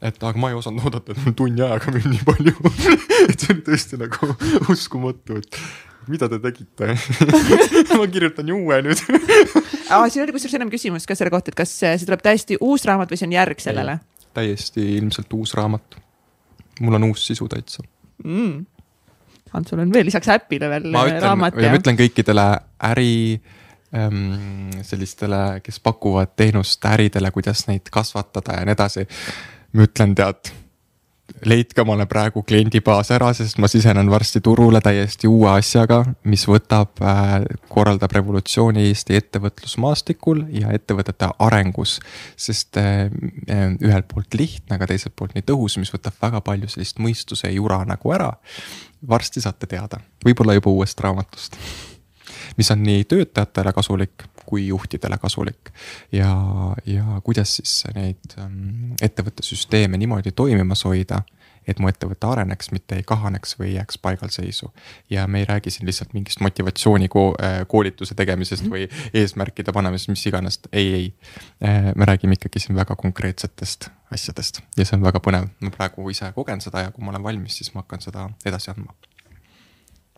Et aga ma ei osanud oodata, et mul tunni ajaga müüb nii palju. *laughs* Et see oli tõesti nagu uskumatu, et mida te tegite? *laughs* Ma kirjutan ju uue nüüd. Aa, siin oli kusjuures ennem küsimus ka selle kohta, et kas see tuleb täiesti uus raamat või see on järg sellele? täiesti ilmselt uus raamat. mul on uus sisu täitsa. Mm Antsul on veel lisaks äpile veel ma ütlen, raamat ma ütlen kõikidele äri ähm, sellistele, kes pakuvad teenust äridele, kuidas neid kasvatada ja nii edasi. ma ütlen, tead leidke omale praegu kliendibaas ära, sest ma sisenen varsti turule täiesti uue asjaga, mis võtab äh,, korraldab revolutsiooni Eesti ettevõtlusmaastikul ja ettevõtete arengus. sest äh, ühelt poolt lihtne, aga teiselt poolt nii tõhus, mis võtab väga palju sellist mõistuse jura nagu ära. Varsti saate teada, võib-olla juba uuest raamatust mis on nii töötajatele kasulik kui juhtidele kasulik. ja, ja kuidas siis neid ähm, ettevõtte süsteeme niimoodi toimimas hoida et mu ettevõte areneks, mitte ei kahaneks või ei jääks paigalseisu. ja me ei räägi siin lihtsalt mingist motivatsiooni ko äh, tegemisest või eesmärkide panemisest, mis iganes, ei, ei. Äh, me räägime ikkagi siin väga konkreetsetest asjadest ja see on väga põnev, ma praegu ise kogen seda ja kui ma olen valmis, siis ma hakkan seda edasi andma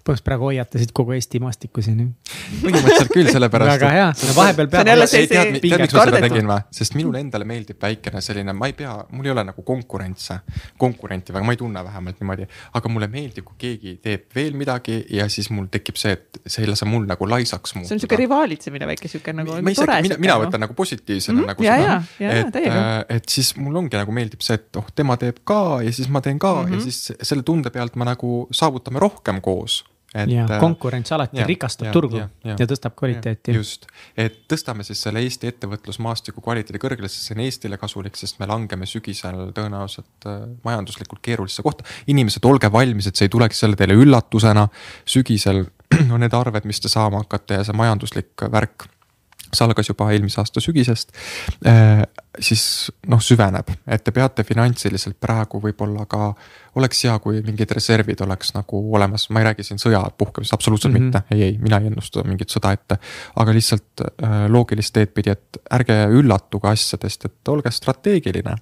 põhimõtteliselt praegu hoiatasid kogu Eesti maastikku siin. põhimõtteliselt küll, sellepärast. väga hea, vahepeal peab. tead, tead, miks ma seda tegin või? sest minule endale meeldib väikene selline, ma ei pea, mul ei ole nagu konkurentse, konkurenti väga, ma ei tunne vähemalt niimoodi. aga mulle meeldib, kui keegi teeb veel midagi ja siis mul tekib see, et see ei lase mul nagu laisaks muutuda. see on sihuke rivaalitsemine väike sihuke nagu. mina, mina võtan nagu positiivsena mm, nagu ja, seda, et, äh, et siis mul ongi nagu meeldib see, et oh, tema teeb ka ja siis ma teen ka mm -hmm. ja siis selle tunde pealt me nagu saavutame rohkem koos ja äh, konkurents alati ja, rikastab ja, turgu ja, ja, ja tõstab kvaliteeti. just, et tõstame siis selle Eesti ettevõtlusmaastiku kvaliteedi kõrgele, sest see on Eestile kasulik, sest me langeme sügisel tõenäoliselt äh, majanduslikult keerulisse kohta. inimesed, olge valmis, et see ei tuleks jälle teile üllatusena. sügisel *clears throat* on need arved, mis te saama hakkate ja see majanduslik värk see algas juba eelmise aasta sügisest. Äh, siis noh, süveneb, et te peate finantsiliselt praegu võib-olla ka, oleks hea, kui mingid reservid oleks nagu olemas, ma ei räägi siin sõja puhkemisest, absoluutselt mm -hmm. mitte, ei, ei, mina ei ennusta mingit sõda ette. aga lihtsalt äh, loogilist teed pidi, et ärge üllatuge asjadest, et olge strateegiline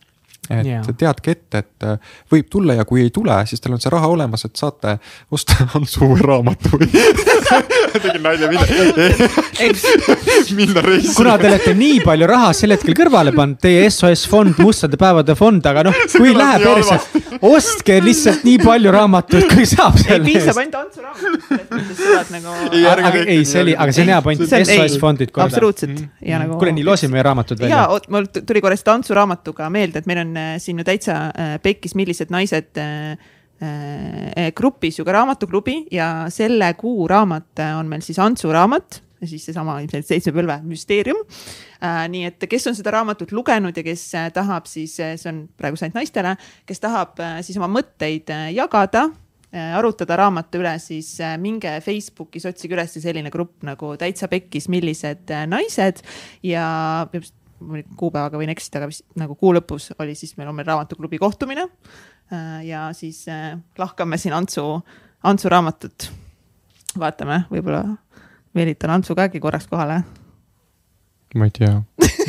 et yeah. teadke ette, et äh, võib tulla ja kui ei tule, siis teil on see raha olemas, et saate osta *laughs* Antsu uue raamatu või *laughs* tegin nalja, minna, *laughs* minna reisile. kuna te olete nii palju raha sel hetkel kõrvale pannud, teie SOS fond, mustade päevade fond, aga noh, kui läheb perse, ostke lihtsalt nii palju raamatuid, kui saab selle eest. piisab ainult Antsu saad nagu. ei, see oli, aga see on hea point, SOS fondid korda. absoluutselt ja nagu. kuule, nii loosime raamatud välja. ja, oot, mul tuli korra seda Antsu raamatuga meelde, et meil on on äh, siin ju täitsa äh, pekkis, millised naised äh, grupis ju ka raamatuklubi ja selle kuu raamat on meil siis Antsu raamat siis seesama ilmselt Seitsme põlve müsteerium. nii et kes on seda raamatut lugenud ja kes tahab siis, see on praegu ainult naistele, kes tahab siis oma mõtteid jagada arutada raamatu üle, siis minge Facebookis, otsige üles selline grupp nagu Täitsa Pekkis, millised naised ja kuupäevaga võin eksida, aga vist nagu kuu lõpus oli siis meil on meil raamatuklubi kohtumine. Äh, ja siis äh, lahkame siin Antsu, Antsu raamatut. vaatame, võib-olla meelitan Antsu ka äkki korraks kohale. ma ei tea *laughs*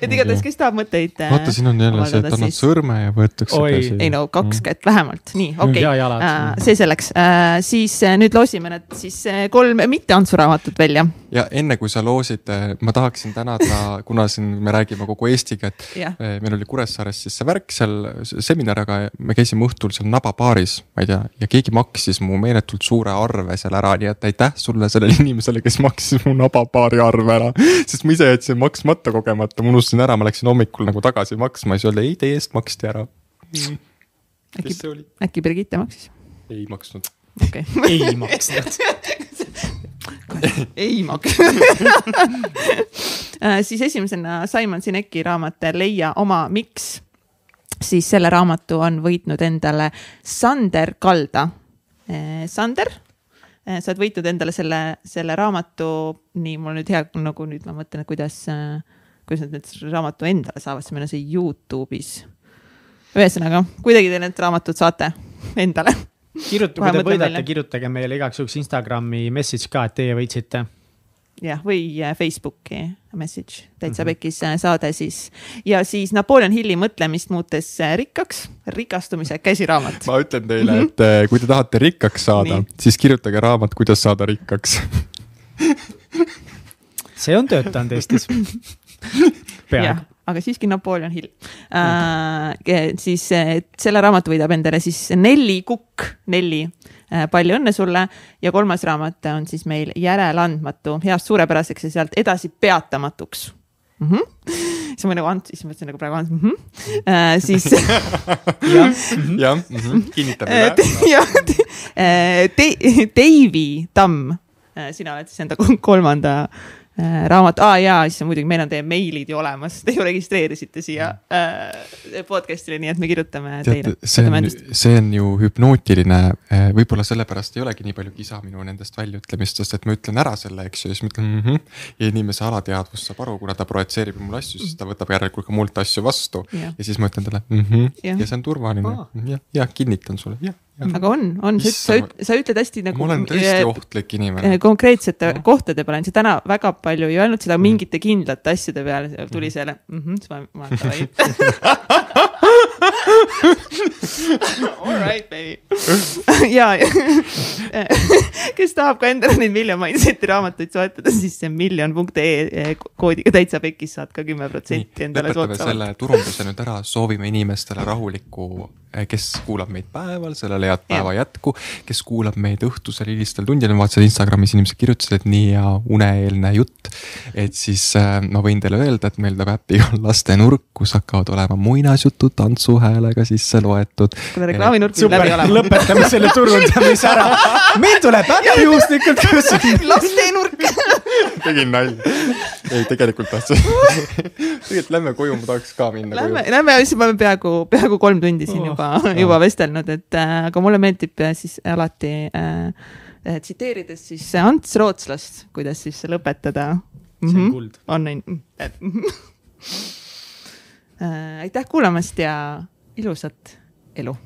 et igatahes, kes tahab mõtteid. vaata, siin on jälle see, et annad sõrme ja võetakse käsi. ei no kaks mm. kätt vähemalt, nii, okei okay.. Uh, see selleks uh,, siis uh, nüüd loosime need siis kolm mitte Antsu raamatut välja. ja enne kui sa loosid, ma tahaksin tänada, *laughs* kuna siin me räägime kogu Eestiga, et yeah. meil oli Kuressaares siis see värk seal seminar, aga me käisime õhtul seal Naba baaris, ma ei tea, ja keegi maksis mu meeletult suure arve seal ära, nii et aitäh sulle sellele inimesele, kes maksis mu Naba baari arve ära. *laughs* sest ma ise jätsin maksmata kogemata, ma unustasin ära, ma läksin hommikul nagu tagasi maksma ja siis öeldi ei, teie eest maksti ära mm.. äkki, äkki Birgitte maksis? ei maksnud. okei okay. *laughs* ei maksnud ei maksnud *laughs* äh, siis esimesena Simon Sineki raamat Leia oma miks. siis selle raamatu on võitnud endale Sander Kalda. Äh, Sander äh, sa oled võitnud endale selle, selle raamatu, nii mul nüüd hea nagu nüüd ma mõtlen, et kuidas äh, kuidas nad nüüd raamatu endale saavad, siis meil on see Youtube'is. ühesõnaga, kuidagi te need raamatud saate endale. kirjutage, kui te võidate, kirjutage meile igaks juhuks Instagrami message ka, et teie võitsite jah, või äh, Facebooki message, täitsa mm -hmm. pekis äh, saade siis. ja siis Napoleon Hilli mõtlemist muutes äh, rikkaks, rikastumise käsiraamat. ma ütlen teile, mhm. et kui te tahate rikkaks saada, siis kirjutage raamat, kuidas saada rikkaks see on töötanud Eestis *laughs* *laughs* jah, aga siiski Napoleon Hill äh,. siis selle raamatu võidab endale siis Nelli Kukk, Nelli äh,, palju õnne sulle. ja kolmas raamat on siis meil Järeleandmatu, heast suurepäraseks ja sealt edasi peatamatuks mm. -hmm siis ma nagu Ant, siis ma mõtlesin nagu praegu Ant mm, -hmm. äh, siis. *laughs* jah, mhm. kinnitame üle. *laughs* jah, äh, Deivi Tamm, äh, sina oled siis enda kolmanda Äh, raamat, aa jaa, siis on muidugi, meil on teie meilid ju olemas, te ju registreerisite siia äh, podcast'ile, nii et me kirjutame teile. see on, see on ju hüpnootiline, äh, võib-olla sellepärast ei olegi nii palju kisa minu nendest väljaütlemistest, et ma ütlen ära selle, eks ju, ja siis ma ütlen mm. -hmm. ja inimese alateadvus saab aru, kuna ta projitseerib mulle asju, siis ta võtab järelikult ka mult asju vastu ja, ja siis ma ütlen talle mm -hmm. ja. ja see on turvaline ah. ja, ja kinnitan sulle, jah aga on, on, sa, sa ütled hästi nagu. ma olen tõesti äh, ohtlik inimene. konkreetsete no. kohtade peale, sa täna väga palju ei öelnud seda mm. mingite kindlate asjade peale, tuli mm. selle mm, -hmm, siis ma, ma davai. *laughs* All right, baby. *laughs* ja, *laughs* kes tahab ka endale neid Million Mindseti raamatuid soetada, siis see miljon.ee koodiga täitsa pekkis saad ka kümme protsenti endale soodsamalt. lõpetame selle turunduse nüüd ära, soovime inimestele rahulikku kes kuulab meid päeval, sellele head päeva jätku. kes kuulab meid õhtusel hilistel tundidel, ma vaatasin Instagramis inimesed kirjutasid, et nii hea uneeelne jutt. et siis äh, ma võin teile öelda, et meil tuleb äppi *laughs* on lastenurk, kus hakkavad olema muinasjutud tantsuhäälega sisse loetud. kuule reklaaminurk peab läbi olema. lõpetame selle turundamise ära. meil tuleb äppi juhuslikult *laughs* lastenurk *laughs* *laughs* tegin nalja. ei, tegelikult tahtsin *laughs* tegelikult lähme koju, ma tahaks ka minna. Lähme, lähme, siis me oleme peaaegu, peaaegu kolm tundi siin oh, juba oh., *laughs* juba vestelnud, et äh, aga mulle meeldib äh, siis alati äh, äh, tsiteerides siis Ants Rootslast, kuidas siis lõpetada. see on mhm. kuld. on nii äh,. aitäh kuulamast ja ilusat elu